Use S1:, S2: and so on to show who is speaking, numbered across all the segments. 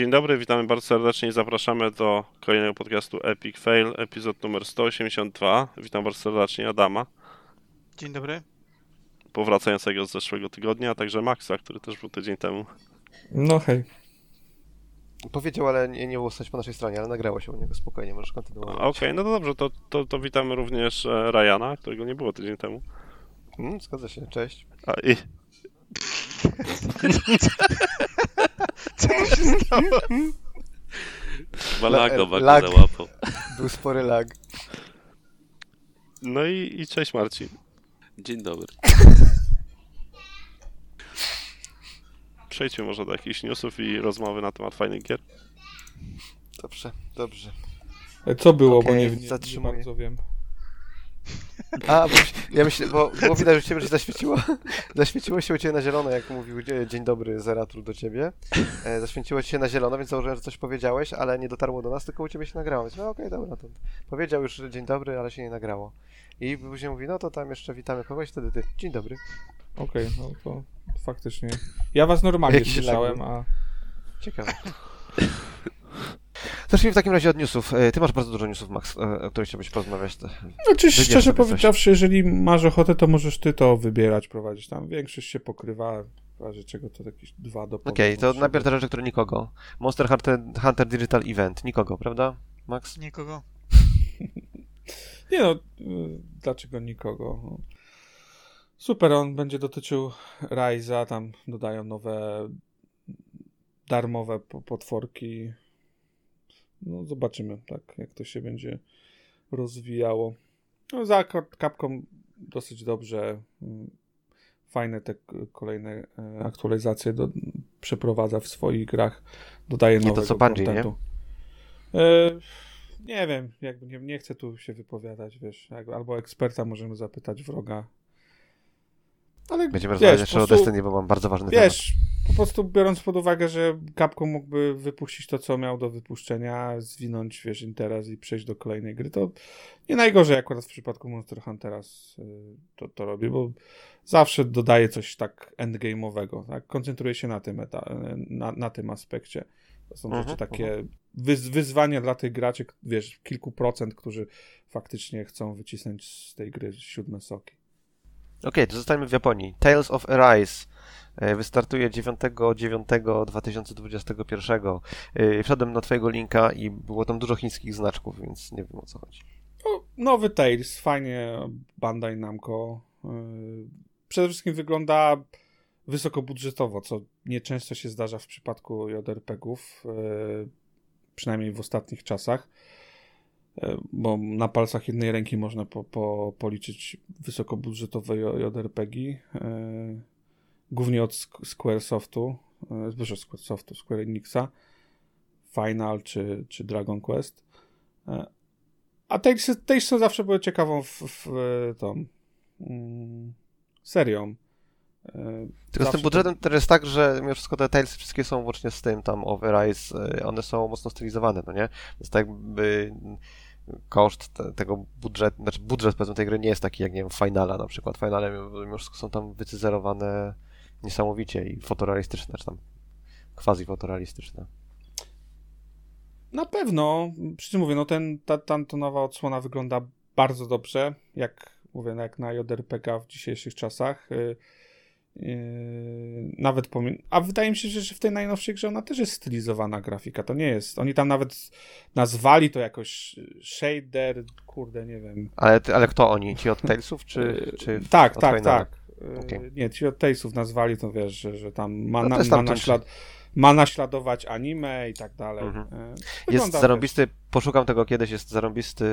S1: Dzień, dobry, witamy bardzo serdecznie i zapraszamy do kolejnego podcastu Epic Fail, epizod numer 182. Witam bardzo serdecznie Adama,
S2: Dzień dobry.
S1: powracającego z zeszłego tygodnia, a także Maxa, który też był tydzień temu.
S3: No hej.
S4: Powiedział, ale nie, nie było stać po naszej stronie, ale nagrało się u niego spokojnie, możesz kontynuować.
S1: Okej, no to dobrze, to, to, to witamy również e, Ryana, którego nie było tydzień temu.
S4: Mm, zgadza się, cześć.
S1: A, i,
S2: Co się stało?
S1: Malago
S4: La-
S1: Bago
S4: lag.
S1: załapał.
S4: Był spory lag.
S1: No i, i cześć Marcin.
S5: Dzień dobry.
S1: Przejdźmy może do jakichś newsów i rozmowy na temat fajnych gier.
S4: Dobrze, dobrze.
S3: E, Co było, bo
S4: Okej,
S3: nie, nie, nie bardzo wiem.
S4: A, bo ja myślę, bo było widać, że ciebie zaświeciło. Zaświeciło się u ciebie na zielono, jak mówił dzie- dzień dobry Zeratul do ciebie. E, zaświeciło ci się na zielono, więc założyłem, że coś powiedziałeś, ale nie dotarło do nas, tylko u ciebie się nagrało. Więc no okej, dobra, to powiedział już dzień dobry, ale się nie nagrało. I później mówi, no to tam jeszcze witamy kogoś, wtedy ty, dzień dobry.
S3: Okej, no to faktycznie. Ja was normalnie
S4: Jakiś
S3: słyszałem, a...
S4: Ciekawe. Zacznijmy w takim razie od newsów. E, Ty masz bardzo dużo newsów, Max, e, o których chciałbyś porozmawiać. To-
S3: Znaczy,
S4: Wybierz
S3: szczerze
S4: sobie coś.
S3: powiedziawszy, jeżeli masz ochotę, to możesz ty to wybierać, prowadzić tam. Większość się pokrywa, w razie czego to jakieś dwa do
S4: Okej, to
S3: podobności.
S4: najpierw te rzeczy, które nikogo. Monster Hunter, Hunter Digital Event, nikogo, prawda, Max?
S2: Nikogo.
S3: Nie no, y, dlaczego nikogo? Super, on będzie dotyczył Ryza, tam dodają nowe darmowe po- potworki. No zobaczymy, tak, jak to się będzie rozwijało. No za Capcom dosyć dobrze. mm, Fajne te kolejne e, aktualizacje do, przeprowadza w swoich grach. Dodaje
S4: Nie to, co Bungie, nie?
S3: E, nie wiem, jakby nie, nie chcę tu się wypowiadać, wiesz, jakby, albo eksperta możemy zapytać wroga. Ale
S4: Będziemy
S3: wiesz,
S4: rozmawiać jeszcze o Destiny, bo mam bardzo ważny
S3: Wiesz, po prostu biorąc pod uwagę, że Capcom mógłby wypuścić to, co miał do wypuszczenia, zwinąć, wiesz, interes i przejść do kolejnej gry, to nie najgorzej akurat w przypadku Monster Huntera y, to, to robi, bo zawsze dodaje coś tak endgame'owego, tak? Koncentruje się na tym, eta- na, na tym aspekcie. To są
S4: Mhm,
S3: rzeczy takie wyz, wyzwania dla tych graczy, wiesz, kilku procent, którzy faktycznie chcą wycisnąć z tej gry siódme soki.
S4: Okej, to zostańmy w Japonii. Tales of Arise e, wystartuje 9.9.2021. E, Wszedłem na twojego linka i było tam dużo chińskich znaczków, więc nie wiem o co chodzi.
S3: No, nowy Tales, fajnie Bandai Namco. Yy, Przede wszystkim wygląda wysokobudżetowo, co nieczęsto się zdarza w przypadku JRPG-ów, przynajmniej w ostatnich czasach, bo na palcach jednej ręki można po, po, policzyć wysokobudżetowe JRPG, yy, głównie od Squaresoftu, zbyt Squaresoftu, Square Enixa, Final czy, czy Dragon Quest. Yy, a Talesy, Talesy zawsze były ciekawą w, w tą mm, serią. E,
S4: Tylko z tym budżetem to jest tak, że mimo wszystko te Tales wszystkie są łącznie z tym tam of Arise, e, one są mocno stylizowane, no nie? Więc tak jakby koszt te, tego budżetu, znaczy budżet powiedzmy tej gry nie jest taki jak, nie wiem, Finala na przykład. Finale mimo wszystko są tam wycyzerowane niesamowicie i fotorealistyczne, czy tam quasi fotorealistyczne.
S3: Na pewno, przy czym mówię, no ten, ta, ta to nowa odsłona wygląda bardzo dobrze, jak mówię, no jak na JRPG w dzisiejszych czasach. Yy, nawet pomi- A wydaje mi się, że, w tej najnowszej grze ona też jest stylizowana grafika. To nie jest. Oni tam nawet nazwali to jakoś shader, kurde, nie wiem.
S4: Ale, ale kto oni? Ci od Talesów, czy,
S3: Yy,
S4: czy
S3: tak, tak, tak. Yy,
S4: Okej.
S3: Nie, ci od Talesów nazwali to, wiesz, że, że tam ma,
S4: No
S3: na, ma, ma naśladować anime i tak dalej.
S4: Mhm.
S3: Yy,
S4: Jest
S3: wygląda,
S4: zarąbisty, poszukam tego kiedyś, jest zarąbisty,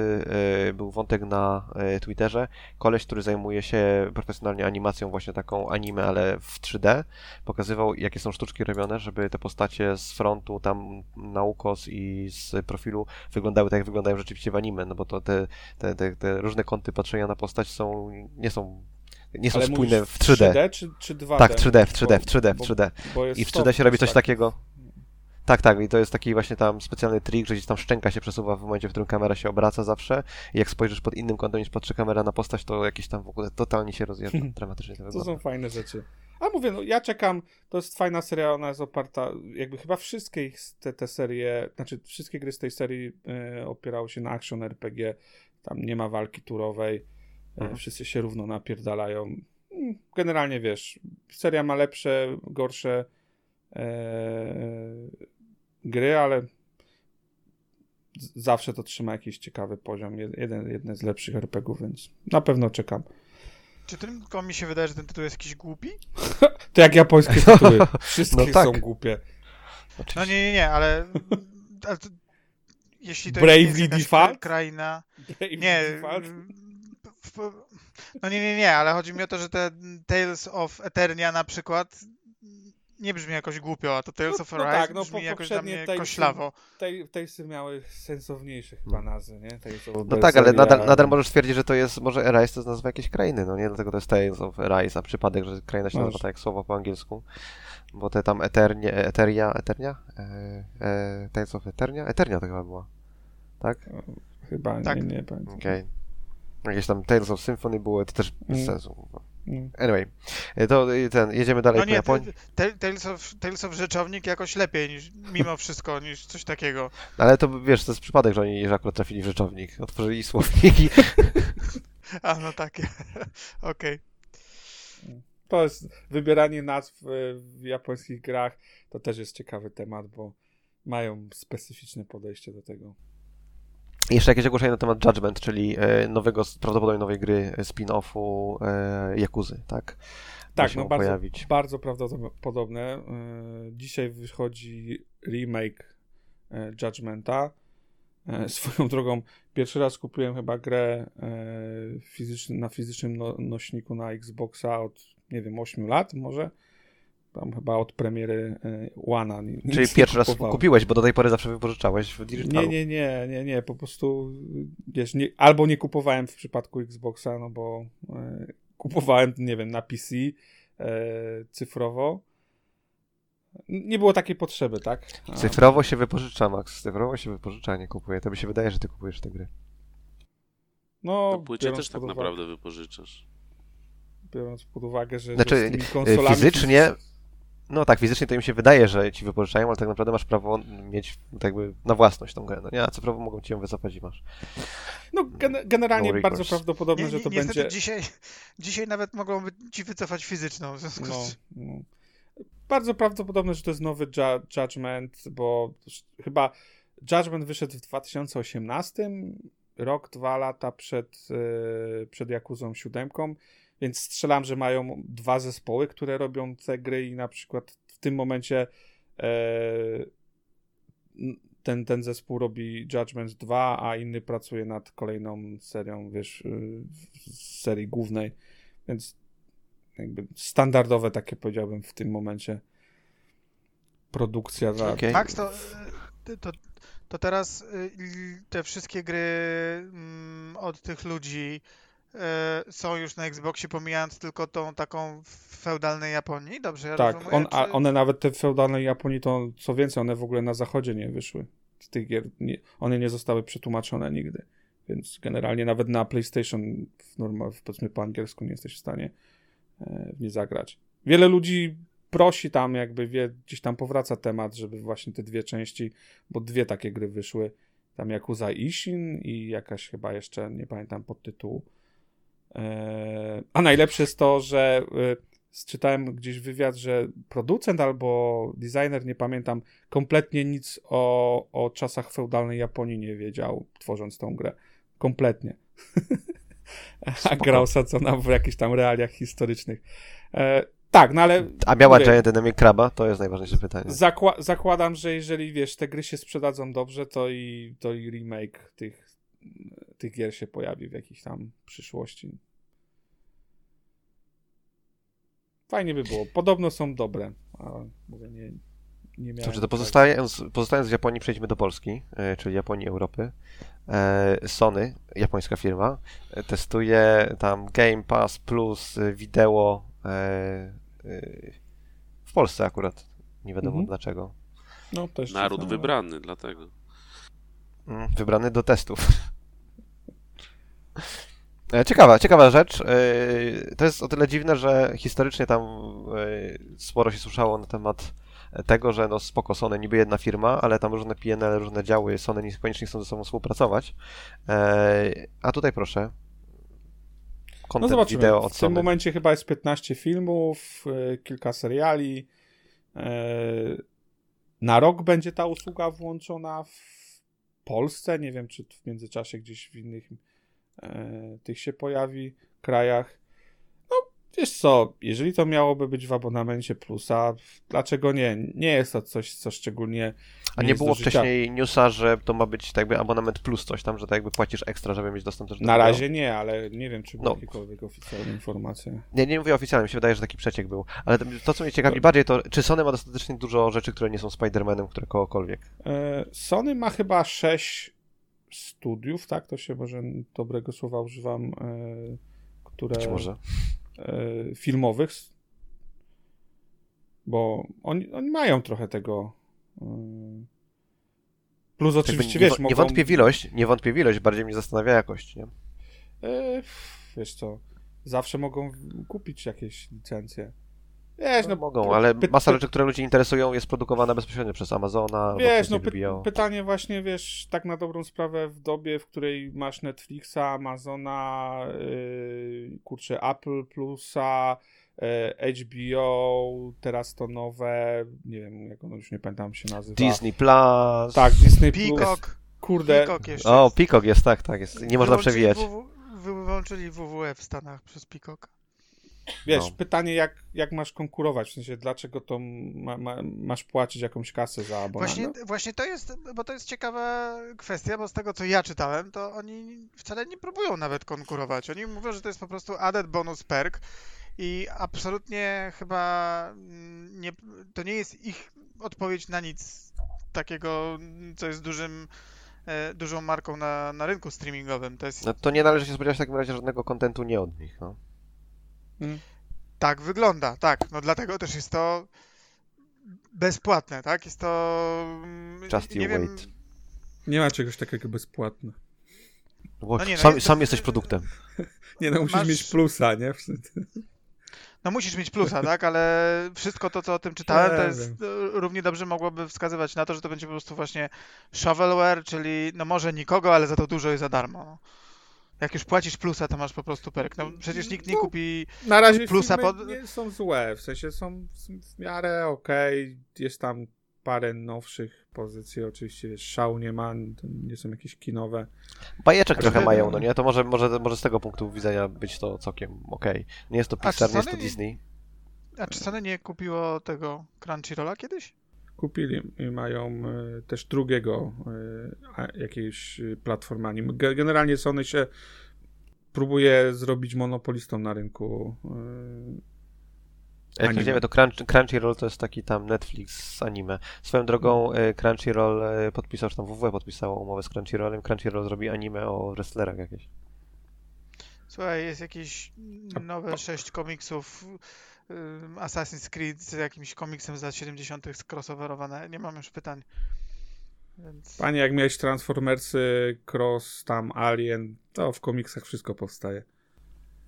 S4: y, był wątek na y, Twitterze, koleś, który zajmuje się profesjonalnie animacją właśnie taką anime, ale w 3D, pokazywał jakie są sztuczki robione, żeby te postacie z frontu tam na ukos i z profilu wyglądały tak, jak wyglądają rzeczywiście w anime, no bo to te, te, te, te różne kąty patrzenia na postać są, nie są, nie są
S3: Ale
S4: spójne w 3D.
S3: 3D czy, czy 2D?
S4: Tak, w 3D, w 3D,
S3: Bo-
S4: w 3D, w
S3: bo-
S4: 3D.
S3: bo jest
S4: I w 3D
S3: soft,
S4: się robi coś
S3: tak.
S4: takiego. Tak, tak, i to jest taki właśnie tam specjalny trik, że gdzieś tam szczęka się przesuwa w momencie, w którym kamera się obraca zawsze i jak spojrzysz pod innym kątem niż patrzy kamera na postać, to jakieś tam w ogóle totalnie się rozjeżdża. Dramatycznie to
S3: To
S4: wygląda.
S3: są fajne rzeczy. A mówię, no ja czekam, to jest fajna seria, ona jest oparta, jakby chyba wszystkie ich, te, te serie, znaczy wszystkie gry z tej serii e, opierały się na action RPG, tam nie ma walki turowej,
S4: Mhm.
S3: wszyscy się równo napierdalają. Mm, Generalnie wiesz, seria ma lepsze, gorsze e, gry, ale zawsze to trzyma jakiś ciekawy poziom, Jed- jeden, jedne z lepszych RPGów, więc na pewno czekam.
S2: Czy tylko mi się wydaje, że ten tytuł jest jakiś głupi?
S3: To jak japońskie tytuły. Wszystkie
S4: No tak.
S3: są głupie.
S2: No nie, nie, nie, ale... ale to, jeśli to
S3: Bravely
S2: jest
S3: Default?
S2: kraina...
S3: Brave
S2: Nie,
S3: Default?
S2: No nie, nie, nie, ale chodzi mi o to, że te Tales of Eternia na przykład nie brzmi jakoś głupio, a to Tales
S3: No-
S2: of
S3: no
S2: Arise
S3: tak, no
S2: brzmi
S3: po-
S2: jakoś dla mnie
S3: Talesy-
S2: koślawo.
S3: Tej, tej miały sensowniejsze chyba nazwy, nie? Tales of
S4: No tak, ale nadal, nadal możesz twierdzić, że to jest, może Arise to jest nazwa jakiejś krainy, no nie? Dlatego to jest Tales of Arise, a przypadek, że kraina się nazywa tak jak słowo po angielsku. Bo te tam Eternie, Eteria, Eternia? E, e, Tales of Eternia? Eternia to chyba była. Tak?
S3: Chyba,
S2: Tak.
S3: nie, nie pamiętam.
S4: Okej. Jakieś tam Tales of Symphony było, to też bez
S3: Mm.
S4: sensu.
S3: Mm.
S4: Anyway, e, to e, ten, jedziemy dalej
S2: No
S4: po
S2: nie,
S4: Japonii.
S2: te- Tales of, Tales of Rzeczownik jakoś lepiej niż, mimo wszystko, niż coś takiego.
S4: Ale to wiesz, to jest przypadek, że oni że akurat trafili w rzeczownik. Otworzyli słowniki.
S2: A, no takie. Okej.
S3: To jest wybieranie nazw e, w japońskich grach. To też jest ciekawy temat, bo mają specyficzne podejście do tego.
S4: Jeszcze jakieś ogłoszenie na temat Judgment, czyli e, nowego, prawdopodobnie nowej gry e, spin-offu e, Jakuzy, tak? Ma
S3: Tak,
S4: się
S3: no bardzo,
S4: pojawić.
S3: bardzo prawdopodobne. E, Dzisiaj wychodzi remake e, Judgmenta. E, Swoją drogą, pierwszy raz kupiłem chyba grę e, fizyczny, na fizycznym no, nośniku na Xboxa od, nie wiem, 8 lat może. Tam chyba od premiery e, One. Nic
S4: Czyli pierwszy raz kupiłeś, bo do tej pory zawsze wypożyczałeś w digitalu.
S3: Nie, nie, nie, nie, nie, po prostu wiesz, nie, albo nie kupowałem w przypadku Xboxa, no bo e, kupowałem, nie wiem, na PC e, cyfrowo. Nie było takiej potrzeby, tak? A,
S4: Cyfrowo się wypożycza, Max. Cyfrowo się wypożycza, a nie kupuje. To mi się wydaje, że ty kupujesz te gry.
S3: No,
S1: Na płycie też tak
S3: uwagę-
S1: naprawdę wypożyczać.
S3: Biorąc pod uwagę, że,
S4: Znaczy,
S3: że z tymi konsolami
S4: fizycznie- No tak, fizycznie to im się wydaje, że ci wypożyczają, ale tak naprawdę masz prawo mieć tak jakby na własność tą grę. No nie, a cyfrowo mogą ci ją wycofać i masz.
S3: No, gen- generalnie
S4: No
S3: bardzo prawdopodobne,
S2: Nie,
S3: że
S2: nie,
S3: to
S2: niestety
S3: będzie.
S2: dzisiaj, dzisiaj nawet mogą ci wycofać fizyczną, w związku
S3: No,
S2: z
S3: no. Bardzo prawdopodobne, że to jest nowy ju- Judgment, bo chyba Judgment wyszedł w 2018, rok, dwa lata przed, yy, przed Jakuzą 7, więc strzelam, że mają dwa zespoły, które robią te gry i na przykład w tym momencie e, ten, ten zespół robi Judgment 2, a inny pracuje nad kolejną serią, wiesz, z serii głównej, więc jakby standardowe takie powiedziałbym w tym momencie produkcja za...
S4: Okej.
S2: Max, to, y, to, to teraz y, te wszystkie gry mm, od tych ludzi y, są już na Xboxie, pomijając tylko tą taką w feudalnej Japonii, dobrze ja
S3: tak,
S2: rozumuję?
S3: on, a
S2: Czy-
S3: one nawet te feudalne Japonii to co więcej, one w ogóle na zachodzie nie wyszły z tych gier, nie, one nie zostały przetłumaczone nigdy, więc generalnie nawet na PlayStation w normal, powiedzmy po angielsku nie jesteś w stanie e, w nie zagrać. Wiele ludzi prosi tam, jakby wie, gdzieś tam powraca temat, żeby właśnie te dwie części, bo dwie takie gry wyszły, tam Yakuza Ishin i jakaś chyba jeszcze, nie pamiętam podtytułu. E, a najlepsze jest to, że e, czytałem gdzieś wywiad, że producent albo designer, nie pamiętam, kompletnie nic o, o czasach feudalnej Japonii nie wiedział, tworząc tą grę. Kompletnie. a
S4: Spoko.
S3: gra osadzona w jakichś tam realiach historycznych. E, tak, no ale
S4: A miała Giant Dynamic Kraba? To jest najważniejsze pytanie.
S3: Zakła- zakładam, że jeżeli wiesz, te gry się sprzedadzą dobrze, to i, to i remake tych, tych gier się pojawi w jakiejś tam przyszłości. Fajnie by było. Podobno są dobre, ale mówię, nie, nie miałem.
S4: Dobrze, to pozostając, pozostając w Japonii, przejdźmy do Polski, e, czyli Japonii, Europy. E, Sony, japońska firma, e, testuje tam Game Pass plus wideo w Polsce akurat. Nie wiadomo
S3: Mhm.
S4: dlaczego.
S3: No, też
S1: Naród
S3: czytałem.
S1: wybrany, dlatego.
S4: Mm, Wybrany do testów. E, Ciekawa, ciekawa rzecz. E, To jest o tyle dziwne, że historycznie tam e, sporo się słyszało na temat tego, że no spoko, Sony niby jedna firma, ale tam różne PNL, różne działy Sony niekoniecznie chcą ze sobą współpracować. A tutaj proszę.
S3: No
S4: Content
S3: zobaczymy.
S4: wideo
S3: W
S4: od
S3: tym
S4: Sony.
S3: momencie chyba jest 15 filmów, kilka seriali. Na rok będzie ta usługa włączona w Polsce. Nie wiem, czy w międzyczasie gdzieś w innych tych się pojawi krajach. No, wiesz co, jeżeli to miałoby być w abonamencie plusa, dlaczego nie? Nie jest to coś, co szczególnie.
S4: A nie było wcześniej newsa, że to ma być tak jakby abonament plus coś tam, że tak jakby płacisz ekstra, żeby mieć dostęp też do
S3: Na
S4: wideo?
S3: razie nie, ale nie wiem, czy były
S4: No.
S3: jakiekolwiek oficjalne informacje.
S4: Nie, nie mówię oficjalnie, mi się wydaje, że taki przeciek był. Ale to, co mnie ciekawi bardziej, to czy Sony ma dostatecznie dużo rzeczy, które nie są Spider-Manem, które kogokolwiek.
S3: E, Sony ma chyba 6 studiów, tak? To się może dobrego słowa używam, e, które
S4: Być może.
S3: e, filmowych. Bo oni, oni mają trochę tego. e, Plus oczywiście,
S4: nie,
S3: wiesz,
S4: nie
S3: mogą...
S4: wątpię w ilość, nie wątpię w ilość, bardziej mnie zastanawia jakość, nie?
S3: Wiesz co, zawsze mogą kupić jakieś licencje. Wiesz,
S4: No,
S3: no,
S4: mogą, ale
S3: py-
S4: masa
S3: py-
S4: rzeczy, które ludzi interesują, jest produkowana bezpośrednio przez Amazona
S3: Wiesz, no
S4: nie
S3: py pytanie właśnie, wiesz, tak na dobrą sprawę w dobie, w której masz Netflixa, Amazona, yy, kurczę, Apple Plusa, yy, HBO, teraz to nowe, nie wiem, jak ono już nie pamiętam się nazywa.
S4: Disney Plus.
S3: Tak, Disney Plus.
S2: Peacock,
S3: Kurde,
S2: Peacock jeszcze
S4: O,
S2: jest.
S4: Peacock jest, tak, tak, jest. Nie można przewijać.
S2: WW Wyłączyli WWE w Stanach przez Peacock.
S3: Wiesz,
S4: no.
S3: pytanie jak, jak masz konkurować, w sensie dlaczego to ma, ma, masz płacić jakąś kasę za abonament?
S2: Właśnie, właśnie to jest, bo to jest ciekawa kwestia, bo z tego co ja czytałem, to oni wcale nie próbują nawet konkurować. Oni mówią, że to jest po prostu added bonus perk i absolutnie chyba nie, to nie jest ich odpowiedź na nic takiego, co jest dużym, e, dużą marką na, na rynku streamingowym. To jest
S4: No to nie należy się spodziewać w takim razie żadnego kontentu nie od nich, no.
S2: Tak wygląda, tak. No dlatego też jest to bezpłatne, tak? Jest to. mm,
S4: Just
S2: nie
S4: you
S2: wiem,
S4: wait.
S3: Nie ma czegoś takiego bezpłatne.
S4: Bo
S2: No nie, no
S4: sam,
S2: jest-
S4: sam jesteś produktem.
S3: Nie no, musisz
S2: Masz-
S3: mieć plusa, nie?
S2: No musisz mieć plusa, tak? Ale wszystko to, co o tym czytałem, to jest e, równie dobrze mogłoby wskazywać na to, że to będzie po prostu właśnie shovelware, czyli no może nikogo, ale za to dużo i za darmo. Jak już płacisz plusa, to masz po prostu perk. No przecież nikt nie
S3: No.
S2: kupi.
S3: Na razie
S2: Plusa
S3: filmy
S2: pod-
S3: nie są złe, w sensie są w- miarę okej, jest tam parę nowszych pozycji, oczywiście wiesz, szału nie ma, to nie są jakieś kinowe.
S4: Bajeczek
S3: Znaczy,
S4: trochę mają,
S3: no-
S4: no nie? To może, może, może z tego punktu widzenia być to całkiem okej. Nie jest to Pixar, nie jest to Disney.
S2: A czy Sony nie kupiło tego Crunchyrolla kiedyś?
S3: Kupili i mają e, też drugiego e, jakiejś e, platformy anime. Ge- Generalnie Sony się próbuje zrobić monopolistą na rynku.
S4: Jak
S3: Anime.
S4: weźmiemy, to Crunch, Crunchyroll to jest taki tam Netflix z anime. Swoją drogą e, Crunchyroll podpisał, czy tam WWE podpisało umowę z Crunchyrollem. Crunchyroll zrobi anime o wrestlerach jakieś.
S2: Słuchaj, jest jakieś nowe sześć komiksów Assassin's Creed z jakimś komiksem z lat 70. crossoverowane. Nie mam już pytań. Więc...
S3: Panie, jak miałeś Transformersy, Cross, tam Alien, to w komiksach wszystko powstaje.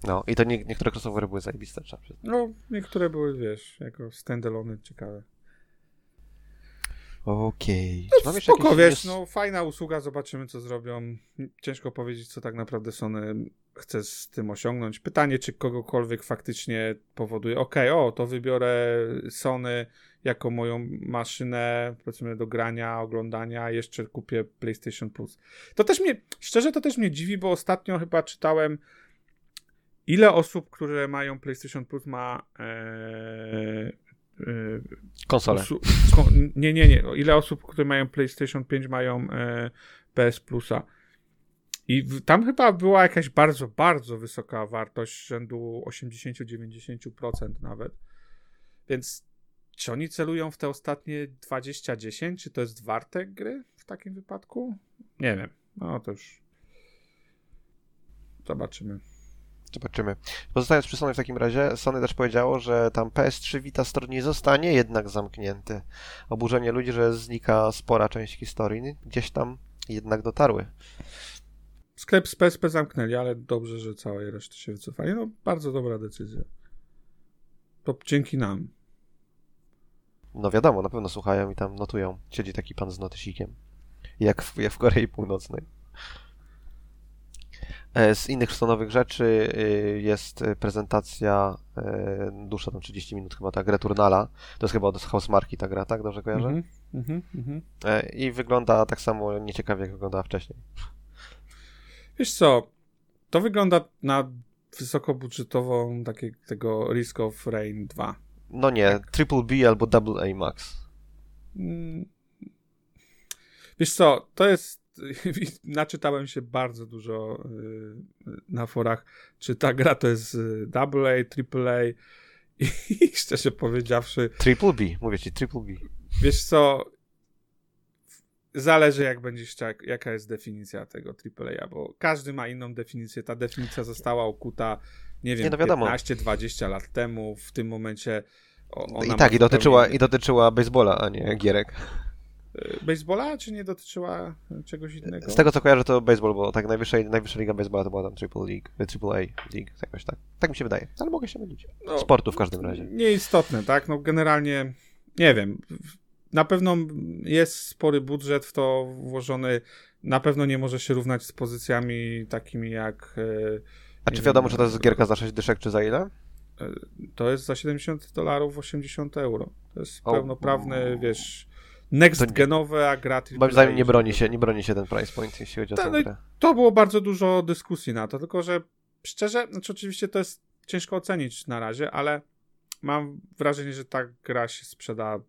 S4: No i to nie, niektóre crossovery były zajebiste, trzeba przyznać.
S3: No, niektóre były, wiesz, jako standalone ciekawe.
S4: Okej.
S3: Spoko,
S4: jakieś
S3: wiesz, no fajna usługa, zobaczymy co zrobią. Ciężko powiedzieć, co tak naprawdę Sony chce z tym osiągnąć. Pytanie, czy kogokolwiek faktycznie powoduje, okej, o, to wybiorę Sony jako moją maszynę, powiedzmy, do grania, oglądania, jeszcze kupię PlayStation Plus. To też mnie, szczerze, to też mnie dziwi, bo ostatnio chyba czytałem, ile osób, które mają PlayStation Plus ma e, e,
S4: Konsole.
S3: Usu- ko- nie, nie, nie. Ile osób, które mają PlayStation 5 mają e, PS Plusa. I tam chyba była jakaś bardzo, bardzo wysoka wartość, rzędu 80-90% nawet. Więc czy oni celują w te ostatnie 20-10? Czy to jest warte gry w takim wypadku? Nie wiem. No to już. Zobaczymy.
S4: Zobaczymy. Pozostając przy Sony w takim razie, Sony też powiedziało, że tam PS3 Vita Store nie zostanie jednak zamknięty. Oburzenie ludzi, że znika spora część historii, gdzieś tam jednak dotarły.
S3: Sklep z PSP zamknęli, ale dobrze, że całej reszty się wycofali. No, bardzo dobra decyzja. To dzięki nam.
S4: No wiadomo, na pewno słuchają i tam notują. Siedzi taki pan z notysikiem. Jak w, jak w Korei Północnej. E, Z innych stonowych rzeczy y, jest prezentacja e, dłuższa, tam 30 minut chyba, tak, Returnala. To jest chyba od Housemarki ta gra, tak? Dobrze kojarzę?
S3: Mhm, mhm, mhm.
S4: E, I wygląda tak samo nieciekawie, jak wyglądała wcześniej.
S3: Wiesz co, to wygląda na wysokobudżetową takie, tego Risk of Rain 2.
S4: No nie, Triple B albo Double A Max.
S3: Mm. Wiesz co, to jest. Naczytałem się bardzo dużo y, na forach, czy ta gra to jest y, AA, AAA i szczerze powiedziawszy,
S4: Triple B, mówię ci, Triple B.
S3: wiesz co, zależy jak będziesz chciał, jaka jest definicja tego AAA, bo każdy ma inną definicję. Ta definicja została okuta, nie wiem,
S4: Nie, no wiadomo.
S3: 15-20 lat temu. W tym momencie
S4: I tak, i dotyczyła, i dotyczyła baseballa, a nie gierek.
S3: Y, Baseballa, czy nie dotyczyła czegoś innego?
S4: Z tego co kojarzę to baseball, bo tak najwyższa, najwyższa liga baseballa to była tam Triple League, e, Triple A League, jakoś tak. Tak mi się wydaje, ale mogę się mylić.
S3: No,
S4: Sportu w każdym razie.
S3: Nieistotne, tak? No generalnie nie wiem. Na pewno jest spory budżet w to włożony. Na pewno nie może się równać z pozycjami takimi jak. e,
S4: A czy
S3: wiem,
S4: wiadomo, czy to jest gierka za 6 dyszek, czy za ile?
S3: To jest za 70 dolarów 80 euro. To jest
S4: O.
S3: pełnoprawny, wiesz, next genowe, a gratis.
S4: Moim zdaniem nie broni się, nie broni się ten price point, jeśli chodzi o tę
S3: no
S4: grę.
S3: To było bardzo dużo dyskusji na to, tylko że szczerze, znaczy oczywiście to jest ciężko ocenić na razie, ale mam wrażenie, że ta gra się sprzeda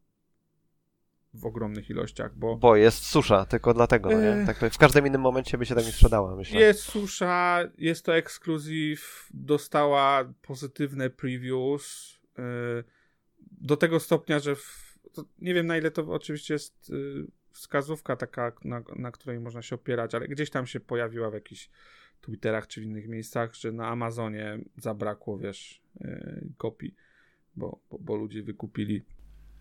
S3: w ogromnych ilościach, bo
S4: Bo jest susza, tylko dlatego, no nie? Tak, w każdym innym momencie by się tak nie sprzedała, myślę.
S3: jest susza, jest to ekskluzyw, dostała pozytywne previews yy, do tego stopnia, że w, nie wiem na ile to oczywiście jest yy, wskazówka taka, na, na której można się opierać, ale gdzieś tam się pojawiła w jakichś Twitterach czy w innych miejscach, że na Amazonie zabrakło, wiesz, yy, kopii, bo, bo, bo ludzie wykupili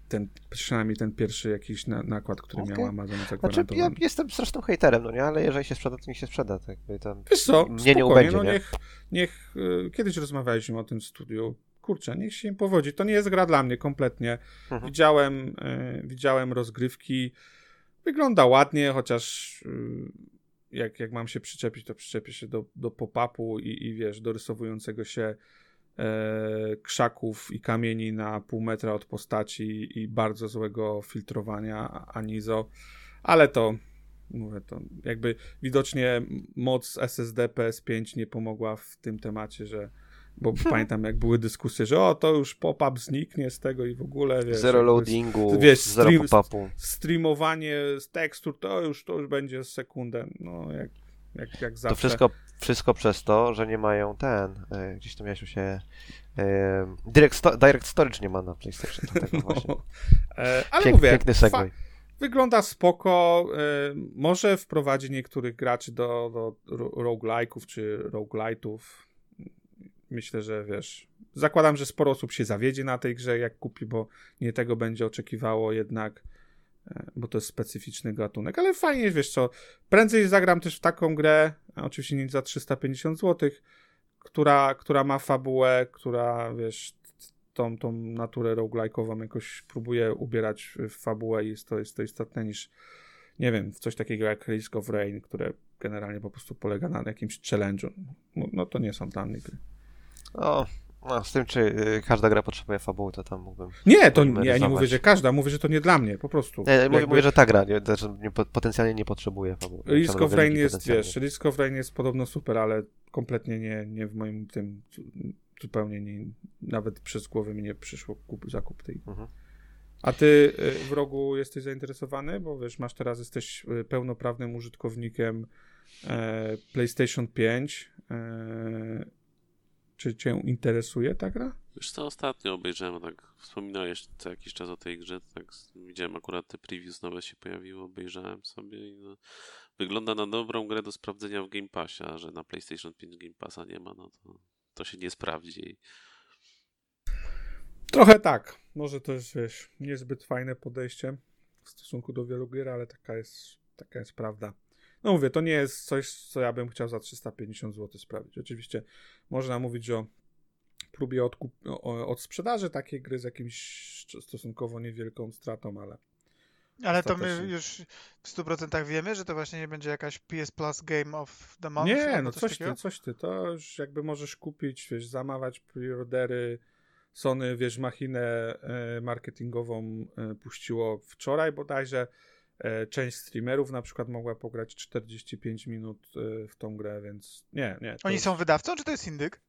S3: ten, przynajmniej ten pierwszy jakiś na, nakład, który
S4: Okej.
S3: miał Amazon
S4: Znaczy,
S3: zagwarantowany.
S4: ja jestem strasznym hejterem, no nie? Ale jeżeli się sprzeda, to niech się sprzeda. Tak, tam...
S3: Wiesz co,
S4: Mnie nie ubędzie,
S3: no
S4: nie?
S3: niech, niech y, kiedyś rozmawialiśmy o tym studiu. Kurczę, niech się im powodzi. To nie jest gra dla mnie kompletnie.
S4: Mhm.
S3: Widziałem, y, widziałem rozgrywki. Wygląda ładnie, chociaż y, jak, jak mam się przyczepić, to przyczepię się do, do pop-upu i, i wiesz, do rysowującego się krzaków i kamieni na pół metra od postaci i bardzo złego filtrowania Anizo, ale to mówię to jakby widocznie moc SSD PS5 nie pomogła w tym temacie, że bo pamiętam jak były dyskusje, że o to już pop-up zniknie z tego i w ogóle wiesz,
S4: Zero loadingu,
S3: wiesz,
S4: zero
S3: stream-
S4: pop-upu.
S3: streamowanie z tekstur to już to już będzie sekundę, no jak, jak, jak zawsze.
S4: To wszystko, wszystko przez to, że nie mają ten, e, gdzieś tam Jasiu się... E, direct, sto, direct Storage nie ma na PlayStation, dlatego właśnie.
S3: No. E, ale
S4: Pięk,
S3: mówię,
S4: piękny segway.
S3: Wygląda spoko. y, może wprowadzi niektórych graczy do, do ro- roguelike'ów czy roguelite'ów. Myślę, że wiesz. Zakładam, że sporo osób się zawiedzie na tej grze, jak kupi, bo nie tego będzie oczekiwało jednak, e, bo to jest specyficzny gatunek. Ale fajnie, wiesz co. Prędzej zagram też w taką grę, oczywiście nie za 350 zł, która, która ma fabułę, która wiesz, tą, tą naturę roguelike'ową jakoś próbuje ubierać w fabułę i jest to, jest to istotne niż nie wiem, coś takiego jak Risk of Rain, które generalnie po prostu polega na jakimś challenge'u. No, no to nie są dla mnie gry.
S4: O, no, z tym, czy y, każda gra potrzebuje fabuły, to tam mógłbym...
S3: Nie, to nie, ja nie mówię, że każda, mówię, że to nie dla mnie, po prostu.
S4: Nie, mówię,
S3: Jakby
S4: mówię, że ta gra nie, nie, po- potencjalnie nie potrzebuje fabuły.
S3: Risk of Rain jest, wiesz, Risk of Rain jest podobno super, ale kompletnie nie, nie w moim tym, zupełnie nie, nawet przez głowę mi nie przyszło kup, zakup tej
S4: Mhm.
S3: A ty y, w rogu jesteś zainteresowany? Bo wiesz, masz teraz, jesteś y, pełnoprawnym użytkownikiem e, PlayStation 5. E, czy cię interesuje ta gra?
S1: Wiesz co, ostatnio obejrzałem, tak wspominałeś co jakiś czas o tej grze, tak widziałem akurat te previews nowe się pojawiły, obejrzałem sobie i no, wygląda na dobrą grę do sprawdzenia w Game Passie, a że na PlayStation 5 Game Passa nie ma, no to, to się nie sprawdzi.
S3: Trochę tak. Może to jest, wiesz, niezbyt fajne podejście w stosunku do wielu gier, ale taka jest, taka jest prawda. No mówię, to nie jest coś, co ja bym chciał za 350 zł sprawić. Oczywiście można mówić o próbie odkup, o, od sprzedaży takiej gry z jakimś stosunkowo niewielką stratą, ale
S2: Ale to my już w 100% wiemy, że to właśnie nie będzie jakaś PS Plus Game of the Month?
S3: Nie, no
S2: coś
S3: coś ty, coś ty. To już jakby możesz kupić, wiesz, zamawiać preordery. Sony, wiesz, machinę e, marketingową e, puściło wczoraj bodajże. E, część streamerów na przykład mogła pograć 45 minut e, w tą grę, więc nie, nie.
S2: Oni
S3: już-
S2: są wydawcą, czy to jest indyk?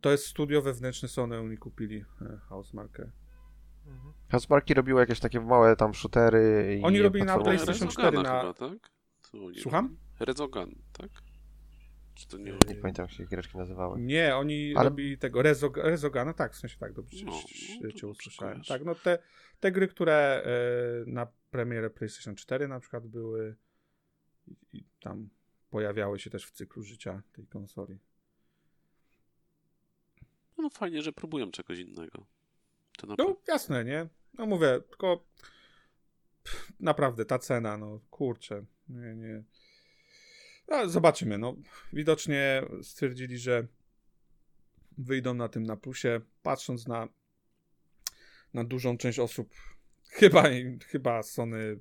S3: to jest studio wewnętrzne Sony, oni kupili e, Housemarkę.
S4: Housemarque robiło jakieś takie małe tam shootery i
S3: Oni robili na PlayStation
S1: Rezogana
S3: 4 na-
S1: chyba, tak?
S3: Słucham?
S1: Rezogan, tak? Czy to nie...
S4: Nie pamiętam, jak się giereczki nazywały.
S3: Nie, oni
S4: Ale-
S3: robili tego Rezog Rezogana, tak, w sensie tak, dobrze
S1: No,
S3: cię-
S1: no
S3: cię, usłyszałem. Tak, no te, te gry, które e, na premierę PlayStation 4 na przykład były i, tam pojawiały się też w cyklu życia tej konsoli.
S1: No fajnie, że próbują czegoś innego.
S3: No jasne, nie? No mówię, tylko pff, naprawdę ta cena, no kurczę, nie, nie. No, zobaczymy, no. Widocznie stwierdzili, że wyjdą na tym na plusie, patrząc na, na dużą część osób. Chyba, chyba Sony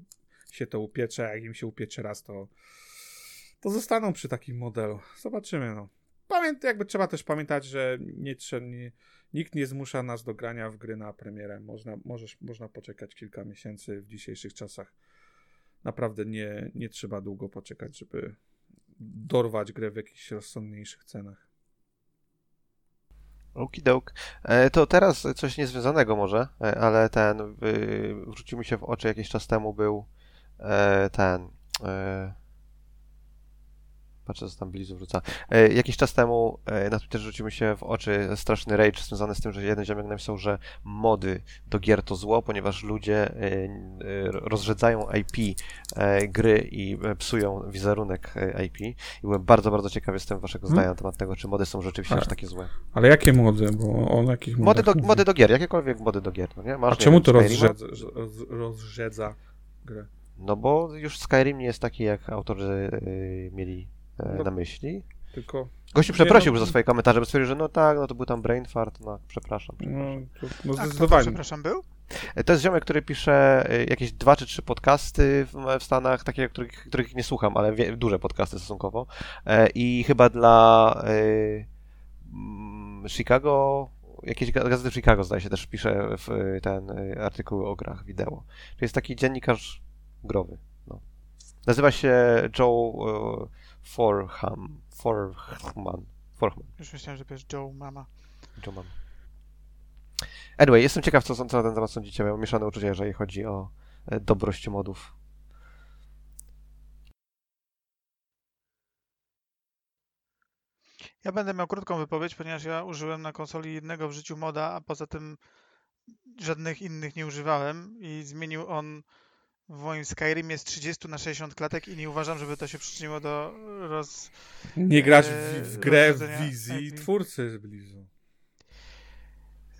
S3: się to upiecze, jak im się upiecze raz, to, to zostaną przy takim modelu. Zobaczymy, no. Pamięt, jakby trzeba też pamiętać, że nie, nie, nikt nie zmusza nas do grania w gry na premierę. Można, możesz, można poczekać kilka miesięcy w dzisiejszych czasach. Naprawdę nie, nie trzeba długo poczekać, żeby dorwać grę w jakichś rozsądniejszych cenach.
S4: Okidok. E, To teraz coś niezwiązanego może, e, ale ten, y, wrzucił mi się w oczy jakiś czas temu był e, ten, patrzę co tam Blizu wrzuca, e, jakiś czas temu e, na Twitterze rzucił mi się w oczy straszny rage związany z tym, że jeden ziomek napisał, że mody do gier to zło, ponieważ ludzie e, e, rozrzedzają IP e, gry i e, psują wizerunek IP i byłem bardzo, bardzo ciekaw jestem waszego
S3: Hmm?
S4: zdania na temat tego, czy mody są rzeczywiście
S3: A-
S4: aż takie złe.
S3: Ale jakie mody? Bo on jakich
S4: Mody do,
S3: mówi?
S4: mody do gier, jakiekolwiek mody do gier, no nie? Masz,
S3: A
S4: nie
S3: czemu
S4: wiem,
S3: to rozrzedza, roz, rozrzedza grę?
S4: No bo już Skyrim nie jest taki, jak autorzy y, mieli
S3: No.
S4: na myśli.
S3: Tylko.
S4: Gościu
S3: Nie,
S4: przeprosił
S3: no-
S4: już za swoje komentarze, bo stwierdził, że no tak, no to był tam brain fart, no przepraszam.
S3: No,
S4: przepraszam.
S3: to, no
S2: A kto to,
S3: zdecydowanie.
S2: przepraszam, był?
S4: E, To jest ziomek, który pisze e, jakieś dwa czy trzy podcasty w, w Stanach, takie, których, których nie słucham, ale wie, duże podcasty stosunkowo. E, I chyba dla e, mm, Chicago, jakieś ga- gazety w Chicago zdaje się też pisze w e, ten e, artykuły o grach wideo. To jest taki dziennikarz growy. No. Nazywa się Joe e, Forham. Forhman. Forhman.
S2: Już myślałem, że piesz Joe Mama.
S4: Joe Mam. Anyway, jestem ciekaw, co, co na ten temat sądzicie. Miałem mieszane uczucia, jeżeli chodzi o e, dobrość modów.
S2: Ja będę miał krótką wypowiedź, ponieważ ja użyłem na konsoli jednego w życiu moda, a poza tym żadnych innych nie używałem i zmienił on w moim Skyrimie z 30 na 60 klatek i nie uważam, żeby to się przyczyniło do roz...
S3: Nie grać w, w grę w wizji
S2: IP.
S3: twórcy z Blizu.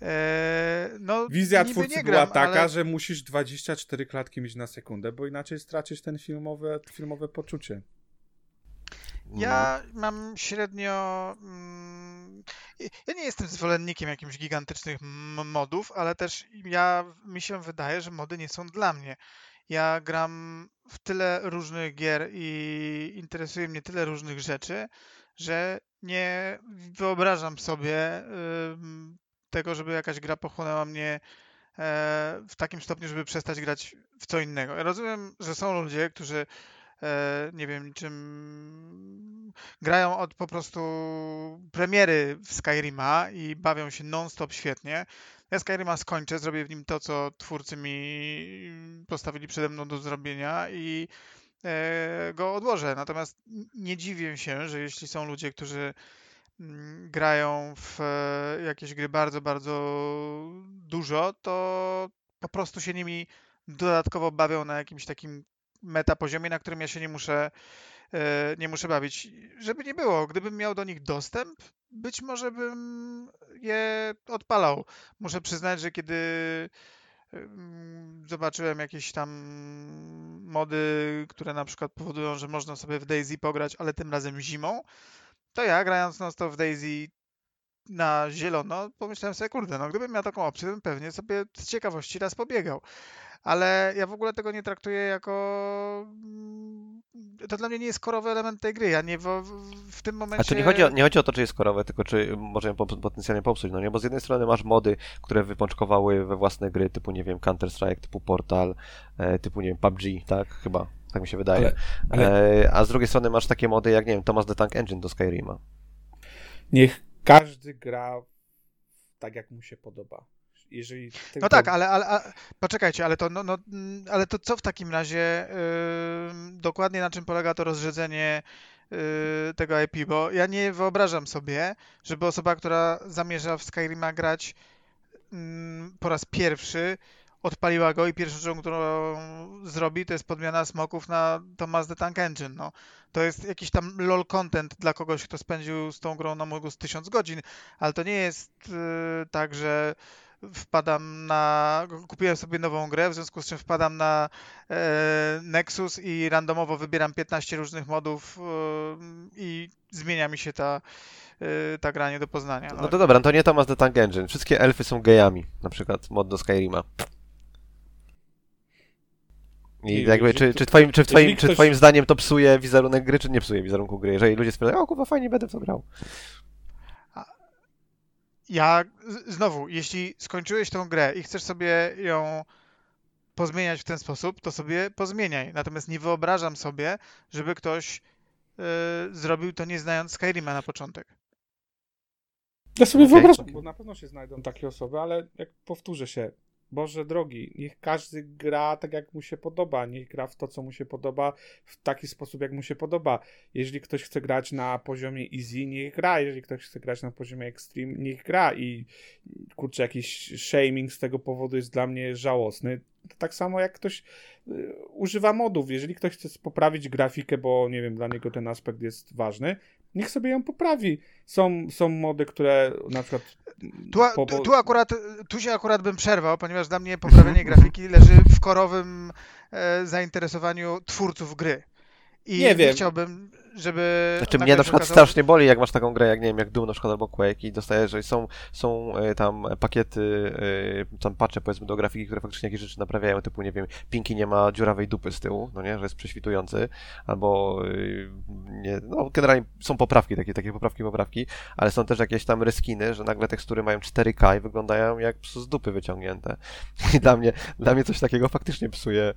S2: Eee, no,
S3: Wizja twórcy
S2: nie
S3: była
S2: gram,
S3: taka,
S2: ale...
S3: że musisz 24 klatki mieć na sekundę, bo inaczej stracisz ten filmowe, filmowe poczucie.
S2: Ja mam średnio. mm, Ja nie jestem zwolennikiem jakimś gigantycznych modów, ale też ja mi się wydaje, że mody nie są dla mnie. Ja gram w tyle różnych gier i interesuje mnie tyle różnych rzeczy, że nie wyobrażam sobie tego, żeby jakaś gra pochłonęła mnie e, w takim stopniu, żeby przestać grać w co innego. Ja rozumiem, że są ludzie, którzy e, nie wiem, czym grają od po prostu premiery w Skyrima i bawią się non-stop świetnie. Ja Skyrima skończę, zrobię w nim to, co twórcy mi postawili przede mną do zrobienia i e, go odłożę. Natomiast nie dziwię się, że jeśli są ludzie, którzy mm, grają w e, jakieś gry bardzo, bardzo dużo, to po prostu się nimi dodatkowo bawią na jakimś takim meta poziomie, na którym ja się nie muszę, nie muszę bawić. Żeby nie było, gdybym miał do nich dostęp, być może bym je odpalał. Muszę przyznać, że kiedy zobaczyłem jakieś tam mody, które na przykład powodują, że można sobie w Daisy pograć, ale tym razem zimą, to ja grając non stop w Daisy na zielono, pomyślałem sobie, kurde, no gdybym miał taką opcję, to bym pewnie sobie z ciekawości raz pobiegał. Ale ja w ogóle tego nie traktuję jako... mm, To dla mnie nie jest korowy element tej gry. Ja nie w, w- tym momencie...
S4: A to nie chodzi, o, nie chodzi o to, czy jest korowe, tylko czy może ją pop- potencjalnie popsuć, no nie? Bo z jednej strony masz mody, które wypączkowały we własne gry, typu, nie wiem, Counter-Strike, typu Portal, e, typu, nie wiem, PUBG, tak? Chyba, tak mi się wydaje.
S3: Ale, ale
S4: E, a z drugiej strony masz takie mody jak, nie wiem, Thomas the Tank Engine do Skyrima.
S3: niech każdy gra tak, jak mu się podoba. Jeżeli
S2: No
S3: tylko-
S2: tak, ale, ale, ale poczekajcie, ale to, no, no, mm, ale to co w takim razie ym, dokładnie na czym polega to rozrzedzenie y, tego IP? Bo ja nie wyobrażam sobie, żeby osoba, która zamierza w Skyrima grać mm, po raz pierwszy, odpaliła go i pierwszą rzeczą, którą zrobi, to jest podmiana smoków na Thomas the Tank Engine. No. To jest jakiś tam lol content dla kogoś, kto spędził z tą grą na mógł z tysiąc godzin, ale to nie jest y, tak, że wpadam na. Kupiłem sobie nową grę, w związku z czym wpadam na e, Nexus i randomowo wybieram 15 różnych modów e, i zmienia mi się ta, e, ta gra nie do poznania.
S4: No to dobra, no to nie Thomas the Tank Engine. Wszystkie elfy są gejami, na przykład mod do Skyrima. I
S3: Nie,
S4: jakby, czy, czy, twoim, czy, twoim,
S3: jeżeli
S4: czy
S3: ktoś-
S4: twoim zdaniem to psuje wizerunek gry, czy nie psuje wizerunku gry? Jeżeli ludzie stwierdzają, o kurwa, fajnie będę w to grał.
S2: Ja znowu, jeśli skończyłeś tą grę i chcesz sobie ją pozmieniać w ten sposób, to sobie pozmieniaj. Natomiast nie wyobrażam sobie, żeby ktoś e, zrobił to nie znając Skyrima na początek.
S3: Ja sobie
S4: Okej,
S3: wyobrażam, bo na pewno się znajdą takie osoby, ale jak powtórzę się, Boże drogi, niech każdy gra tak, jak mu się podoba, niech gra w to, co mu się podoba, w taki sposób, jak mu się podoba. Jeżeli ktoś chce grać na poziomie easy, niech gra, jeżeli ktoś chce grać na poziomie extreme, niech gra i kurczę, jakiś shaming z tego powodu jest dla mnie żałosny. Tak samo jak ktoś y, używa modów, jeżeli ktoś chce poprawić grafikę, bo nie wiem, dla niego ten aspekt jest ważny, niech sobie ją poprawi. Są, są mody, które na przykład.
S2: Tu,
S3: po-
S2: tu, akurat, tu się akurat bym przerwał, ponieważ dla mnie poprawienie grafiki leży w korowym e, zainteresowaniu twórców gry. I
S3: Nie wiem.
S2: chciałbym, żeby.
S4: Znaczy mnie na przykład
S2: okazało-
S4: strasznie boli, jak masz taką grę, jak nie wiem, jak Doom na przykład albo Quake i dostajesz, że są, są e, tam pakiety, e, tam patche powiedzmy do grafiki, które faktycznie jakieś rzeczy naprawiają, typu nie wiem, Pinki nie ma dziurawej dupy z tyłu, no nie, że jest prześwitujący, albo e, nie, no generalnie są poprawki, takie, takie poprawki, poprawki, ale są też jakieś tam reskiny, że nagle tekstury mają 4K i wyglądają jak z dupy wyciągnięte. I dla mnie, dla mnie coś takiego faktycznie psuje,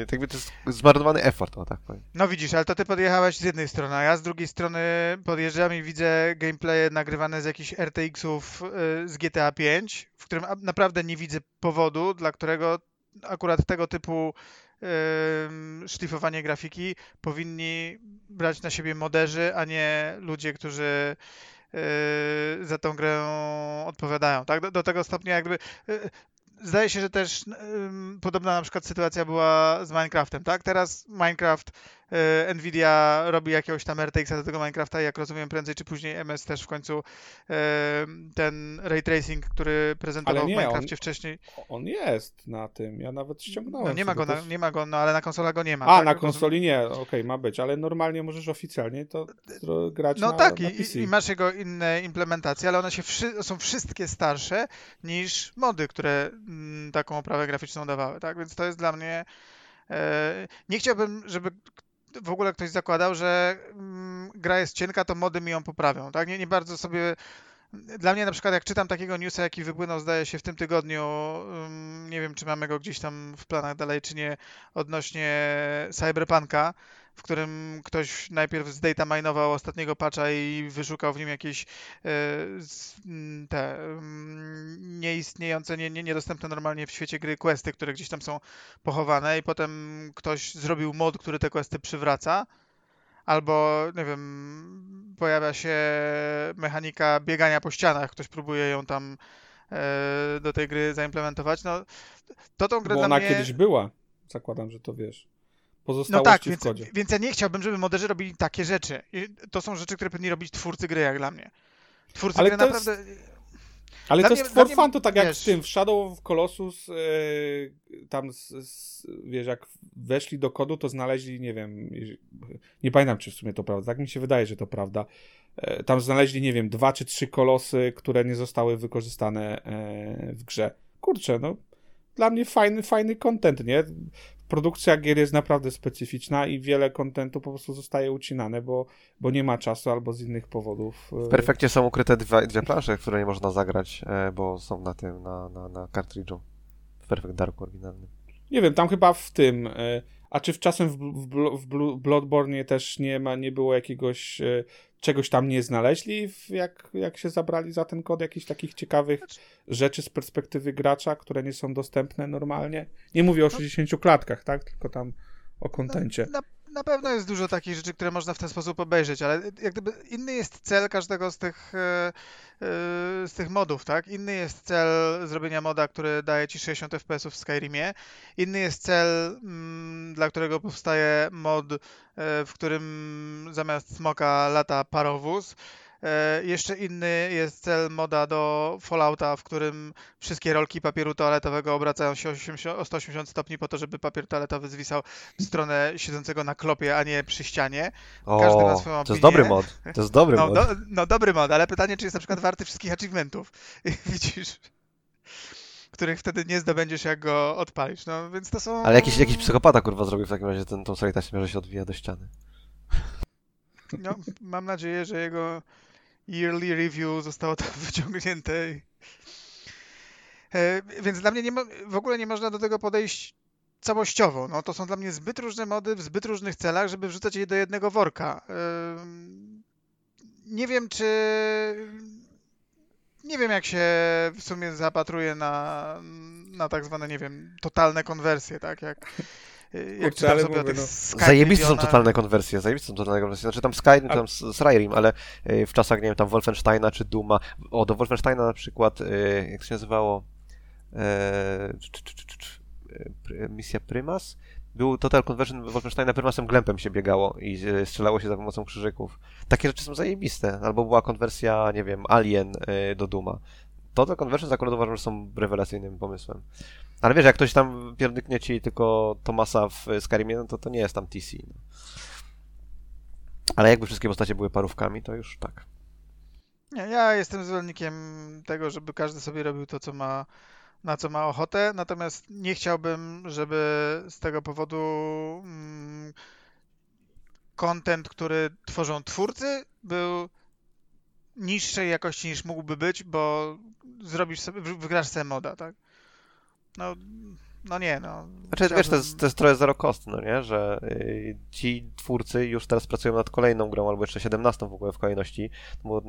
S4: tak jakby to jest zmarnowany effort, o tak powiem.
S2: No widzisz, ale to ty podjechałeś z jednej strony, a ja z drugiej strony podjeżdżam i widzę gameplaye nagrywane z jakichś RTX-ów y, z GTA 5, w którym naprawdę nie widzę powodu, dla którego akurat tego typu szlifowanie grafiki powinni brać na siebie moderzy, a nie ludzie, którzy y, za tą grę odpowiadają. Tak? Do, do tego stopnia jakby y, Zdaje się, że też ym, podobna na przykład sytuacja była z Minecraftem, tak? Teraz Minecraft, y, Nvidia robi jakiegoś tam RTX-a do tego Minecrafta i jak rozumiem prędzej czy później MS też w końcu y, ten ray tracing, który prezentował
S3: nie,
S2: w Minecrafcie
S3: on-
S2: wcześniej.
S3: On jest na tym. Ja nawet ściągnąłem.
S2: No nie ma go, na, nie ma go, no ale na konsolach go nie ma.
S3: A,
S2: tak?
S3: na konsoli nie, okej, ma być, ale normalnie możesz oficjalnie to to grać
S2: No
S3: na,
S2: tak,
S3: na
S2: i,
S3: PC.
S2: i- i masz jego inne implementacje, ale one się wszy- są wszystkie starsze niż mody, które taką oprawę graficzną dawały, tak? Więc to jest dla mnie. E, nie chciałbym, żeby w ogóle ktoś zakładał, że mm, gra jest cienka, to mody mi ją poprawią, tak? Nie, nie bardzo sobie. Dla mnie na przykład, jak czytam takiego newsa, jaki wypłynął, zdaje się, w tym tygodniu, ym, nie wiem, czy mamy go gdzieś tam w planach dalej, czy nie, odnośnie Cyberpunka, w którym ktoś najpierw zdataminował ostatniego patcha i wyszukał w nim jakieś e, te nieistniejące, nie, nie, niedostępne normalnie w świecie gry questy, które gdzieś tam są pochowane i potem ktoś zrobił mod, który te questy przywraca. Albo, nie wiem, pojawia się mechanika biegania po ścianach, ktoś próbuje ją tam e, do tej gry zaimplementować. No, to tą grę
S3: Bo ona
S2: mnie...
S3: kiedyś była. Zakładam, że to wiesz.
S2: No
S3: Pozostałości
S2: tak,
S3: w
S2: więc,
S3: kodzie.
S2: więc ja nie chciałbym, żeby moderzy robili takie rzeczy. To są rzeczy, które powinni robić twórcy gry, jak dla mnie. Twórcy
S3: Ale
S2: gry
S3: to jest-
S2: naprawdę...
S3: Ale
S2: Dla
S3: to jest for fun, to tak jak
S2: wiesz-
S3: w tym, w Shadow of Colossus, e, tam, z, z, wiesz, jak weszli do kodu, to znaleźli, nie wiem, nie pamiętam, czy w sumie to prawda, tak mi się wydaje, że to prawda. E, tam znaleźli, nie wiem, dwa czy trzy kolosy, które nie zostały wykorzystane e, w grze. Kurczę, no, dla mnie fajny, fajny content, nie? Produkcja gier jest naprawdę specyficzna i wiele kontentu po prostu zostaje ucinane, bo, bo nie ma czasu albo z innych powodów. e,
S4: W perfekcie są ukryte dwie, dwie plansze, które nie można zagrać, e, bo są na tym, na, na, na cartridge'u. W Perfect Dark oryginalnym.
S3: Nie wiem, tam chyba w tym. A czy czasem w, w, w Bloodborne też nie ma, nie było jakiegoś e, czegoś tam nie znaleźli, jak, jak się zabrali za ten kod, jakichś takich ciekawych rzeczy z perspektywy gracza, które nie są dostępne normalnie? Nie mówię o 60 klatkach, tak? Tylko tam o kontencie.
S2: Na, na pewno jest dużo takich rzeczy, które można w ten sposób obejrzeć, ale jak gdyby inny jest cel każdego z tych, e, e, z tych modów, tak? Inny jest cel zrobienia moda, który daje ci 60 fps w Skyrimie. Inny jest cel, mm, dla którego powstaje mod, e, w którym zamiast smoka lata parowóz. E, Jeszcze inny jest cel moda do Fallouta, w którym wszystkie rolki papieru toaletowego obracają się 80, o 180 stopni po to, żeby papier toaletowy zwisał w stronę siedzącego na klopie, a nie przy ścianie. Każdy ma
S4: O,
S2: swoją
S4: to jest
S2: opinię.
S4: dobry mod. To jest dobry
S2: No,
S4: mod.
S2: do, no dobry mod, ale pytanie, czy jest na przykład warty wszystkich achievementów. Widzisz? Których wtedy nie zdobędziesz, jak go odpalisz. No więc to są.
S4: Ale jakiś, jakiś psychopata kurwa zrobił w takim razie ten, tą solitaśmę, że się odwija do ściany.
S2: No, mam nadzieję, że jego yearly review zostało tam wyciągnięte. E, Więc dla mnie nie w ogóle nie można do tego podejść całościowo. No, to są dla mnie zbyt różne mody w zbyt różnych celach, żeby wrzucać je do jednego worka. Nie wiem, czy. Nie wiem, jak się w sumie zapatruje na, na tak zwane, nie wiem, totalne konwersje, tak? Jak, jak
S3: Kurczę, ale
S2: sobie
S3: mówię, no,
S4: Zajebiste są totalne konwersje, zajebiste są totalne konwersje. Znaczy tam Skyrim,
S3: Ale-
S4: tam Skyrim, ale y, w czasach, nie wiem, tam Wolfensteina czy Duma. O, do Wolfensteina na przykład, y, jak to się nazywało? Misja Prymas? Był Total Conversion Wolfensteina Prymasem Glempem się biegało i y, strzelało się za pomocą krzyżyków. Takie rzeczy są zajebiste. Albo była konwersja, nie wiem, Alien y, do Duma. Total Conversion akurat uważam, że są rewelacyjnym pomysłem. Ale wiesz, jak ktoś tam pierdyknie ci tylko Tomasa w Skyrimie, no to to nie jest tam TC. No. Ale jakby wszystkie postacie były parówkami, to już tak.
S2: Nie, ja jestem zwolennikiem tego, żeby każdy sobie robił to, co ma, na co ma ochotę, natomiast nie chciałbym, żeby z tego powodu mm, content, który tworzą twórcy, był niższej jakości niż mógłby być, bo zrobisz sobie, wy- wygrasz sobie moda, tak? No, no nie, no.
S4: Znaczy, wiesz, to jest,
S2: Chciałbym-
S4: to jest trochę zero cost, no nie? Że y, ci twórcy już teraz pracują nad kolejną grą, albo jeszcze 17 w ogóle w kolejności, bo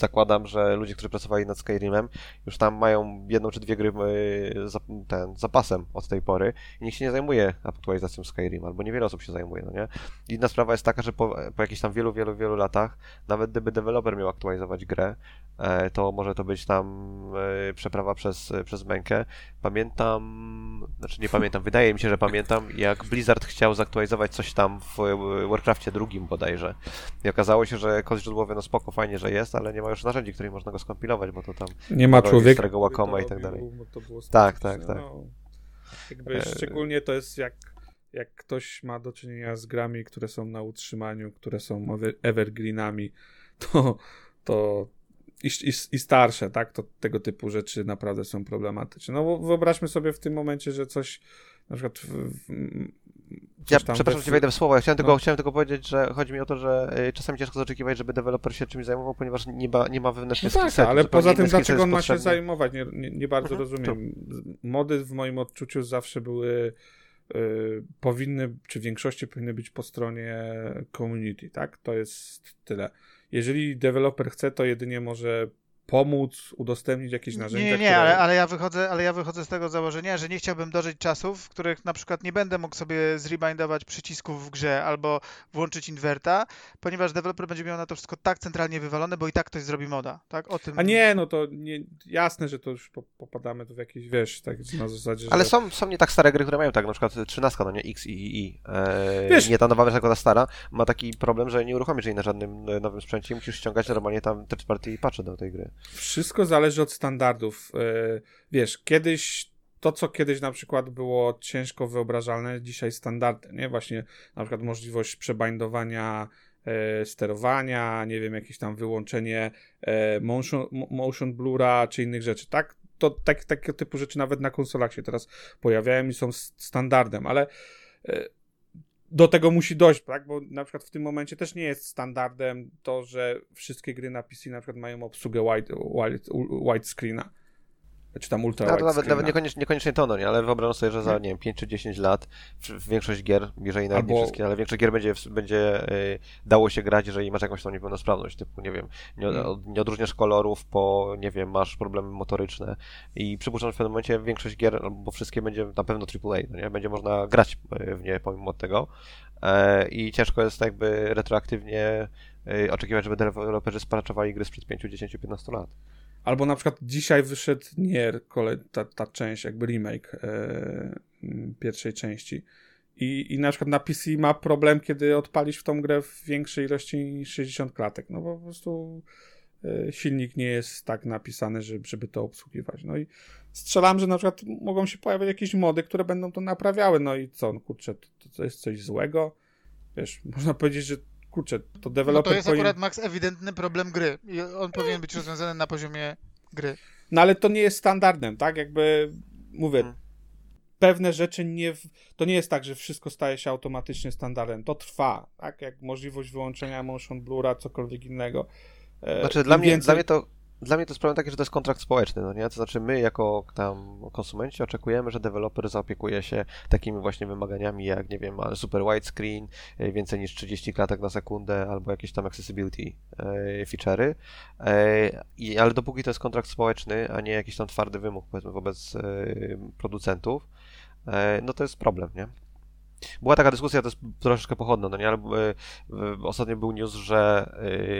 S4: zakładam, że ludzie, którzy pracowali nad Skyrimem, już tam mają jedną czy dwie gry y, za, ten, zapasem od tej pory i nikt się nie zajmuje aktualizacją Skyrim, albo niewiele osób się zajmuje, no nie? Inna sprawa jest taka, że po, po jakichś tam wielu, wielu, wielu latach, nawet gdyby deweloper miał aktualizować grę, e, to może to być tam e, przeprawa przez, przez mękę. Pamiętam, znaczy nie pamiętam, wydaje mi się, że pamiętam, jak Blizzard chciał zaktualizować coś tam w e, Warcraftie drugim bodajże. I okazało się, że kod źródłowy, no spoko, fajnie, że jest, ale nie ma już narzędzi, którymi można go skompilować, bo to tam
S3: Nie ma człowieka.
S4: starego
S3: który
S4: i tak dalej.
S3: było
S4: Tak, tak, tak.
S3: No. Jakby
S4: E,
S3: szczególnie to jest jak, jak ktoś ma do czynienia z grami, które są na utrzymaniu, które są ever- evergreenami, to, to i, i, i starsze, tak, to tego typu rzeczy naprawdę są problematyczne. No bo wyobraźmy sobie w tym momencie, że coś na przykład w, w,
S4: Ja przepraszam, że wejdę w słowo. Ja chciałem tylko,
S3: No.
S4: chciałem tylko powiedzieć, że chodzi mi o to, że y, czasami ciężko oczekiwać, żeby deweloper się czymś zajmował, ponieważ nie ma, nie ma
S3: No
S4: wewnętrznych
S3: tak,
S4: skillsetów,
S3: ale poza tym, dlaczego on ma się zajmować? Nie, nie, nie bardzo
S4: Mhm,
S3: rozumiem. Mody w moim odczuciu zawsze były, y, powinny, czy w większości powinny być po stronie community, tak? To jest tyle. Jeżeli deweloper chce, to jedynie może pomóc, udostępnić jakieś narzędzia,
S2: Nie, nie,
S3: które...
S2: ale, ale, ja wychodzę, ale ja wychodzę z tego założenia, że nie chciałbym dożyć czasów, w których na przykład nie będę mógł sobie zrebindować przycisków w grze albo włączyć inwerta, ponieważ deweloper będzie miał na to wszystko tak centralnie wywalone, bo i tak ktoś zrobi moda, tak? O tym...
S3: A nie, no to nie, jasne, że to już po, popadamy tu w jakieś, wiesz, tak na zasadzie,
S4: Ale
S3: że...
S4: są, są nie tak stare gry, które mają tak, na przykład 13, no nie, X i I, I. E,
S3: Wiesz-
S4: nie ta nowa wersja, ta stara, ma taki problem, że nie uruchomisz jej na żadnym e, nowym sprzęcie i musisz ściągać normalnie tam third party patche do tej gry.
S3: Wszystko zależy od standardów. E, wiesz, kiedyś to, co kiedyś na przykład było ciężko wyobrażalne, dzisiaj standardem, nie? Właśnie na przykład możliwość przebindowania e, sterowania, nie wiem, jakieś tam wyłączenie e, motion, motion blura czy innych rzeczy, tak? To tak, takie typu rzeczy nawet na konsolach się teraz pojawiają i są standardem, ale e, do tego musi dojść, tak? Bo na przykład w tym momencie też nie jest standardem to, że wszystkie gry na PC na przykład mają obsługę wide, wide, widescreena czy tam ultra
S4: no, to nawet, nawet niekoniecznie, niekoniecznie to, no nie, ale wyobrażam sobie, że za, nie. wiem, 5 czy 10 lat większość gier, jeżeli nawet Albo... nie wszystkie, ale większość gier będzie, będzie y, dało się grać, jeżeli masz jakąś tą niepełnosprawność, typu, nie wiem, nie, hmm. nie odróżniasz kolorów, po, nie wiem, masz problemy motoryczne. I przypuszczam, że w pewnym momencie większość gier, bo wszystkie będzie na pewno AAA, no nie, będzie można grać y, w nie pomimo tego. E, i ciężko jest jakby retroaktywnie y, oczekiwać, żeby deweloperzy sparaczowali gry sprzed 5, 10, 15 lat.
S3: Albo na przykład dzisiaj wyszedł Nier, ta, ta część, jakby remake e, pierwszej części. I, I na przykład na PC ma problem, kiedy odpalisz w tą grę w większej ilości niż 60 klatek. No bo po prostu e, silnik nie jest tak napisany, żeby, żeby to obsługiwać. No i strzelam, że na przykład mogą się pojawiać jakieś mody, które będą to naprawiały. No i co, no kurczę, to, to jest coś złego? Wiesz, można powiedzieć, że kurczę, to deweloper... No
S2: to jest powinien... akurat, Max, ewidentny problem gry i on powinien być rozwiązany na poziomie gry.
S3: No ale to nie jest standardem, tak? Jakby, mówię, hmm. pewne rzeczy nie... W... To nie jest tak, że wszystko staje się automatycznie standardem. To trwa, tak? Jak możliwość wyłączenia motion blura, cokolwiek innego.
S4: E, znaczy, dla mnie, więcej... dla mnie to dla mnie to jest problem taki, że to jest kontrakt społeczny, no nie? To znaczy my jako tam konsumenci oczekujemy, że deweloper zaopiekuje się takimi właśnie wymaganiami jak, nie wiem, super widescreen, e, więcej niż 30 klatek na sekundę albo jakieś tam accessibility e, feature'y, e, ale dopóki to jest kontrakt społeczny, a nie jakiś tam twardy wymóg powiedzmy wobec producentów, no to jest problem, nie? Była taka dyskusja, to jest troszeczkę pochodna, no nie, ale e, ostatnio był news, że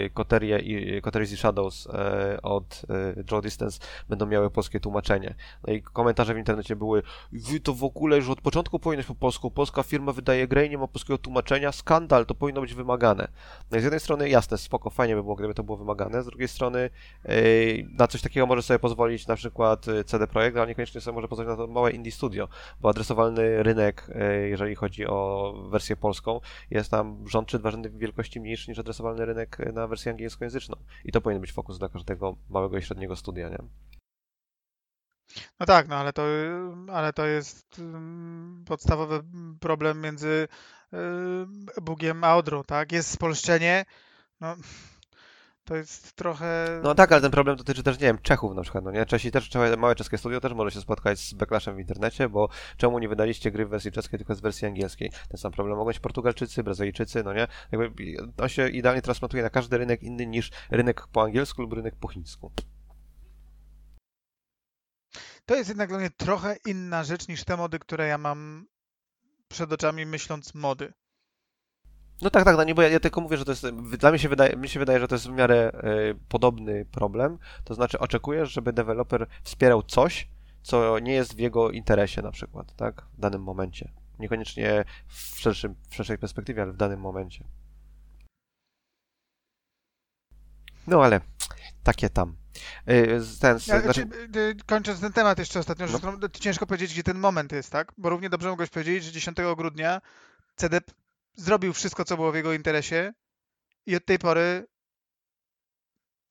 S4: e, Koterie i Koteries i Shadows e, od Draw Distance będą miały polskie tłumaczenie. No i komentarze w internecie były wy to w ogóle już od początku powinno po polsku, polska firma wydaje grę i nie ma polskiego tłumaczenia, skandal, to powinno być wymagane. No i z jednej strony jasne, spoko, fajnie by było, gdyby to było wymagane, z drugiej strony na coś takiego może sobie pozwolić na przykład CD Projekt, ale niekoniecznie sobie może pozwolić na to małe indie studio, bo adresowalny rynek, jeżeli chodzi chodzi o wersję polską, jest tam rząd czy dwa rzędy wielkości mniejszy niż adresowalny rynek na wersję angielskojęzyczną. I to powinien być fokus dla każdego małego i średniego studia, nie?
S2: No tak, no ale to, ale to jest podstawowy problem między Bugiem a Odrą, tak? Jest spolszczenie, no to jest trochę...
S4: No tak, ale ten problem dotyczy też, nie wiem, Czechów na przykład, no nie? Czesi też, małe czeskie studio też może się spotkać z backlashem w internecie, bo czemu nie wydaliście gry w wersji czeskiej, tylko z wersji angielskiej? Ten sam problem mogą być Portugalczycy, Brazylijczycy, no nie? Jakby on się idealnie transplantuje na każdy rynek inny niż rynek po angielsku lub rynek po chińsku.
S2: To jest jednak dla mnie trochę inna rzecz niż te mody, które ja mam przed oczami myśląc mody.
S4: No tak, tak, no nie, bo ja, ja, tylko mówię, że to jest, dla mnie się wydaje, mi się wydaje, że to jest w miarę y, podobny problem, to znaczy oczekujesz, żeby deweloper wspierał coś, co nie jest w jego interesie na przykład, tak, w danym momencie. Niekoniecznie w, szerszym, w szerszej perspektywie, ale w danym momencie. No ale takie tam.
S2: Y, ten, ja, znaczy... Kończąc ten temat jeszcze ostatnio, no. ciężko powiedzieć, gdzie ten moment jest, tak? Bo równie dobrze mogłeś powiedzieć, że 10 grudnia CDP zrobił wszystko, co było w jego interesie i od tej pory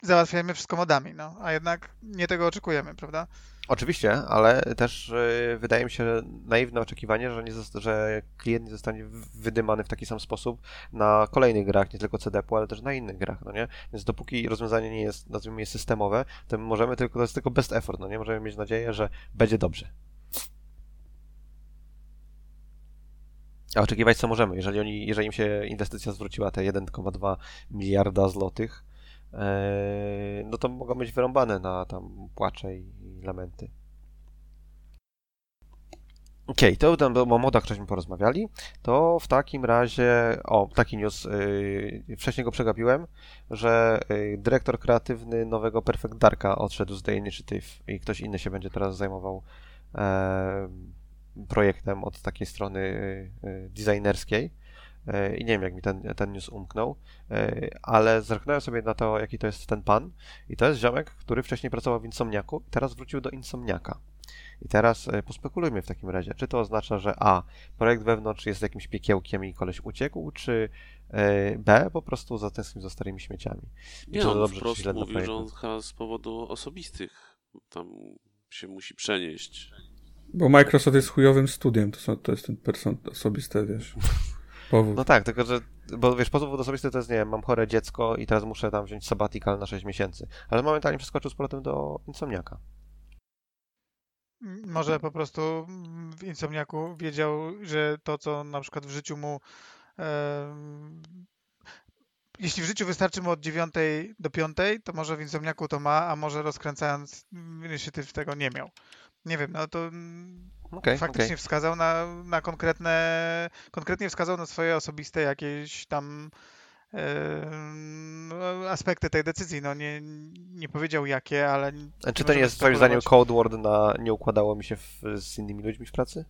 S2: załatwiajmy wszystko modami, no. A jednak nie tego oczekujemy, prawda?
S4: Oczywiście, ale też yy, wydaje mi się naiwne oczekiwanie, że, nie że klient nie zostanie wydymany w taki sam sposób na kolejnych grach, nie tylko CDP, ale też na innych grach, no nie? Więc dopóki rozwiązanie nie jest, nazwijmy je systemowe, to możemy tylko, to jest tylko best effort, no nie? Możemy mieć nadzieję, że będzie dobrze. A oczekiwać co możemy, jeżeli, oni, jeżeli im się inwestycja zwróciła te 1,2 miliarda złotych, e, no to mogą być wyrąbane na tam płacze i, lamenty. Okej, okay, to tam o modach żeśmy porozmawiali. To w takim razie, o, taki news, yy, wcześniej go przegapiłem, że yy, dyrektor kreatywny nowego Perfect Darka odszedł z The Initiative i ktoś inny się będzie teraz zajmował projektem od takiej strony y, y, designerskiej. e, i nie wiem, jak mi ten, ten news umknął, ale zerknąłem sobie na to, jaki to jest ten pan i to jest ziomek, który wcześniej pracował w Insomniaku i teraz wrócił do Insomniaka. I teraz pospekulujmy w takim razie, czy to oznacza, że A, projekt wewnątrz jest jakimś piekiełkiem i koleś uciekł, czy B, po prostu zatęsknił za starymi śmieciami.
S1: Nie,
S4: to
S1: on
S4: dobrze,
S1: wprost mówił, że on z powodu osobistych tam się musi przenieść.
S3: Bo Microsoft jest chujowym studiem, to, są, to jest ten person osobiste, wiesz, powód.
S4: No tak, tylko że, bo wiesz, powód osobisty to jest, nie wiem, mam chore dziecko i teraz muszę tam wziąć sabbatical na 6 miesięcy, ale momentalnie przeskoczył z powrotem do Insomniaka.
S2: Może po prostu w Insomniaku wiedział, że to, co na przykład w życiu mu. jeśli w życiu wystarczy mu od 9 do 5, to może w Insomniaku to ma, a może rozkręcając inicjatyw tego nie miał. Nie wiem, no to mm,
S4: Okej,
S2: faktycznie
S4: okej.
S2: wskazał na, na konkretne, konkretnie wskazał na swoje osobiste jakieś tam no, aspekty tej decyzji. No nie, nie powiedział jakie, ale
S4: A Czy to nie jest twoim zdaniem code word na nie układało mi się w, z innymi ludźmi w pracy?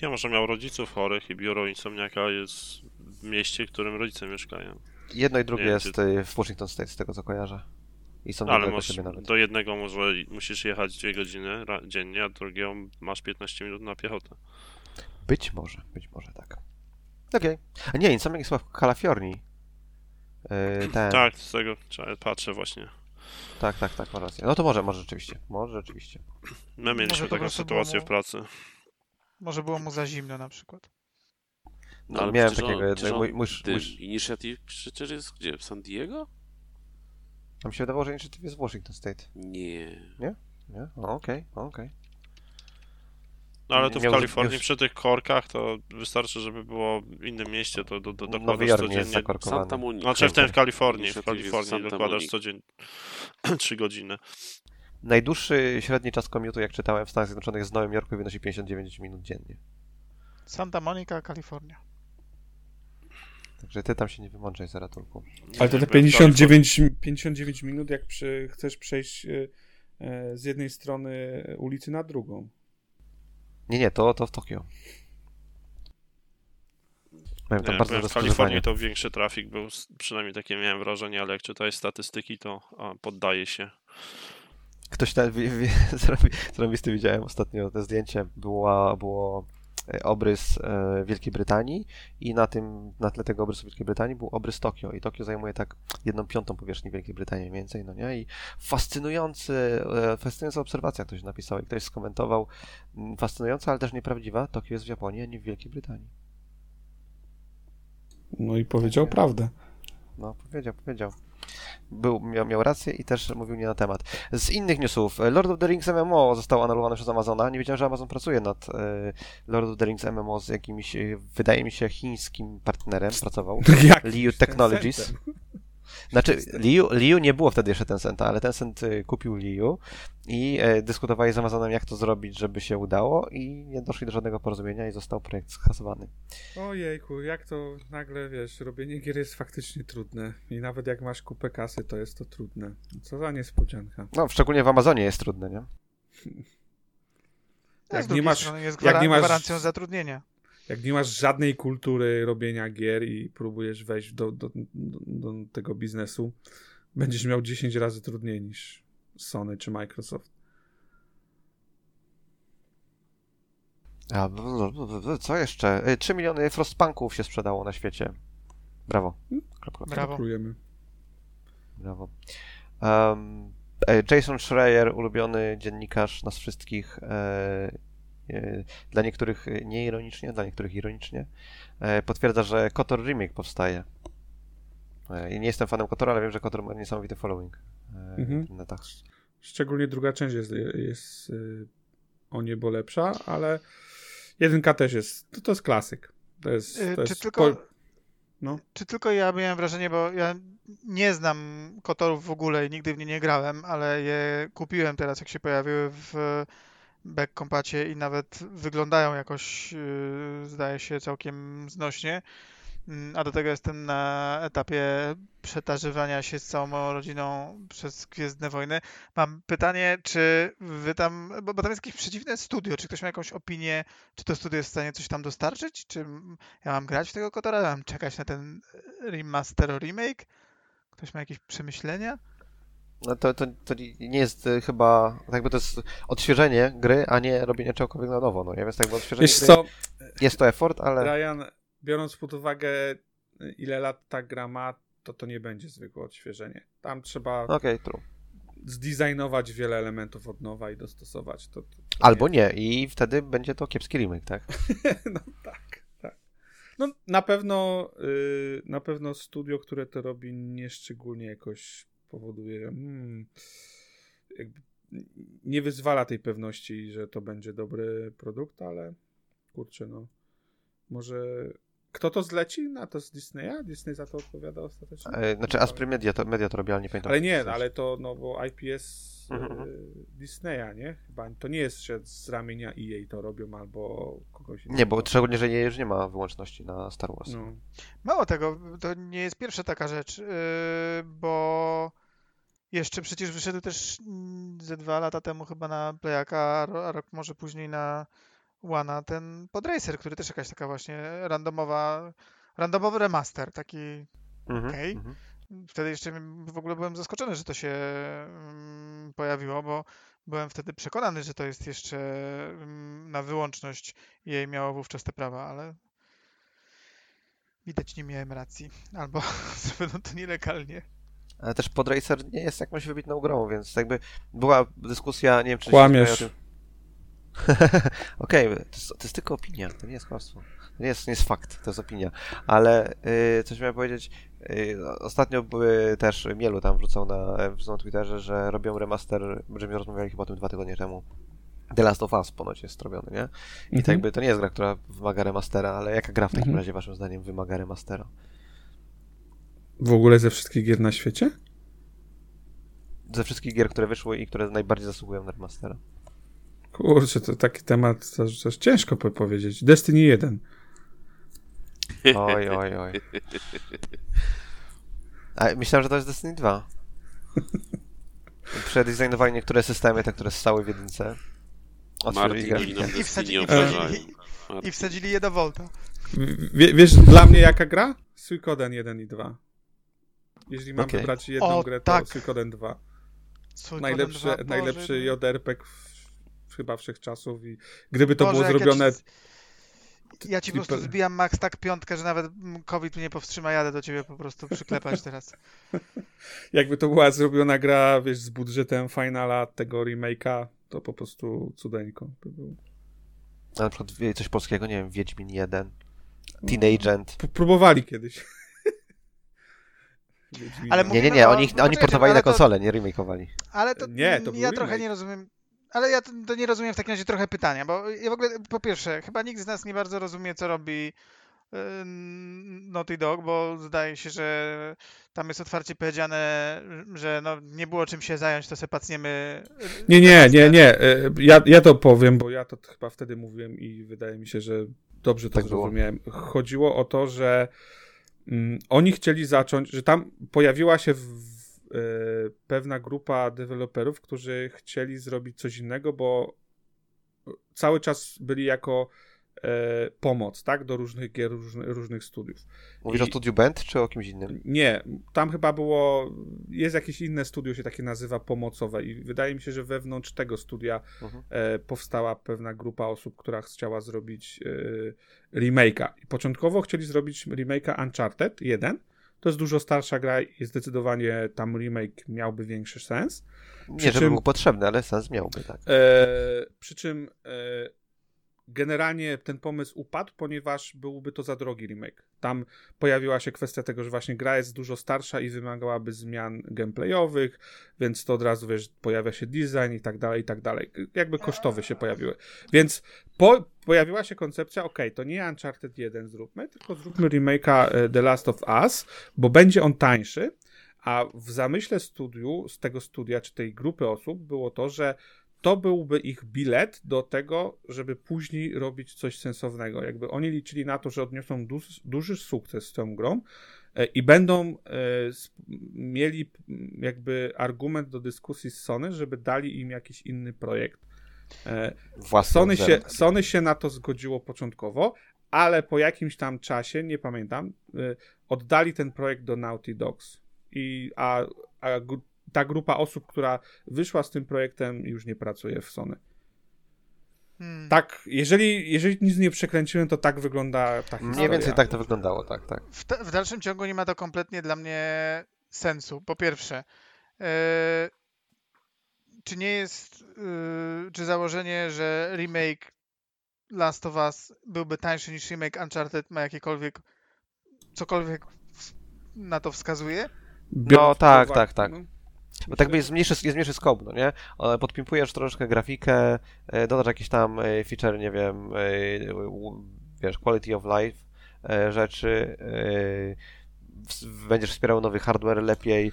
S5: Ja może miał rodziców chorych i biuro insomniaka jest w mieście, w którym rodzice mieszkają.
S4: Jedno i drugie
S5: wiem,
S4: jest y, w Washington State, z tego co kojarzę. I są
S5: Ale masz,
S4: nawet.
S5: do jednego może musisz jechać dwie godziny ra- dziennie, a do drugiego masz 15 minut na piechotę.
S4: Być może, być może tak. Okej. A nie, Insomniac jest chyba w Kalifornii. Yy, ten.
S5: Tak, z tego trzeba- patrzę właśnie.
S4: tak, tak, tak, ma rację. No to może, może rzeczywiście. Może rzeczywiście.
S5: My mieliśmy taką sytuację
S2: było
S5: w pracy.
S2: może było mu za zimno na przykład.
S4: No,
S1: ale
S4: miałem takiego
S1: on-.
S4: Mój,
S1: on-
S4: mój,
S1: Ty,
S4: mój,
S1: Initiative przecież jest gdzie? W San Diego?
S4: A mi się wydawało, że Initiative jest Washington State.
S1: Nie.
S4: Nie? O, okej, o, okej.
S5: No ale tu w
S4: Miał-
S5: Kalifornii
S4: miał-
S5: przy tych korkach to wystarczy, żeby było w innym mieście, to do, do,
S4: Nowy
S5: dokładasz
S4: Jork nie jest
S5: codziennie.
S4: zakorkowany.
S1: Santa Monica.
S5: Znaczy w tym w Kalifornii, w
S1: jest
S5: Kalifornii
S1: Santa
S5: dokładasz
S1: Monica.
S5: codziennie 3 godziny.
S4: Najdłuższy średni czas komiotu, jak czytałem w Stanach Zjednoczonych z Nowym Jorku, wynosi 59 minut dziennie.
S2: Santa Monica, Kalifornia.
S4: Także ty tam się nie wymądrzaj, Zaratulku.
S3: Ale to te
S5: byłem w Kalifornii.
S3: 59, 59 minut, jak przy, chcesz przejść e, e, z jednej strony ulicy na drugą.
S4: Nie, nie, to, to w Tokio. Powiem tam
S5: Nie,
S4: bardzo
S5: w Kalifornii to większy trafik był, przynajmniej takie miałem wrażenie, ale jak czytałeś statystyki, to a, poddaje się.
S4: Ktoś tam, wi- wi- zrobi- zrobisty widziałem ostatnio te zdjęcie, było, było obrys e, Wielkiej Brytanii i na tym, na tle tego obrysu Wielkiej Brytanii był obrys Tokio i Tokio zajmuje tak jedną piątą powierzchni Wielkiej Brytanii mniej więcej, no nie? I fascynujący, e, fascynująca obserwacja ktoś napisał i ktoś skomentował, mm, fascynująca, ale też nieprawdziwa, Tokio jest w Japonii, a nie w Wielkiej Brytanii.
S3: No i powiedział prawdę.
S4: No, powiedział, powiedział. Był, miał, miał rację i też mówił nie na temat. Z innych newsów, Lord of the Rings MMO został anulowany przez Amazona. Nie wiedziałem, że Amazon pracuje nad e, Lord of the Rings MMO z jakimś, e, wydaje mi się, chińskim partnerem. Pracował.
S3: Jak
S4: Liu Technologies. Znaczy, Liu, Liu nie było wtedy jeszcze Tencenta, ale Tencent y, kupił Liu i e, dyskutowali z Amazonem, jak to zrobić, żeby się udało i nie doszli do żadnego porozumienia i został projekt skasowany.
S3: Ojejku, jak to nagle, wiesz, robienie gier jest faktycznie trudne. I nawet jak masz kupę kasy, to jest to trudne. Co za niespodzianka.
S4: No, szczególnie w Amazonie jest trudne, nie?
S2: A
S3: Jak
S2: z
S3: nie masz-
S2: jest
S3: jak nie masz-
S2: gwarancją zatrudnienia.
S3: Jak nie masz żadnej kultury robienia gier i próbujesz wejść do, do, do, do tego biznesu, będziesz miał 10 razy trudniej niż Sony czy Microsoft.
S4: A, co jeszcze? Y, 3 miliony Frostpunków się sprzedało na świecie. Brawo. Klap,
S2: Brawo.
S4: Brawo. Um, Jason Schreier, ulubiony dziennikarz nas wszystkich, e, dla niektórych e, nieironicznie, dla niektórych ironicznie, e, potwierdza, że KOTOR remake powstaje. E, i nie jestem fanem KOTOR, ale wiem, że KOTOR ma niesamowity following e,
S3: Mhm.
S4: w internetach.
S3: Szczególnie druga część jest, jest o niebo lepsza, ale jedynka też jest, to, to jest klasyk. To jest, to
S2: Czy
S3: jest
S2: tylko,
S3: po- no.
S2: czy tylko ja miałem wrażenie, bo ja nie znam Kotorów w ogóle i nigdy w nie nie grałem, ale je kupiłem teraz, jak się pojawiły w back kompacie i nawet wyglądają jakoś, yy, zdaje się, całkiem znośnie. Mm, A do tego jestem na etapie przetarzywania się z całą moją rodziną przez Gwiezdne Wojny. Mam pytanie, czy wy tam, bo, bo tam jest jakieś przeciwne studio, czy ktoś ma jakąś opinię, czy to studio jest w stanie coś tam dostarczyć? Czy ja mam grać w tego Kotora, mam czekać na ten remaster, remake? Ktoś ma jakieś przemyślenia?
S4: No to, to, to nie jest e, chyba, tak jakby to jest odświeżenie gry, a nie robienie czegokolwiek na nowo, no nie? Więc tak jakby odświeżenie
S3: Wiesz
S4: gry,
S3: co,
S4: jest to effort, ale
S3: Ryan, biorąc pod uwagę ile lat ta gra ma, to to nie będzie zwykłe odświeżenie. Tam trzeba
S4: okej, true.
S3: zdesignować wiele elementów od nowa i dostosować. To, to, to
S4: Albo nie i wtedy będzie to kiepski remake, tak?
S3: No tak, tak. No na pewno y, na pewno studio, które to robi nieszczególnie jakoś powoduje, hmm, jakby nie wyzwala tej pewności, że to będzie dobry produkt, ale kurczę no może kto to zleci na to z Disneya? Disney za to odpowiada ostatecznie?
S4: E, Znaczy Aspry Media to, Media to robi, ale nie pamiętam.
S3: Ale nie, ale to no bo IPS
S4: Mhm.
S3: y, Disneya, nie? Chyba to nie jest, że z ramienia EA to robią albo kogoś innego.
S4: Nie, bo szczególnie, że nie, już nie ma wyłączności na Star Wars.
S3: No.
S2: Mało tego, to nie jest pierwsza taka rzecz, yy, bo jeszcze przecież wyszedł też mm, ze dwa lata temu chyba na Playaka, a ro- a rok może później na Wana ten Podracer, który też jakaś taka właśnie randomowa, randomowy remaster, taki
S4: Mhm,
S2: Okej.
S4: mhm.
S2: Wtedy jeszcze w ogóle byłem zaskoczony, że to się mm, pojawiło, bo byłem wtedy przekonany, że to jest jeszcze mm, na wyłączność jej miało wówczas te prawa, ale widać nie miałem racji. Albo zrobiono to nielegalnie.
S4: Ale też Podracer nie jest jakąś wybitną grą, więc jakby była dyskusja, nie wiem czy...
S3: Kłamiesz.
S4: się Okej, to, jest- to jest tylko opinia, to nie jest kłamstwo. To nie jest, nie jest fakt, to jest opinia. Ale y, coś miałem powiedzieć, y, ostatnio były też, Mielu tam wrzucał na, wrzucał na Twitterze, że robią remaster, będziemy rozmawiali chyba o tym dwa tygodnie temu. The Last of Us ponoć jest robiony, nie? I to
S3: Mhm.
S4: jakby to nie jest gra, która wymaga remastera, ale jaka gra w takim
S3: Mhm.
S4: razie waszym zdaniem wymaga remastera?
S3: W ogóle ze wszystkich gier na świecie?
S4: Ze wszystkich gier, które wyszły i które najbardziej zasługują na remastera.
S3: Kurczę, to taki temat, to, to jest ciężko po- powiedzieć. Destiny 1.
S4: Oj, oj, oj. A myślałem, że to jest Destiny 2. Przedesignowali niektóre systemy, te, które stały w jedynce.
S1: Martin i
S4: grafikę.
S1: nam
S2: I wsadzili je do Volta.
S3: Wie, wiesz, dla mnie jaka gra? Suikoden 1 i 2. Jeśli mam
S4: Okej.
S3: wybrać jedną
S2: O,
S3: grę, to
S2: tak.
S3: Suikoden 2.
S2: Suikoden
S3: Najlepszy,
S2: 2, Boże,
S3: najlepszy
S2: no.
S3: JRPG w, chyba wszechczasów i gdyby to
S2: Boże,
S3: było zrobione...
S2: Ja ci, ja ci po prostu zbijam max tak piątkę, że nawet COVID mnie powstrzyma, jadę do ciebie po prostu przyklepać teraz.
S3: Jakby to była zrobiona gra, wiesz, z budżetem finala tego remake'a, to po prostu cudeńko by było.
S4: Na przykład coś polskiego, nie wiem, Wiedźmin 1, Teenagent.
S3: P- Próbowali kiedyś. Wiedźmina.
S2: Ale
S4: Nie, nie, nie, oni,
S2: no
S4: oni portowali
S2: ale
S4: na
S2: to-
S4: konsolę, nie remakeowali.
S2: Ale to,
S3: Nie, to
S2: ja trochę
S3: remake.
S2: nie rozumiem. Ale ja to, to nie rozumiem w takim razie trochę pytania, bo ja w ogóle po pierwsze, chyba nikt z nas nie bardzo rozumie, co robi yy, Naughty Dog, bo zdaje się, że tam jest otwarcie powiedziane, że no, nie było czym się zająć, to se pacniemy. yy,
S3: Nie, nie, nie, nie. e, Ja, ja to powiem, bo ja to chyba wtedy mówiłem i wydaje mi się, że dobrze to
S4: Tak było.
S3: zrozumiałem. Chodziło o to, że oni chcieli zacząć, że tam pojawiła się w, e, pewna grupa deweloperów, którzy chcieli zrobić coś innego, bo cały czas byli jako pomoc, tak, do różnych gier, różnych, różnych studiów.
S4: Mówisz
S3: I-
S4: o Studiu Band, czy o kimś innym?
S3: Nie, tam chyba było. Jest jakieś inne studio, się takie nazywa pomocowe, i wydaje mi się, że wewnątrz tego studia
S4: Mhm.
S3: e, powstała pewna grupa osób, która chciała zrobić e, remake'a. I początkowo chcieli zrobić remake'a Uncharted 1. To jest dużo starsza gra i zdecydowanie tam remake miałby większy sens.
S4: Nie,
S3: Przy
S4: żeby
S3: czym-
S4: był potrzebny, ale sens miałby, tak.
S3: E, przy czym e, generalnie ten pomysł upadł, ponieważ byłby to za drogi remake. Tam pojawiła się kwestia tego, że właśnie gra jest dużo starsza i wymagałaby zmian gameplayowych, więc to od razu, wiesz, pojawia się design i tak dalej, i tak dalej. Jakby kosztowe się pojawiły. Więc po, pojawiła się koncepcja, ok, to nie Uncharted 1 zróbmy, tylko zróbmy remake'a e, The Last of Us, bo będzie on tańszy, a w zamyśle studiu, z tego studia, czy tej grupy osób było to, że to byłby ich bilet do tego, żeby później robić coś sensownego. Jakby oni liczyli na to, że odniosą duży, duży sukces z tą grą e, i będą e, mieli jakby argument do dyskusji z Sony, żeby dali im jakiś inny projekt. E, Sony się. Sony się na to zgodziło początkowo, ale po jakimś tam czasie, nie pamiętam, oddali ten projekt do Naughty Dogs. I, a a ta grupa osób, która wyszła z tym projektem, już nie pracuje w Sony.
S2: Hmm.
S3: Tak, jeżeli, jeżeli nic nie przekręciłem, to tak wygląda ta historia.
S4: Mniej więcej tak to wyglądało, tak, tak.
S2: W, w dalszym ciągu nie ma to kompletnie dla mnie sensu. Po pierwsze, e, czy nie jest, e, czy założenie, że remake Last of Us byłby tańszy niż remake Uncharted ma jakiekolwiek, cokolwiek w- na to wskazuje?
S3: Biorąc
S4: No, tak,
S3: uwagę-
S4: tak, tak.
S3: no,
S4: Bo tak by jest mniejszy, jest mniejszy scope, no nie? Ale Podpimpujesz troszkę grafikę, e, dodasz jakieś tam e, feature, nie wiem, e, wiesz, quality of life rzeczy, będziesz wspierał nowy hardware lepiej,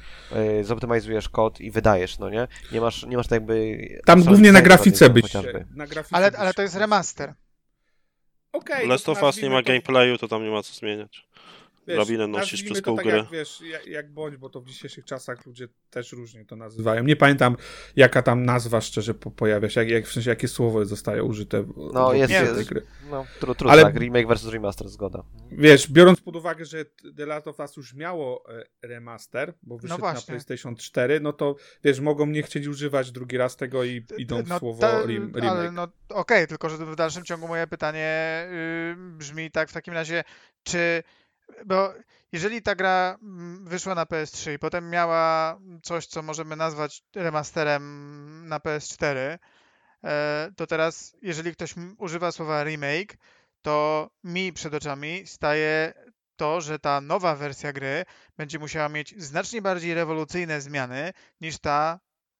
S4: zoptymalizujesz kod i wydajesz, no nie? Nie masz, nie masz tak jakby...
S3: Tam głównie na grafice się, na grafice
S2: Ale, ale to jest remaster.
S3: Okej,
S5: Last
S3: to
S5: of Us nie ma
S3: to-
S5: gameplayu, to tam nie ma co zmieniać.
S3: Wiesz,
S5: Drabinę nosisz przez pół
S3: tak
S5: gry.
S3: jak, wiesz, jak, jak bądź, bo to w dzisiejszych czasach ludzie też różnie to nazywają. Nie pamiętam, jaka tam nazwa szczerze po, pojawia się, jak, jak, w sensie jakie słowo zostaje użyte w,
S4: No, jest-
S2: jest.
S3: gry.
S4: No, tru, trudno,
S3: Ale-
S4: tak, remake versus remaster, zgoda.
S3: Wiesz, biorąc pod uwagę, że The Last of Us już miało e, remaster, bo wyszedł na
S2: właśnie.
S3: PlayStation 4, no to wiesz, mogą nie chcieć używać drugi raz tego i idą w
S2: No
S3: słowo
S2: ta- Ale
S3: remake.
S2: no okej, tylko że w dalszym ciągu moje pytanie y, brzmi tak w takim razie, czy bo jeżeli ta gra mm, wyszła na PS3 i potem miała coś, co możemy nazwać remasterem na PS4, e, to teraz jeżeli ktoś używa słowa remake, to mi przed oczami staje to, że ta nowa wersja gry będzie musiała mieć znacznie bardziej rewolucyjne zmiany niż ta,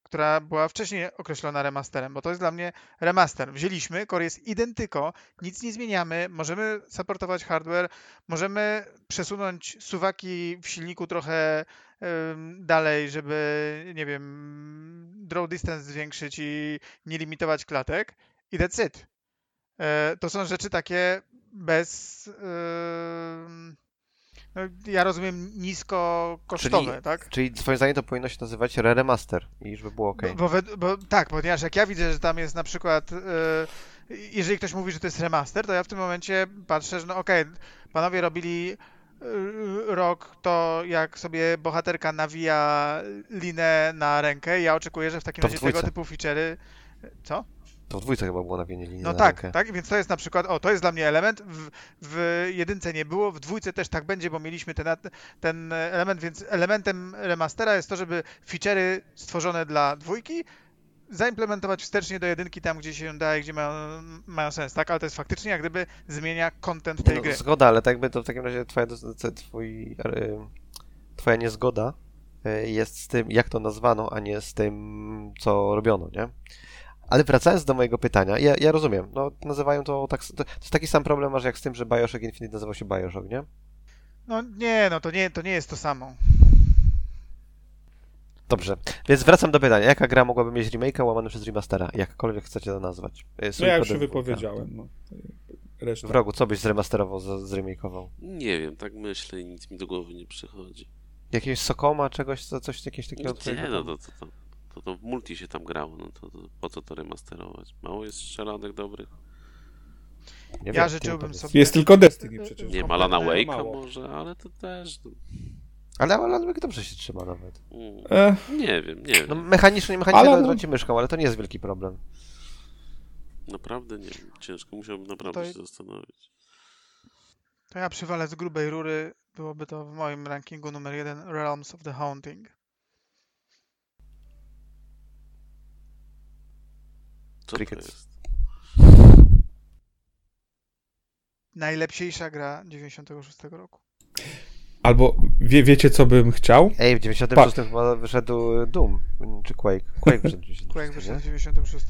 S2: która była wcześniej określona remasterem, bo to jest dla mnie remaster. Wzięliśmy, core jest identyko, nic nie zmieniamy, możemy supportować hardware, możemy przesunąć suwaki w silniku trochę dalej, żeby, nie wiem, draw distance zwiększyć i nie limitować klatek i that's it. E, To są rzeczy takie bez... no, ja rozumiem niskokosztowe,
S4: Czyli-
S2: tak?
S4: Czyli twoim zdaniem to powinno się nazywać re-remaster i już by było ok.
S2: Bo, bo, bo tak, ponieważ jak ja widzę, że tam jest na przykład, e, jeżeli ktoś mówi, że to jest remaster, to ja w tym momencie patrzę, że no okej, panowie robili e, rok to, jak sobie bohaterka nawija linę na rękę, ja oczekuję, że w takim
S4: To
S2: razie tego typu feature'y, co?
S4: To w dwójce chyba było nawienie linii
S2: No
S4: na
S2: tak,
S4: rękę.
S2: tak, więc to jest na przykład, o, to jest dla mnie element, w, w jedynce nie było, w dwójce też tak będzie, bo mieliśmy ten, ten element, więc elementem remastera jest to, żeby feature'y stworzone dla dwójki zaimplementować wstecznie do jedynki tam, gdzie się da i gdzie mają, mają sens, tak? Ale to jest faktycznie jak gdyby zmienia content tej
S4: No,
S2: gry.
S4: zgoda, ale tak jakby to w takim razie twoja, twój, e, twoja niezgoda e, jest z tym, jak to nazwano, a nie z tym, co robiono, nie? Ale wracając do mojego pytania, ja, ja rozumiem, no nazywają to tak, to jest taki sam problem masz jak z tym, że Bioshock Infinite nazywał się Bioshock, nie?
S2: No nie, no to nie, to nie jest to samo.
S4: Dobrze, więc wracam do pytania, jaka gra mogłaby mieć remake'a łamany przez remastera, jakkolwiek chcecie to nazwać? E,
S3: No ja już się wypowiedziałem. No. Reszta.
S4: Wrogu, co byś zremasterował, z- zremakeował?
S1: Nie wiem, tak myślę i nic mi do głowy nie przychodzi.
S4: Jakiegoś Sokoma, czegoś, co, coś jakiegoś takiego?
S1: Nie, no to, to, to, to, to w multi się tam grało, no to, to po co to remasterować? Mało jest strzelanek dobrych.
S4: Nie
S2: Ja
S4: wiem,
S2: życzyłbym sobie-
S3: Jest tylko Destiny przecież.
S1: Nie, Malana
S2: Kompletnie
S1: Wake'a
S3: mało.
S1: może, ale to też... No,
S4: Ale Alan Wake dobrze się trzyma nawet.
S1: mm,
S3: E,
S1: nie wiem, nie
S4: No
S1: wiem.
S4: mechanicznie, nie mechanicznie
S3: Ale-
S4: ale... trąci myszką, ale to nie jest wielki problem.
S1: Naprawdę nie wiem. Ciężko, musiałbym naprawdę
S2: To-
S1: się zastanowić.
S2: To ja przywalę z grubej rury, byłoby to w moim rankingu numer jeden Realms of the Haunting.
S1: Co
S4: Crickets.
S1: to jest?
S2: Najlepsza gra 96 roku.
S3: albo wie, wiecie, co bym chciał?
S4: Ej, w 96 chyba wyszedł Doom, czy Quake. Quake wyszedł w 96,
S2: Quake wyszedł w
S4: nie?
S2: 96.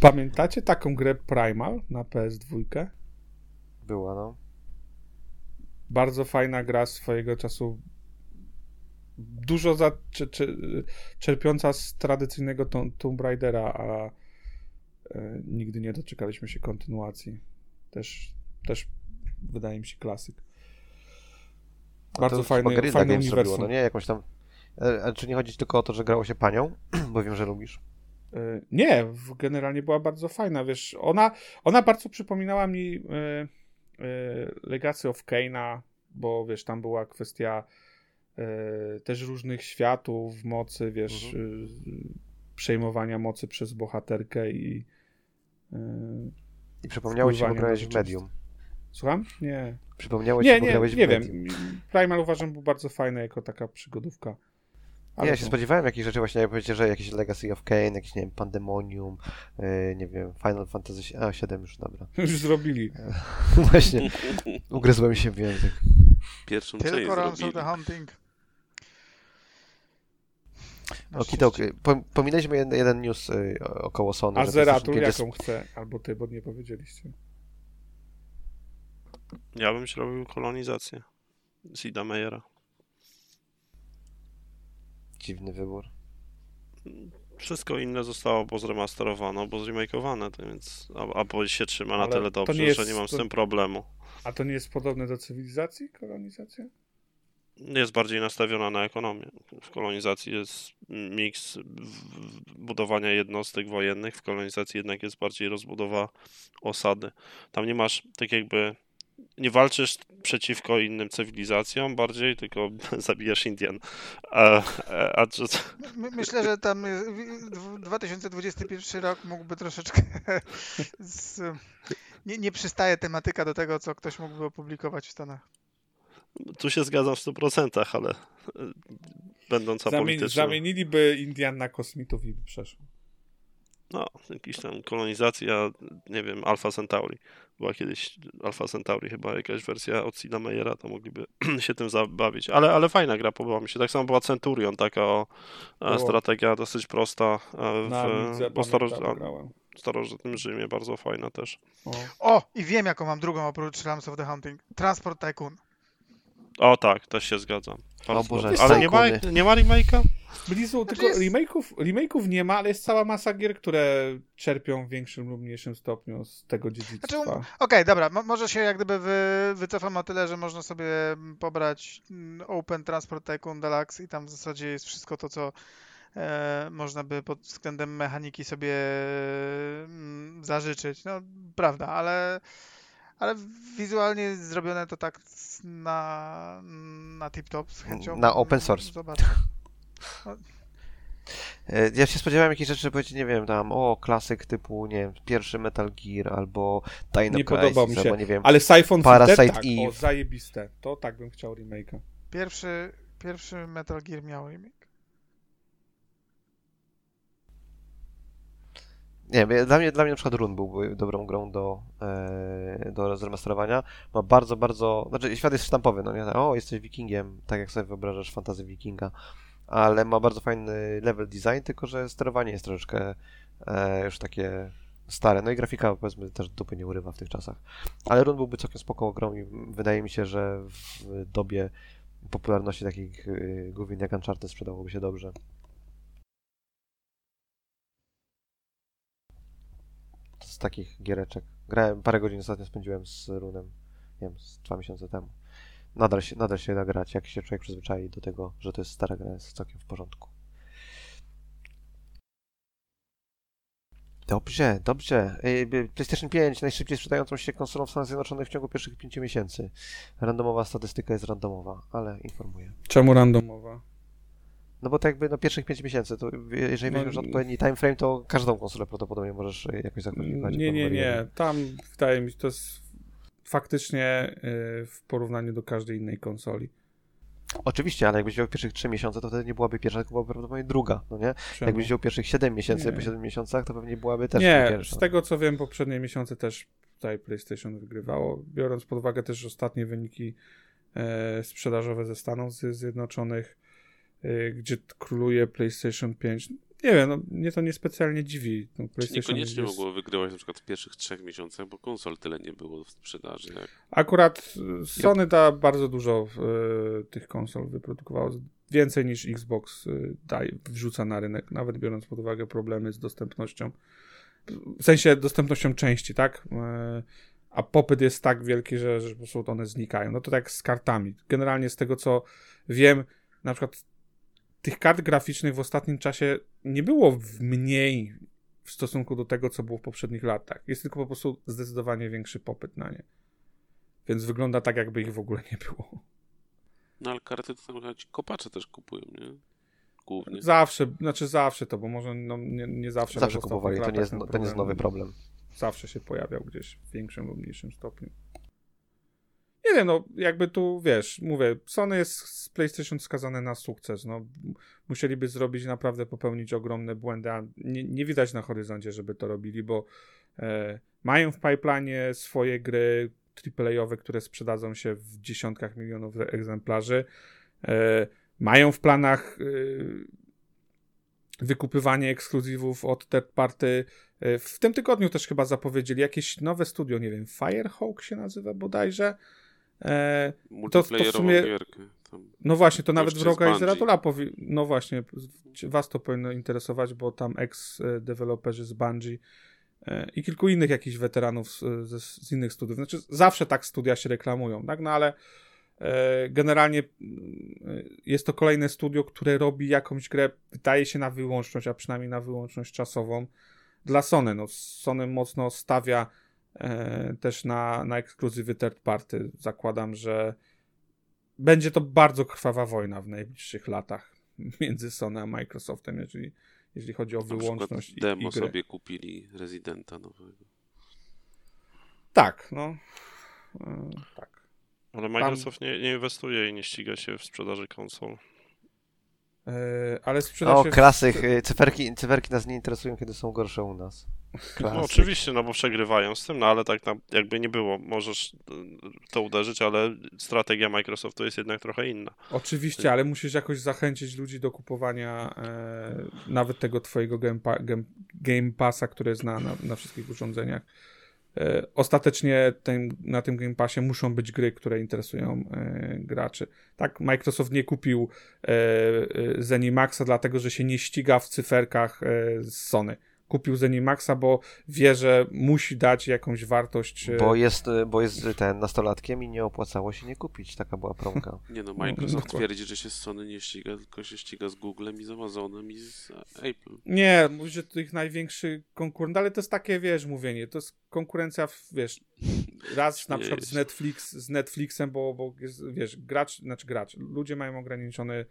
S3: Pamiętacie taką grę Primal na PS2?
S4: Była, no.
S3: Bardzo fajna gra swojego czasu. Dużo za, cze, cze, czerpiąca z tradycyjnego Tom- Tomb Raidera, a nigdy nie doczekaliśmy się kontynuacji. Też, też wydaje mi się klasyk. Bardzo fajny, fajny
S4: zrobiło,
S3: uniwersum.
S4: no nie? Jakąś tam... E, A czy nie chodzi tylko o to, że grało się panią? Bo wiem, że lubisz.
S3: E, Nie, generalnie była bardzo fajna, wiesz, ona, ona bardzo przypominała mi e, e, Legacy of Kane'a, bo wiesz, tam była kwestia e, też różnych światów, mocy, wiesz,
S4: Mhm.
S3: e, przejmowania mocy przez bohaterkę i e,
S4: I przypomniało ci, bo grałeś w. Medium.
S3: słucham? Nie.
S4: Przypomniało ci,
S3: Nie,
S4: bo
S3: nie,
S4: grałeś w
S3: nie wiem.
S4: Medium.
S3: Primal uważam był bardzo fajny jako taka przygodówka.
S4: Nie, ja się
S3: to-
S4: spodziewałem jakichś rzeczy właśnie, jak powiecie, że jakieś Legacy of Kane, jakieś, nie wiem, Pandemonium, yy, nie wiem, Final Fantasy... A, 7 już, dobra.
S3: Już zrobili.
S4: Właśnie, ugryzłem się w język.
S1: Pierwszą
S2: Tylko
S1: część
S2: Realms of
S1: zrobili.
S2: the Hunting. Na
S4: po, pominęliśmy jeden, jeden news yy, około Sony.
S3: A Zeratul
S4: PlayStation 5 jest-
S3: jaką chce? Albo ty, bo nie powiedzieliście.
S5: Ja bym zrobił kolonizację Sida Meyera.
S4: Dziwny wybór.
S5: Wszystko inne zostało pozremasterowane, bo zremakeowane, to więc a, a bo się trzyma na
S3: Ale
S5: tyle
S3: to
S5: dobrze,
S3: nie jest-
S5: że nie mam z
S3: to-
S5: tym problemu.
S3: A to nie jest podobne do cywilizacji, kolonizacja?
S5: Jest bardziej nastawiona na ekonomię. W kolonizacji jest miks budowania jednostek wojennych, w kolonizacji jednak jest bardziej rozbudowa osady. Tam nie masz tak jakby nie walczysz przeciwko innym cywilizacjom bardziej, tylko zabijasz Indian. A, a, czy,
S2: My, myślę, że tam y, w- 2021 rok mógłby troszeczkę. Z, nie, nie przystaje tematyka do tego, co ktoś mógłby opublikować w Stanach.
S5: Tu się zgadzam w 100%, ale e, będąc apolitycznym.
S3: zamieniliby Indian na kosmitów i by przeszło.
S5: No, jakiś tam kolonizacja, nie wiem, Alpha Centauri. Była kiedyś Alpha Centauri, chyba jakaś wersja od Sida Meyera, to mogliby się tym zabawić. Ale, ale fajna gra, podobała mi się. Tak samo była Centurion, taka o, e,
S3: Było.
S5: strategia dosyć prosta e,
S3: Na
S5: w,
S3: Amidze
S5: po staroż,
S3: pamiętam,
S5: a-
S3: grałem.
S5: starożytnym Rzymie, bardzo fajna też.
S3: O.
S2: O, i wiem, jaką mam drugą oprócz Realms of the Hunting. Transport Tycoon.
S5: O tak, też się zgadzam. Bardzo
S4: Boże,
S5: ale nie ma, nie ma remake'a?
S3: Blizu,
S2: Znaczy
S3: tylko
S2: jest-
S3: remake'ów, remake'ów nie ma, ale jest cała masa gier, które czerpią w większym lub mniejszym stopniu z tego dziedzictwa.
S2: Znaczy, Okej, dobra, mo- może się jak gdyby wy, wycofam o tyle, że można sobie pobrać mm, Open Transport Tycoon Deluxe i tam w zasadzie jest wszystko to, co e, można by pod względem mechaniki sobie mm, zażyczyć. No, prawda, ale, ale wizualnie zrobione to tak na, na tip-top z chęcią.
S4: Na open source.
S2: Zobaczę.
S4: E, Ja się spodziewałem jakichś rzeczy, że powiecie, nie wiem, tam, o, klasyk typu, nie wiem, pierwszy Metal Gear, albo Dino
S3: Nie
S4: Crisis,
S3: podobał mi się.
S4: albo nie wiem,
S3: Ale Siphon
S4: Parasite
S3: Filter, tak, o,
S4: Eve.
S3: zajebiste. To tak bym chciał remake'a.
S2: Pierwszy, pierwszy Metal Gear miał remake.
S4: Nie wiem, dla mnie, dla mnie na przykład Run byłby dobrą grą do, e, do zremasterowania. Ma bardzo, bardzo, znaczy świat jest sztampowy, no nie, o, jesteś wikingiem, tak jak sobie wyobrażasz fantazję wikinga, ale ma bardzo fajny level design, tylko że sterowanie jest troszeczkę e, już takie stare, no i grafika powiedzmy też dupy nie urywa w tych czasach. Ale Run byłby całkiem spoko grą i wydaje mi się, że w dobie popularności takich y, głównie jak Uncharted sprzedałoby się dobrze. Takich giereczek. Grałem parę godzin ostatnio spędziłem z Runem, nie wiem, z dwa miesiące temu. Nadal się, nadal się da grać, jak się człowiek przyzwyczai do tego, że to jest stara gra, jest całkiem w porządku. Dobrze, dobrze. PlayStation 5 najszybciej sprzedającą się konsolą w Stanach Zjednoczonych w ciągu pierwszych 5 miesięcy. Randomowa statystyka jest randomowa, ale informuję.
S3: Czemu randomowa?
S4: No bo to jakby no pierwszych 5 miesięcy, to jeżeli
S3: No,
S4: weźmiesz odpowiedni time frame, to każdą konsolę prawdopodobnie możesz y, jakoś zakwalifikować.
S3: Nie, nie, nie. Tam wydaje mi się, to jest faktycznie y, w porównaniu do każdej innej konsoli.
S4: Oczywiście, ale jakbyś wziął pierwszych 3 miesiące, to wtedy nie byłaby pierwsza, tylko byłaby prawdopodobnie druga, no nie?
S3: Czemu?
S4: Jakbyś wziął pierwszych 7 miesięcy,
S3: Nie.
S4: po 7 miesiącach, to pewnie byłaby też
S3: Nie,
S4: pierwsza.
S3: z tego co wiem, poprzednie miesiące też tutaj PlayStation wygrywało, biorąc pod uwagę też ostatnie wyniki e, sprzedażowe ze Stanów Zje- Zjednoczonych, e, gdzie t- króluje PlayStation 5. Nie wiem, no, mnie to niespecjalnie dziwi. No,
S1: Czy
S3: PlayStation
S1: niekoniecznie
S3: jest...
S1: mogło wygrywać na przykład w pierwszych trzech miesiącach, bo konsol tyle nie było w sprzedaży. Jak...
S3: Akurat y, Sony da bardzo dużo y, tych konsol wyprodukowało. Więcej niż Xbox y, daj, wrzuca na rynek, nawet biorąc pod uwagę problemy z dostępnością w sensie dostępnością części, tak? E, a popyt jest tak wielki, że, że po prostu one znikają. No to tak z kartami. Generalnie z tego, co wiem, na przykład tych kart graficznych w ostatnim czasie nie było w mniej w stosunku do tego, co było w poprzednich latach. Jest tylko po prostu zdecydowanie większy popyt na nie. Więc wygląda tak, jakby ich w ogóle nie było.
S1: No ale karty to tam ci kopacze też kupują, nie? Głównie.
S3: Zawsze, znaczy zawsze to, bo może no, nie, nie zawsze.
S4: Zawsze kupowali, to nie, jest, to nie jest nowy problem.
S3: Zawsze się pojawiał gdzieś w większym lub mniejszym stopniu. Nie wiem, no jakby tu, wiesz, mówię, Sony jest z PlayStation skazane na sukces, no. Musieliby zrobić, naprawdę popełnić ogromne błędy, a nie, nie widać na horyzoncie, żeby to robili, bo e, mają w pipeline swoje gry AAA-owe, które sprzedadzą się w dziesiątkach milionów egzemplarzy. E, mają w planach e, wykupywanie ekskluzywów od third party. E, w tym tygodniu też chyba zapowiedzieli jakieś nowe studio, nie wiem, Firehawk się nazywa bodajże. E,
S1: Multiplayerową
S3: sumie-
S1: gierkę.
S3: No właśnie, to nawet w
S1: Goście z
S3: Roga i
S1: Bungie.
S3: Zeratula powi... No właśnie, was to powinno interesować, bo tam ex-deweloperzy z Bungie e, i kilku innych jakichś weteranów z, z, innych studiów. Znaczy, zawsze tak studia się reklamują, tak? No ale e, generalnie mm, jest to kolejne studio, które robi jakąś grę, wydaje się na wyłączność, a przynajmniej na wyłączność czasową dla Sony. No, Sony mocno stawia e, też na, na ekskluzywy third party. Zakładam, że będzie to bardzo krwawa wojna w najbliższych latach między Sony a Microsoftem, jeżeli, jeżeli chodzi o
S1: Na
S3: wyłączność i,
S1: demo
S3: i gry.
S1: sobie kupili Residenta nowego.
S3: Tak, no. E, tak.
S5: Ale Microsoft nie, nie inwestuje i nie ściga się w sprzedaży konsol.
S3: E, ale sprzeda
S4: O,
S3: się...
S4: klasyk, y, cyferki, cyferki nas nie interesują, kiedy są gorsze u nas.
S5: No oczywiście, no bo przegrywają z tym, no ale tak na, jakby nie było, możesz y, to uderzyć, ale strategia Microsoftu jest jednak trochę inna.
S3: Oczywiście, ale musisz jakoś zachęcić ludzi do kupowania e, nawet tego twojego Game, pa, game, game Passa, który jest na, na, na wszystkich urządzeniach. E, ostatecznie tym, na tym Game Passie muszą być gry, które interesują e, graczy. Tak, Microsoft nie kupił e, e, Zenimaxa, dlatego że się nie ściga w cyferkach e, z Sony. Kupił Zenimaxa, bo wie, że musi dać jakąś wartość. e,
S4: Bo jest, y, bo jest ten nastolatkiem i nie opłacało się nie kupić. Taka była promka.
S1: Nie no,
S3: No,
S1: Microsoft
S3: dokładnie.
S1: twierdzi, że się z Sony nie ściga, tylko się ściga z Googlem i z Amazonem i z Apple.
S3: Nie, mówi, że to ich największy konkurent, ale to jest takie, wiesz, mówienie, to jest konkurencja, w- wiesz, raz na przykład z. Netflix, z Netflixem, bo, bo jest, wiesz, gracz, znaczy gracz, ludzie mają ograniczony e,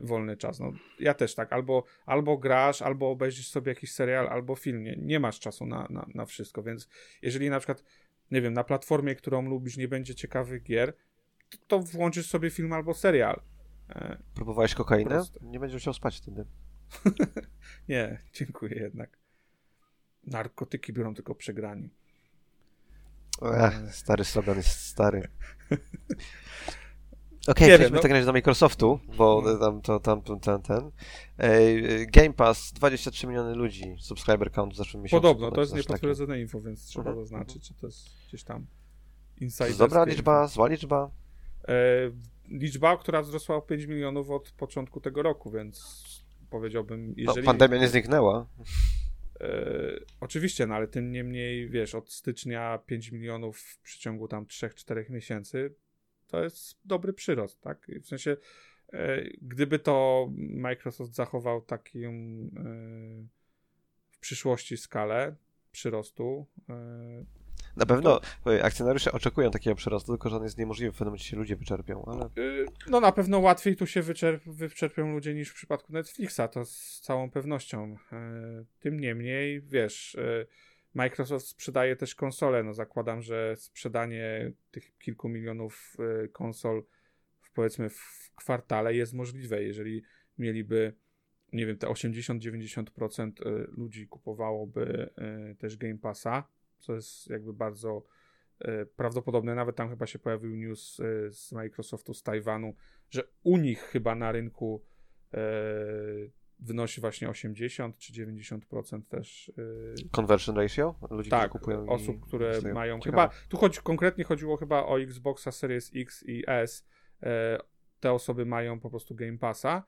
S3: wolny czas, no ja też tak, albo, albo grasz, albo obejrzysz sobie jakiś serial, albo film, nie, nie masz czasu na, na, na wszystko, więc jeżeli na przykład, nie wiem, na platformie, którą lubisz, nie będzie ciekawych gier, to, to włączysz sobie film albo serial. E,
S4: Próbowałeś kokainę?
S3: Proste.
S4: Nie będziesz chciał spać wtedy.
S3: Nie, dziękuję jednak. Narkotyki biorą tylko przegrani.
S4: Ech, stary slogan jest stary. Okej,
S3: wiem,
S4: przejdźmy
S3: no.
S4: razie do Microsoftu, bo
S3: No.
S4: tam, to, tam, ten, ten, ten. Game Pass, 23 miliony ludzi, subscriber count w zeszłym miesiącu.
S3: Podobno, to jest niepotwierdzone info, więc trzeba
S4: Mhm,
S3: zaznaczyć, czy to jest gdzieś tam insider.
S4: dobra liczba, zła liczba.
S3: E, liczba, która wzrosła o 5 milionów od początku tego roku, więc powiedziałbym,
S4: No,
S3: jeżeli...
S4: pandemia nie zniknęła.
S3: E, oczywiście, no ale tym niemniej, wiesz, od stycznia 5 milionów w przeciągu tam 3-4 miesięcy to jest dobry przyrost, tak? W sensie, e, gdyby to Microsoft zachował taką e, w przyszłości skalę przyrostu, e,
S4: Na pewno akcjonariusze oczekują takiego przyrostu, tylko że on jest niemożliwy, w pewnym momencie się ludzie wyczerpią, ale
S3: No na pewno łatwiej tu się wyczerp wyczerpią ludzie niż w przypadku Netflixa, to z całą pewnością. Tym niemniej, wiesz, Microsoft sprzedaje też konsole. No zakładam, że sprzedanie tych kilku milionów e, konsol w, powiedzmy w kwartale jest możliwe, jeżeli mieliby nie wiem, te 80-90% e, ludzi kupowałoby e, też Game Passa, co jest jakby bardzo prawdopodobne. Nawet tam chyba się pojawił news z Microsoftu z Tajwanu, że u nich chyba na rynku wynosi właśnie 80 czy 90% też e,
S4: conversion ratio? Ludzi,
S3: tak,
S4: którzy kupują i
S3: osób, które
S4: inwestują.
S3: mają
S4: Ciekawe.
S3: chyba, tu chodzi, konkretnie chodziło chyba o Xboxa Series X i S, e, te osoby mają po prostu Game Passa,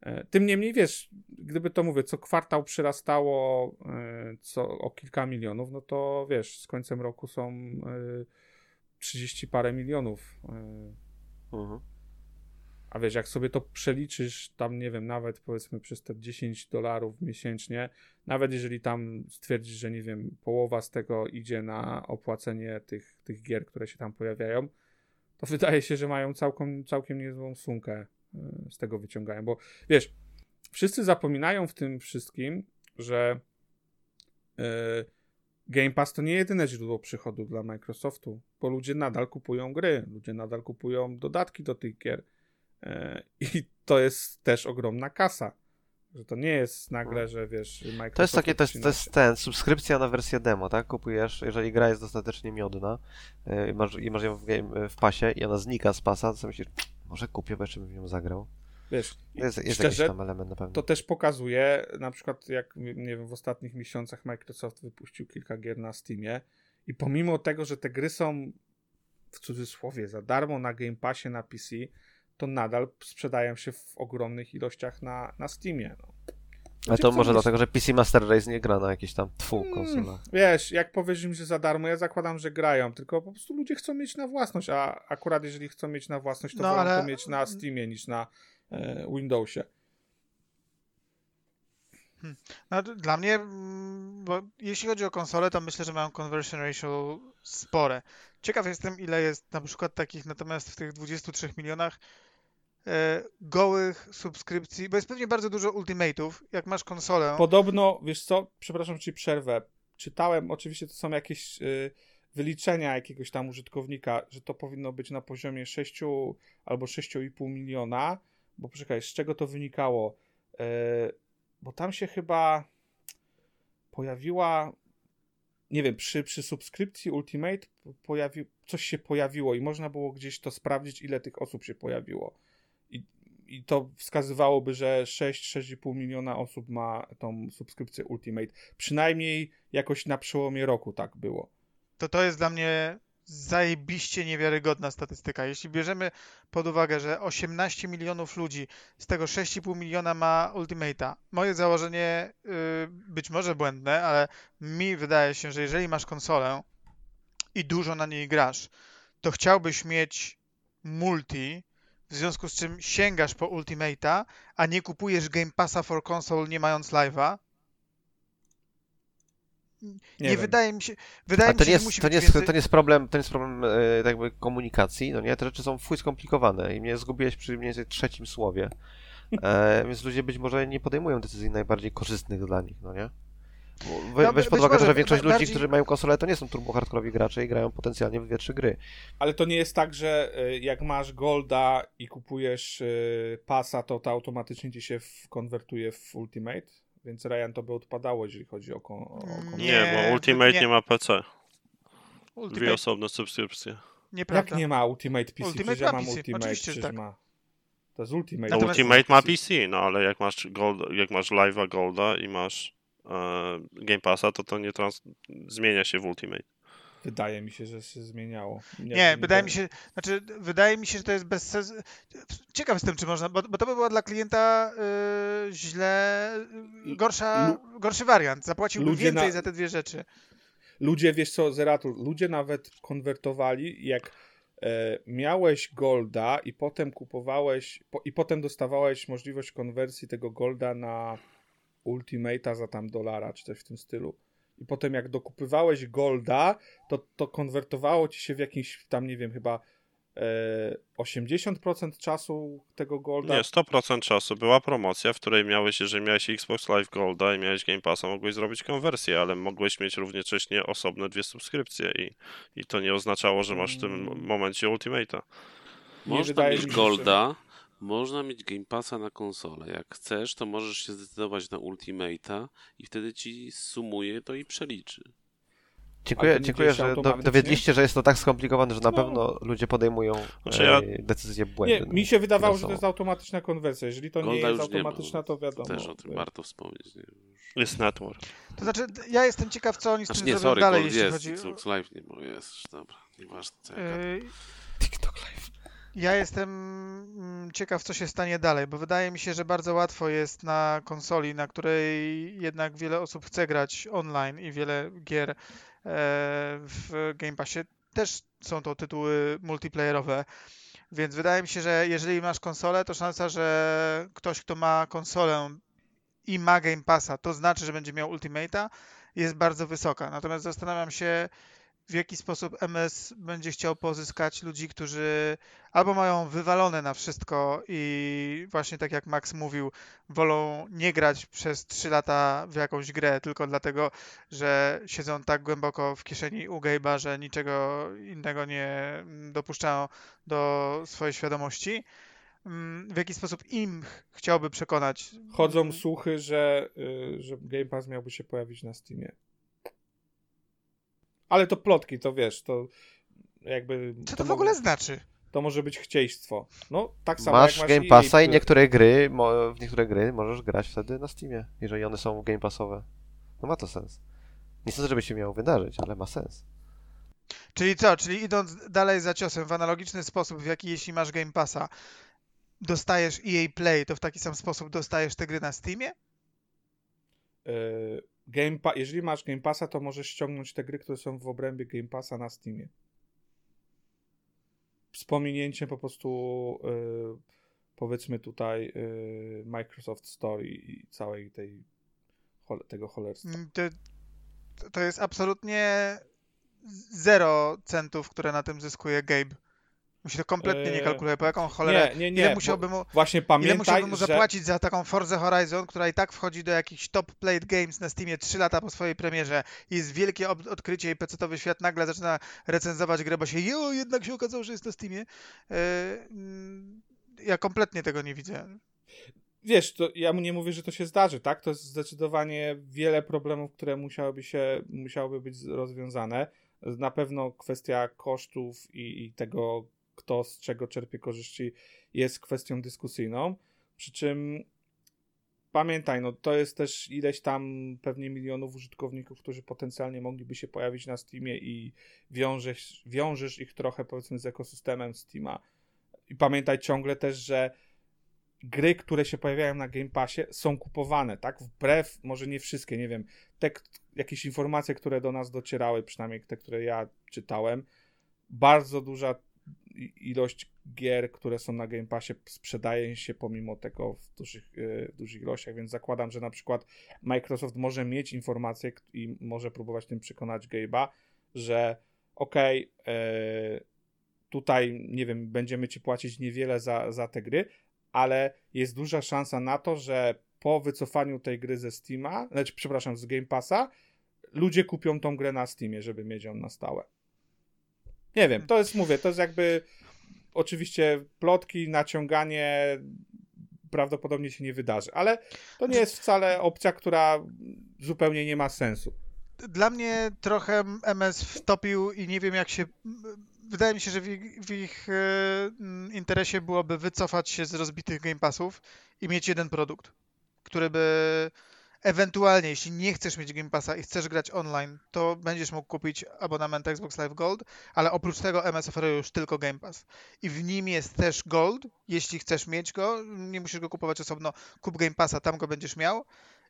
S3: E, Tym niemniej, wiesz, gdyby to mówię, co kwartał przyrastało e, co o kilka milionów, no to wiesz, z końcem roku są e, 30 parę milionów.
S4: Mhm.
S3: A wiesz, jak sobie to przeliczysz, tam nie wiem, nawet powiedzmy przez te 10 dolarów miesięcznie, nawet jeżeli tam stwierdzisz, że nie wiem, połowa z tego idzie na opłacenie tych, tych gier, które się tam pojawiają, to wydaje się, że mają całkiem, całkiem niezłą sumkę y, z tego wyciągają. Bo wiesz, wszyscy zapominają w tym wszystkim, że y, Game Pass to nie jedyne źródło przychodu dla Microsoftu, bo ludzie nadal kupują gry, ludzie nadal kupują dodatki do tych gier. E, I to jest też ogromna kasa. Że to nie jest nagle, że wiesz, Microsoft.
S4: To jest takie, to jest, to jest ten, subskrypcja na wersję demo, tak? Kupujesz, jeżeli gra jest dostatecznie miodna yy, i masz, i masz ją w, game, w pasie i ona znika z pasa, to sobie myślisz, może kupię, bo jeszcze bym nią zagrał.
S3: Wiesz,
S4: Jest, jest
S3: szczerze,
S4: jakiś tam element na pewno.
S3: to też pokazuje, na przykład jak, nie wiem, w ostatnich miesiącach Microsoft wypuścił kilka gier na Steamie i pomimo tego, że te gry są w cudzysłowie za darmo na Game Passie na PC, to nadal sprzedają się w ogromnych ilościach na, na Steamie. No.
S4: Ale
S3: Ludzie
S4: to może
S3: mieć-
S4: dlatego, że PC Master Race nie gra na jakiejś tam tfu
S3: Mm,
S4: konsolach.
S3: Wiesz, jak powiesz im, że za darmo, ja zakładam, że grają, tylko po prostu ludzie chcą mieć na własność, a akurat jeżeli chcą mieć na własność, to
S2: No,
S3: wolą
S2: ale-
S3: to mieć na Steamie niż na e, Windowsie.
S2: No, d- dla mnie, mm, bo jeśli chodzi o konsolę, to myślę, że mają conversion ratio spore. Ciekaw jestem, ile jest na przykład takich, natomiast w tych 23 milionach gołych subskrypcji, bo jest pewnie bardzo dużo ultimate'ów. Jak masz konsolę,
S3: Podobno, wiesz co, przepraszam, ci przerwę. Czytałem, oczywiście to są jakieś y, wyliczenia jakiegoś tam użytkownika, że to powinno być na poziomie 6 albo 6,5 miliona, bo poczekaj, z czego to wynikało? E, bo tam się chyba pojawiła, nie wiem, przy, przy subskrypcji Ultimate pojawi, coś się pojawiło i można było gdzieś to sprawdzić, ile tych osób się pojawiło. I, to wskazywałoby, że 6-6,5 miliona osób ma tą subskrypcję Ultimate. Przynajmniej jakoś na przełomie roku tak było.
S2: to to jest dla mnie zajebiście niewiarygodna statystyka. Jeśli bierzemy pod uwagę, że 18 milionów ludzi, z tego 6,5 miliona ma Ultimate'a. Moje założenie, y, być może błędne, ale mi wydaje się, że jeżeli masz konsolę i dużo na niej grasz, to chciałbyś mieć multi, w związku z czym sięgasz po Ultimate'a, a nie kupujesz Game Passa for Console nie mając live'a. Nie,
S3: wiem.
S2: wydaje mi się, wydaje mi
S4: to
S2: się,
S4: nie,
S2: że
S4: jest,
S2: musi
S4: to, nie jest,
S2: więcej...
S4: to nie jest problem, to nie jest problem e, jakby komunikacji, no nie? Te rzeczy są fuj skomplikowane i mnie zgubiłeś przy mniej więcej trzecim słowie. E, więc ludzie być może nie podejmują decyzji najbardziej korzystnych dla nich, no nie? Bo We,
S2: No,
S4: weź pod uwagę,
S2: może
S4: że większość
S2: ba-
S4: ludzi,
S2: bardziej-
S4: którzy mają konsolę, to nie są turbo hardkorowi gracze i grają potencjalnie w dwie, trzy gry.
S3: Ale to nie jest tak, że y, jak masz Golda i kupujesz y, pasa, to to automatycznie ci się konwertuje w Ultimate? Więc Ryan to by odpadało, jeżeli chodzi o, kon- o
S2: Mm,
S3: konwertację.
S5: Nie, bo Ultimate
S2: nie.
S5: nie, ma PC. Dwie
S2: Ultimate,
S5: osobne subskrypcje.
S3: Jak nie ma Ultimate PC?
S2: Ultimate
S3: Przecież ja
S2: ma
S3: mam
S2: PC,
S3: Ultimate,
S2: oczywiście,
S3: przecież
S2: tak.
S3: ma. To jest Ultimate.
S5: No, Ultimate ma PC, no ale jak masz, Gold, jak masz Live'a Golda i masz Game Passa, to to nie trans- zmienia się w Ultimate.
S3: Wydaje mi się, że się zmieniało.
S2: Nie, wydaje mi się, znaczy, wydaje mi się, że to jest bez sensu. Ciekaw jestem, czy można, bo, bo to by było dla klienta y, źle, y, gorsza, gorszy wariant. Zapłaciłby
S3: ludzie
S2: więcej
S3: na-
S2: za te dwie rzeczy.
S3: Ludzie, wiesz co, Zeratul, ludzie nawet konwertowali, jak e, miałeś Golda i potem kupowałeś, po, i potem dostawałeś możliwość konwersji tego Golda na Ultimate'a za tam dolara, czy coś w tym stylu. I potem jak dokupywałeś Golda, to, to konwertowało ci się w jakimś tam, nie wiem, chyba e, 80% czasu tego Golda.
S5: Nie, 100% czasu była promocja, w której miałeś, jeżeli miałeś Xbox Live Golda i miałeś Game Passa, mogłeś zrobić konwersję, ale mogłeś mieć równocześnie osobne dwie subskrypcje i, i to nie oznaczało, że masz w tym
S3: Mm.
S5: momencie Ultimate'a.
S1: Można
S3: wydaje
S1: mieć
S3: mi się, że-
S1: Golda, można mieć Game Passa na konsolę. Jak chcesz, to możesz się zdecydować na Ultimate'a i wtedy ci sumuje to i przeliczy.
S4: Dziękuję,
S3: nie
S4: dziękuję że dowiedliście, że jest to tak skomplikowane, że na
S3: No.
S4: pewno ludzie podejmują
S5: Znaczy ja-
S4: e, decyzje
S3: Nie,
S4: błędne.
S3: mi się wydawało, że to jest automatyczna konwersja. Jeżeli to nie
S1: Golda
S3: jest
S1: nie ma,
S3: automatyczna, to wiadomo.
S1: Też o tym warto wspomnieć. Nie?
S5: Jest network.
S2: To znaczy, ja jestem ciekaw, co oni z
S1: Znaczy
S2: tym
S1: nie,
S2: zrobią
S1: sorry,
S2: dalej,
S1: Gold
S2: jeśli
S1: jest,
S2: chodzi o...
S1: Xbox Live nie ma, jest, dobra, nieważne ja.
S2: Yy,
S4: TikTok Live.
S2: Ja jestem mm, ciekaw, co się stanie dalej, bo wydaje mi się, że bardzo łatwo jest na konsoli, na której jednak wiele osób chce grać online i wiele gier e, w Game Passie też są to tytuły multiplayerowe. Więc wydaje mi się, że jeżeli masz konsolę, to szansa, że ktoś, kto ma konsolę i ma Game Passa, to znaczy, że będzie miał Ultimate'a, jest bardzo wysoka. Natomiast zastanawiam się, w jaki sposób MS będzie chciał pozyskać ludzi, którzy albo mają wywalone na wszystko i właśnie tak jak Max mówił, wolą nie grać przez 3 lata w jakąś grę tylko dlatego, że siedzą tak głęboko w kieszeni u Gabe'a, że niczego innego nie dopuszczają do swojej świadomości. Mm, W jaki sposób im ch- chciałby przekonać?
S3: Chodzą słuchy, że, y, że Game Pass miałby się pojawić na Steamie. Ale to plotki, to wiesz, to jakby...
S2: Co to w
S3: mo-
S2: ogóle znaczy?
S3: To może być chcieństwo. No, tak samo
S4: Masz
S3: jak masz
S4: Game Passa i
S3: Play.
S4: niektóre gry, mo- w niektóre gry możesz grać wtedy na Steamie, jeżeli one są Game Passowe. No ma to sens. Nie sądzę, żeby się miało wydarzyć, ale ma sens.
S2: Czyli co? Czyli idąc dalej za ciosem w analogiczny sposób, w jaki jeśli masz Game Passa, dostajesz EA Play, to w taki sam sposób dostajesz te gry na Steamie?
S3: Y, Game pa- jeżeli masz Game Passa, to możesz ściągnąć te gry, które są w obrębie Game Passa na Steamie. Z pominięciem po prostu y, powiedzmy tutaj y, Microsoft Store i całej tej tego cholerstwa.
S2: Mm, To, to jest absolutnie zero centów, które na tym zyskuje Gabe. Mu się to kompletnie nie
S3: Eee,
S2: kalkuluje. Po jaką cholerę?
S3: Nie, nie, nie.
S2: ile
S3: bo
S2: musiałby mu,
S3: Właśnie
S2: ile
S3: pamiętaj,
S2: musiałby mu
S3: że...
S2: zapłacić za taką Forza Horizon, która i tak wchodzi do jakichś top played games na Steamie 3 lata po swojej premierze i jest wielkie odkrycie i pecetowy świat nagle zaczyna recenzować grę, bo się jo, jednak się okazało, że jest na Steamie. Eee, ja kompletnie tego nie widzę.
S3: Wiesz, to ja mu nie mówię, że to się zdarzy, tak? To jest zdecydowanie wiele problemów, które musiałyby się, musiałyby być rozwiązane. Na pewno kwestia kosztów i, i tego, kto z czego czerpie korzyści, jest kwestią dyskusyjną. Przy czym pamiętaj, no to jest też ileś tam pewnie milionów użytkowników, którzy potencjalnie mogliby się pojawić na Steamie i wiążesz, wiążesz ich trochę powiedzmy z ekosystemem Steama. I pamiętaj ciągle też, że gry, które się pojawiają na Game Passie są kupowane, tak? Wbrew, może nie wszystkie, nie wiem, te jakieś informacje, które do nas docierały, przynajmniej te, które ja czytałem, bardzo duża ilość gier, które są na Game Passie sprzedaje się pomimo tego w dużych, e, w dużych ilościach, więc zakładam, że na przykład Microsoft może mieć informacje i może próbować tym przekonać Gabe'a, że okej, e, tutaj, nie wiem, będziemy ci płacić niewiele za, za te gry, ale jest duża szansa na to, że po wycofaniu tej gry ze Steama, znaczy, przepraszam, z Game Passa, ludzie kupią tą grę na Steamie, żeby mieć ją na stałe. Nie wiem, to jest, mówię, to jest jakby oczywiście plotki, naciąganie prawdopodobnie się nie wydarzy, ale to nie jest wcale opcja, która zupełnie nie ma sensu.
S2: Dla mnie trochę MS wtopił i nie wiem jak się. Wydaje mi się, że w ich, w ich e, interesie byłoby wycofać się z rozbitych Game Passów i mieć jeden produkt, który by ewentualnie, jeśli nie chcesz mieć Game Passa i chcesz grać online, to będziesz mógł kupić abonament Xbox Live Gold, ale oprócz tego MS oferuje już tylko Game Pass. I w nim jest też Gold. Jeśli chcesz mieć go, nie musisz go kupować osobno, kup Game Passa, tam go będziesz miał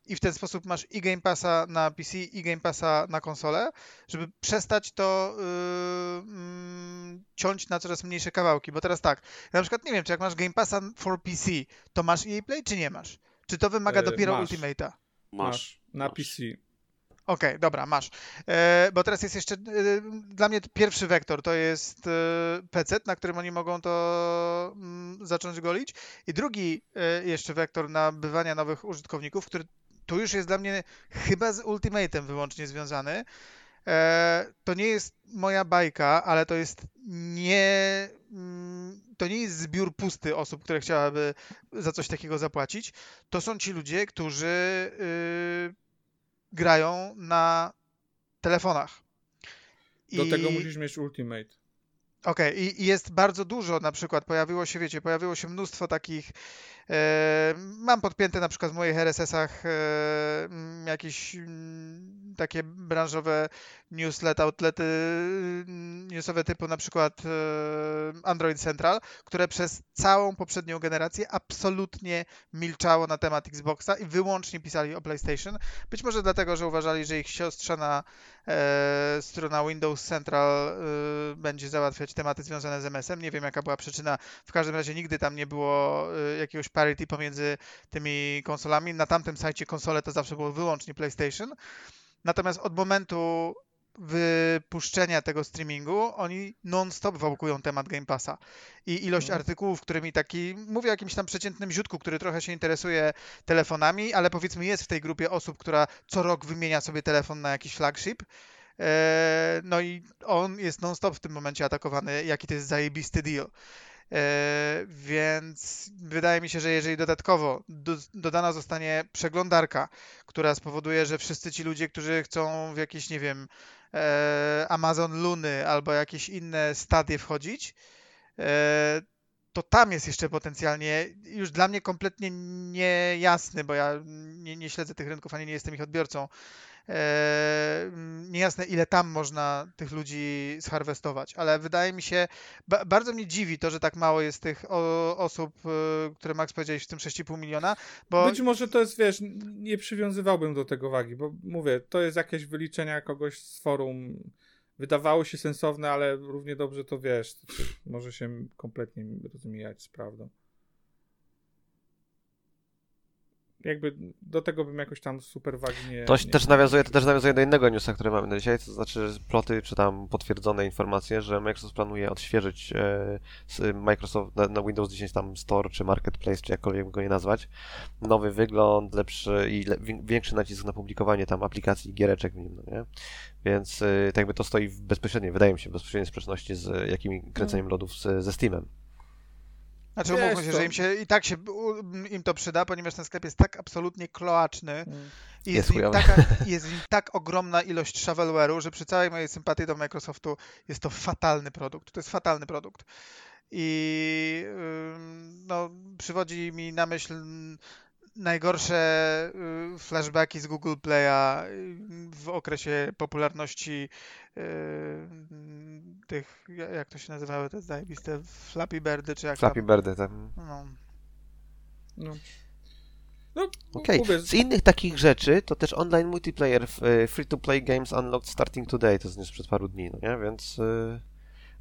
S2: i w ten sposób masz i Game Passa na PC, i Game Passa na konsolę, żeby przestać to yy, mm, ciąć na coraz mniejsze kawałki. Bo teraz tak, na przykład nie wiem, czy jak masz Game Passa for PC, to masz EA Play, czy nie masz? Czy to wymaga
S3: E,
S2: dopiero
S3: masz.
S2: Ultimate'a?
S1: Masz.
S3: Na
S1: masz.
S3: PC.
S2: Okej, dobra, masz. E, bo teraz jest jeszcze e, dla mnie pierwszy wektor to jest e, PC, na którym oni mogą to mm, zacząć golić. I drugi e, jeszcze wektor nabywania nowych użytkowników, który tu już jest dla mnie chyba z Ultimate'em wyłącznie związany. E, to nie jest moja bajka, ale to jest nie. mm, To nie jest zbiór pusty osób, które chciałaby za coś takiego zapłacić. To są ci ludzie, którzy y, grają na telefonach.
S3: Do
S2: I-
S3: tego musisz mieć Ultimate.
S2: Okej, i, i jest bardzo dużo, na przykład pojawiło się, wiecie, pojawiło się mnóstwo takich, mam podpięte na przykład w moich RSS-ach e, jakieś takie branżowe newslet, outlety newsowe typu na przykład e, Android Central, które przez całą poprzednią generację absolutnie milczało na temat Xboxa i wyłącznie pisali o PlayStation. Być może dlatego, że uważali, że ich siostrzana e, strona Windows Central e, będzie załatwiać tematy związane z MS-em. Nie wiem, jaka była przyczyna. W każdym razie nigdy tam nie było e, jakiegoś parity pomiędzy tymi konsolami. Na tamtym sajcie konsole to zawsze było wyłącznie PlayStation. Natomiast od momentu wypuszczenia tego streamingu, oni non-stop wałkują temat Game Passa. I ilość artykułów, którymi taki, mówię o jakimś tam przeciętnym ziutku, który trochę się interesuje telefonami, ale powiedzmy jest w tej grupie osób, która co rok wymienia sobie telefon na jakiś flagship. E, No i on jest non-stop w tym momencie atakowany, jaki to jest zajebisty deal. E, Więc wydaje mi się, że jeżeli dodatkowo do, dodana zostanie przeglądarka, która spowoduje, że wszyscy ci ludzie, którzy chcą w jakieś, nie wiem, e, Amazon Luny albo jakieś inne stadie wchodzić, e, to tam jest jeszcze potencjalnie już dla mnie kompletnie niejasny, bo ja nie, nie śledzę tych rynków ani nie jestem ich odbiorcą. E, mm, niejasne, ile tam można tych ludzi zharwestować, ale wydaje mi się, ba bardzo mnie dziwi to, że tak mało jest tych osób, e, które Max powiedziałeś w tym 6,5 miliona, bo
S3: Być może to jest, wiesz, nie przywiązywałbym do tego wagi, bo mówię, to jest jakieś wyliczenia kogoś z forum. Wydawało się sensowne, ale równie dobrze to wiesz, może się kompletnie rozmijać z prawdą. Jakby do tego bym jakoś tam super wagi nie.
S4: To
S3: nie
S4: też nawiązuje, to też nawiązuje do innego newsa, który mamy na dzisiaj, to znaczy ploty, czy tam potwierdzone informacje, że Microsoft planuje odświeżyć e, Microsoft na, na Windows 10 tam Store, czy Marketplace, czy jakkolwiek go nie nazwać. Nowy wygląd, lepszy i le, wię- większy nacisk na publikowanie tam aplikacji i giereczek w nim, no nie? Więc e, tak jakby to stoi w bezpośredniej, wydaje mi się, w bezpośredniej sprzeczności z jakimi kręceniem lodów z, ze Steamem.
S2: Znaczy
S3: Wiesz
S2: umówmy się,
S3: co?
S2: że im się i tak się im to przyda, ponieważ ten sklep jest tak absolutnie kloaczny
S3: Mm.
S2: i
S4: Jest
S2: jest, w nim
S4: chujowy.
S2: taka, jest w nim tak ogromna ilość shovelware'u, że przy całej mojej sympatii do Microsoftu jest to fatalny produkt. To jest fatalny produkt. I no, przywodzi mi na myśl najgorsze y, flashbacki z Google Play'a y, w okresie popularności y, tych, ja- jak to się nazywały te zajebiste Flappy Birdy, czy jak
S4: Flappy
S2: tam.
S4: Birdy, tam.
S2: No.
S3: No. No,
S4: Okej,
S3: mówię,
S4: z innych takich rzeczy to też online multiplayer free-to-play games unlocked starting today, to jest news przed paru dni, no nie? Więc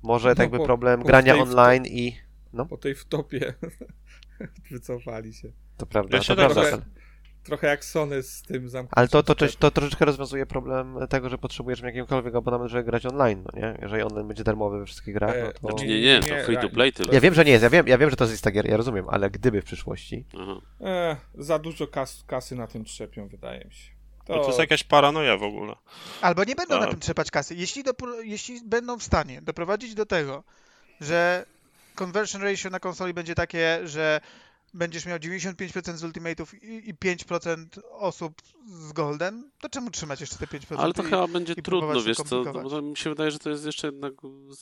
S4: może
S3: No,
S4: tak jakby
S3: po-
S4: problem
S3: po
S4: grania online i... No,
S3: po tej wtopie wycofali się.
S4: to prawda,
S5: Ja się
S4: to
S5: tak
S4: prawda.
S3: trochę- Trochę jak Sony z tym zamknięciem.
S4: Ale to, to, to, to troszeczkę rozwiązuje problem tego, że potrzebujesz jakiegokolwiek abonament, żeby grać online, no nie? Jeżeli online będzie darmowy we wszystkich grach,
S3: E,
S4: no to...
S1: Znaczy nie, nie, to free to play tylko.
S4: Ja wiem, że nie jest, ja wiem, ja wiem, że to jest Instagier, ja rozumiem, ale gdyby w przyszłości...
S3: E, za dużo kas, kasy na tym trzepią, wydaje mi się.
S5: No to jest jakaś paranoja w ogóle.
S2: Albo nie będą na
S5: A-
S2: tym trzepać kasy. Jeśli, dopro- jeśli będą w stanie doprowadzić do tego, że conversion ratio na konsoli będzie takie, że będziesz miał 95% z ultimate'ów i, i 5% osób z golden, to czemu trzymać jeszcze te 5%?
S1: Ale to
S2: i,
S1: chyba będzie trudno, wiesz
S2: to
S1: co, no bo mi się wydaje, że to jest jeszcze jednak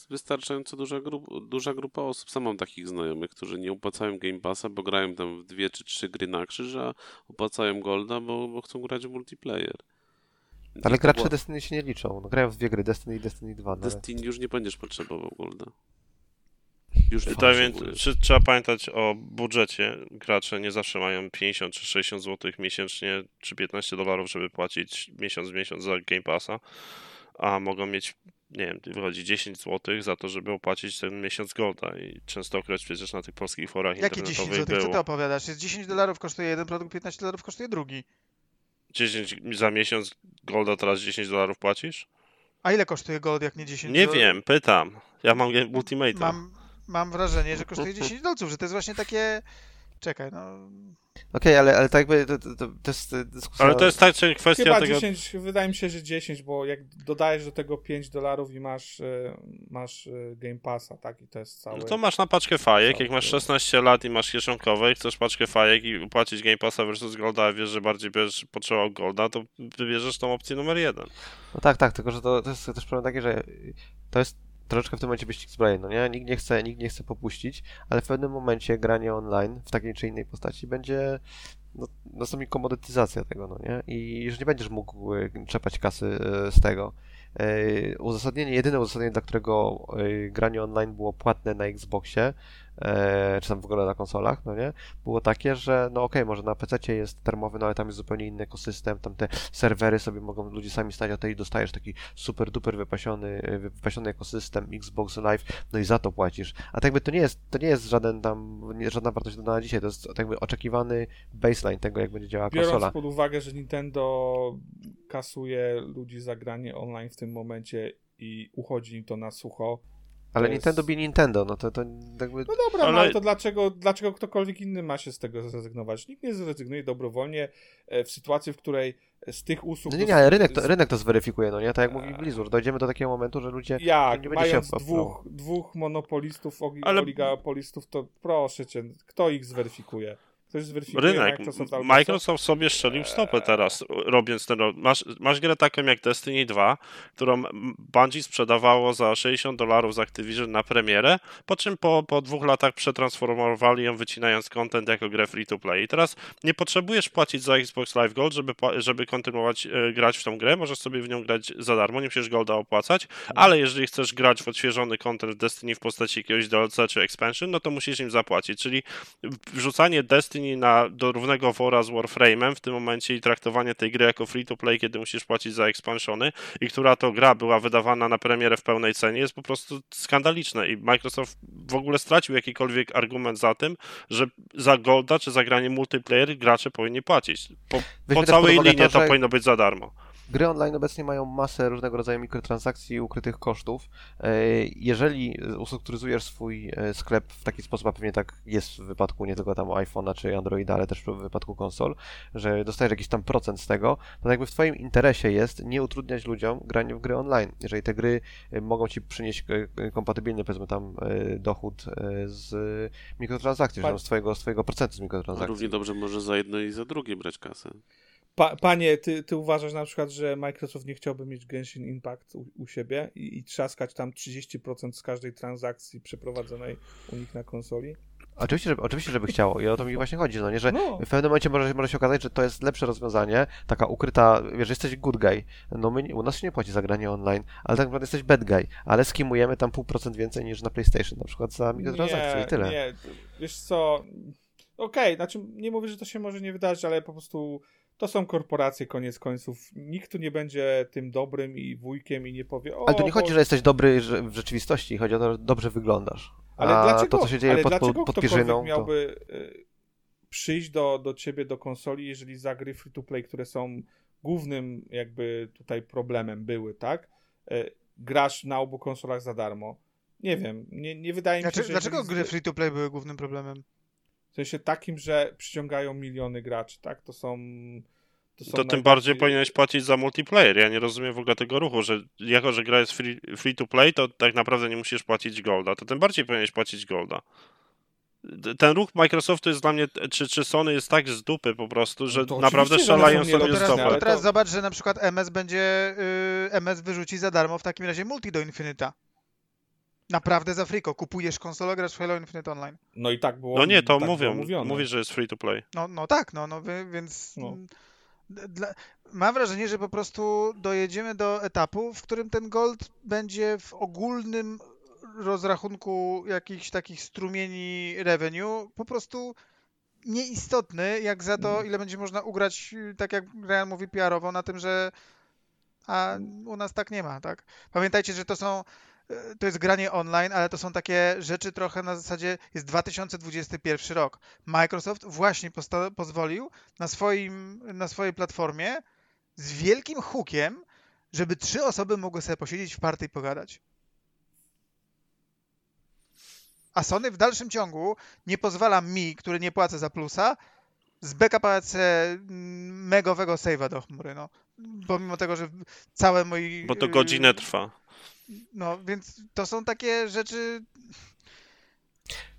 S1: wystarczająco duża, grup, duża grupa osób. Sam mam takich znajomych, którzy nie opłacają Game Passa, bo grają tam w dwie czy trzy gry na krzyż, a opłacają Golda, bo, bo chcą grać w multiplayer.
S4: Ale gracze
S1: była-
S4: Destiny się nie liczą, no grają w dwie gry, Destiny i Destiny 2 nawet.
S1: Destiny już nie będziesz potrzebował Golda. Już
S5: Tak więc czy, trzeba pamiętać o budżecie. Gracze nie zawsze mają 50 czy 60 zł miesięcznie, czy 15 dolarów, żeby płacić miesiąc w miesiąc za Game Passa, a mogą mieć, nie wiem, wychodzi 10 zł za to, żeby opłacić ten miesiąc Golda i częstokroć przecież na tych polskich forach
S2: Jakie 10
S5: internetowych
S2: zł? Co ty
S5: było.
S2: opowiadasz? Jest 10 dolarów kosztuje jeden produkt, 15 dolarów kosztuje drugi.
S5: 10 za miesiąc Golda teraz 10 dolarów płacisz?
S2: A ile kosztuje gold, jak nie 10
S5: Nie
S2: do-
S5: wiem, pytam. Ja mam Ultimate'a.
S2: Mam, mam wrażenie, że kosztuje 10 dolców, że to jest właśnie takie... Czekaj, no...
S4: Okej, ale, ale tak jakby to, to, to, to jest dyskusja...
S5: Ale to jest tak czy kwestia
S3: Chyba
S5: tego...
S3: 10, wydaje mi się, że 10, bo jak dodajesz do tego 5 dolarów i masz, e, masz e, Game Passa, tak? I to jest całe.
S5: No to masz na paczkę fajek,
S3: Cały
S5: jak masz
S3: to-
S5: 16 lat i masz kieszonkowe i chcesz paczkę fajek i płacić Game Passa versus Golda, a wiesz, że bardziej będziesz potrzebował Golda, to wybierzesz tą opcję numer jeden.
S4: No tak, tak, tylko że to, to jest też problem taki, że to jest troszeczkę w tym momencie wyścig zbrojeń, no nie? Nikt nie chce, nikt nie chce popuścić, ale w pewnym momencie granie online w takiej czy innej postaci będzie no, nastąpi komodytyzacja tego, no nie? I że nie będziesz mógł y, czepać kasy y, z tego. Y, Uzasadnienie, jedyne uzasadnienie, dla którego granie online było płatne na Xboxie, czy tam w ogóle na konsolach, no nie? Było takie, że no okej, może na PC jest darmowy, no ale tam jest zupełnie inny ekosystem, tam te serwery sobie mogą ludzie sami stać, a ty dostajesz taki super duper wypasiony, y, wypasiony ekosystem Xbox Live, no i za to płacisz. A tak jakby to nie jest, to nie jest żaden tam, nie, żadna wartość dodana dzisiaj, to jest tak jakby oczekiwany baseline tego, jak będzie działała
S3: Biorąc
S4: konsola.
S3: pod uwagę, że Nintendo kasuje ludzi za granie online w tym momencie i uchodzi im to na sucho.
S4: Ale
S3: jest-
S4: Nintendo bi Nintendo, no to, to jakby...
S3: No dobra,
S5: Ale-
S3: no, ale to dlaczego, dlaczego ktokolwiek inny ma się z tego zrezygnować? Nikt nie zrezygnuje dobrowolnie e, w sytuacji, w której z tych usług...
S4: No nie, nie, ale rynek to, rynek to zweryfikuje, no nie? Tak jak mówi Blizzard, dojdziemy do takiego momentu, że ludzie...
S3: Jak,
S4: nie będzie się
S3: mając
S4: opłacało.
S3: dwóch, dwóch monopolistów, oli-
S5: Ale-
S3: oligopolistów, to proszę cię, kto ich zweryfikuje? Ktoś zweryfikuje
S5: Rynek.
S3: Microsoft albo
S5: Microsoft sobie strzelił stopę teraz, robiąc ten. Masz, masz grę taką jak Destiny 2, którą Bungie sprzedawało za 60 dolarów z Activision na premierę, po czym po, po dwóch latach przetransformowali ją, wycinając content jako grę free to play. I teraz nie potrzebujesz płacić za Xbox Live Gold, żeby, żeby kontynuować e, grać w tą grę. Możesz sobie w nią grać za darmo, nie musisz Golda opłacać, ale jeżeli chcesz grać w odświeżony content w Destiny w postaci jakiegoś DLC czy expansion, no to musisz im zapłacić. Czyli wrzucanie Destiny na, do równego wora z Warframe'em w tym momencie i traktowanie tej gry jako free to play, kiedy musisz płacić za expansiony i która to gra była wydawana na premierę w pełnej cenie jest po prostu skandaliczne i Microsoft w ogóle stracił jakikolwiek argument za tym, że za Golda czy za granie multiplayer gracze powinni płacić. Po, po całej linie
S4: to,
S5: to
S4: że-
S5: powinno być za darmo.
S4: Gry online obecnie mają masę różnego rodzaju mikrotransakcji i ukrytych kosztów. E, Jeżeli ustrukturyzujesz swój e, sklep w taki sposób, a pewnie tak jest w wypadku nie tylko tam iPhone'a czy Androida, ale też w wypadku konsol, że dostajesz jakiś tam procent z tego, to jakby w Twoim interesie jest nie utrudniać ludziom grania w gry online. Jeżeli te gry e, mogą Ci przynieść kompatybilny, powiedzmy tam, dochód z mikrotransakcji, że z twojego, z twojego procentu z
S1: A
S4: mikrotransakcji.
S1: równie dobrze może za jedno i za drugie brać kasę.
S3: Pa, panie, ty, ty uważasz na przykład, że Microsoft nie chciałby mieć Genshin Impact u, u siebie i, i trzaskać tam 30% z każdej transakcji przeprowadzonej u nich na konsoli?
S4: Oczywiście, że, oczywiście, żeby chciało i o to mi właśnie chodzi, no nie, że
S3: No.
S4: w pewnym momencie może, może się okazać, że to jest lepsze rozwiązanie, taka ukryta, wiesz, jesteś good guy, no my, nie- u nas się nie płaci za granie online, ale tak naprawdę jesteś bad guy, ale skimujemy tam pół procent więcej niż na PlayStation, na przykład za mikrotransakcje i tyle.
S3: Nie, wiesz co, okej, znaczy nie mówię, że to się może nie wydarzyć, ale po prostu to są korporacje koniec końców. Nikt tu nie będzie tym dobrym i wujkiem i nie powie o,
S4: Ale tu nie chodzi, że jesteś dobry że w rzeczywistości, chodzi o to, że dobrze wyglądasz.
S3: Ale
S4: A
S3: dlaczego,
S4: to, co się dzieje
S3: ale
S4: pod,
S3: dlaczego
S4: pod, pierzyną, to...
S3: miałby y, przyjść do, do ciebie, do konsoli, jeżeli za gry free-to-play, które są głównym jakby tutaj problemem były, tak? Y, grasz na obu konsolach za darmo. Nie wiem, nie, nie wydaje mi się,
S2: Dlaczego,
S3: że...
S2: dlaczego gry
S3: z-
S2: free-to-play były głównym problemem?
S3: W sensie takim, że przyciągają miliony graczy, tak? To są... To, są
S5: To tym bardziej powinieneś płacić za multiplayer. Ja nie rozumiem w ogóle tego ruchu, że jako, że gra jest free, free to play, to tak naprawdę nie musisz płacić golda. To tym bardziej powinieneś płacić golda. Ten ruch Microsoftu jest dla mnie, czy, czy Sony jest tak z dupy po prostu, że
S3: No
S5: naprawdę szalają sobie
S2: To
S5: w
S3: nielogiczne,
S2: teraz, zobacz, że na przykład MS będzie, y, MS wyrzuci za darmo w takim razie multi do Infinita. Naprawdę za friko. Kupujesz konsolę, grasz w Halo Infinite Online.
S3: No i tak było
S5: No nie, to
S3: tak
S5: mówią. Mówisz, że jest free to play.
S2: No, no tak, no, no więc
S3: No.
S2: mm, dla, mam wrażenie, że po prostu dojedziemy do etapu, w którym ten gold będzie w ogólnym rozrachunku jakichś takich strumieni revenue po prostu nieistotny, jak za to, ile będzie można ugrać, tak jak Ryan mówi PR-owo, na tym, że a u nas tak nie ma, tak? Pamiętajcie, że to są to jest granie online, ale to są takie rzeczy trochę na zasadzie jest 2021 rok. Microsoft właśnie pozwolił na, swoim, na swojej platformie z wielkim hukiem, żeby trzy osoby mogły sobie posiedzieć w party i pogadać. A Sony w dalszym ciągu nie pozwala mi, który nie płacę za plusa, zbackupować mm, megowego save'a do chmury, no. Pomimo tego, że całe moi...
S5: Bo to godzinę trwa.
S2: No, więc to są takie rzeczy...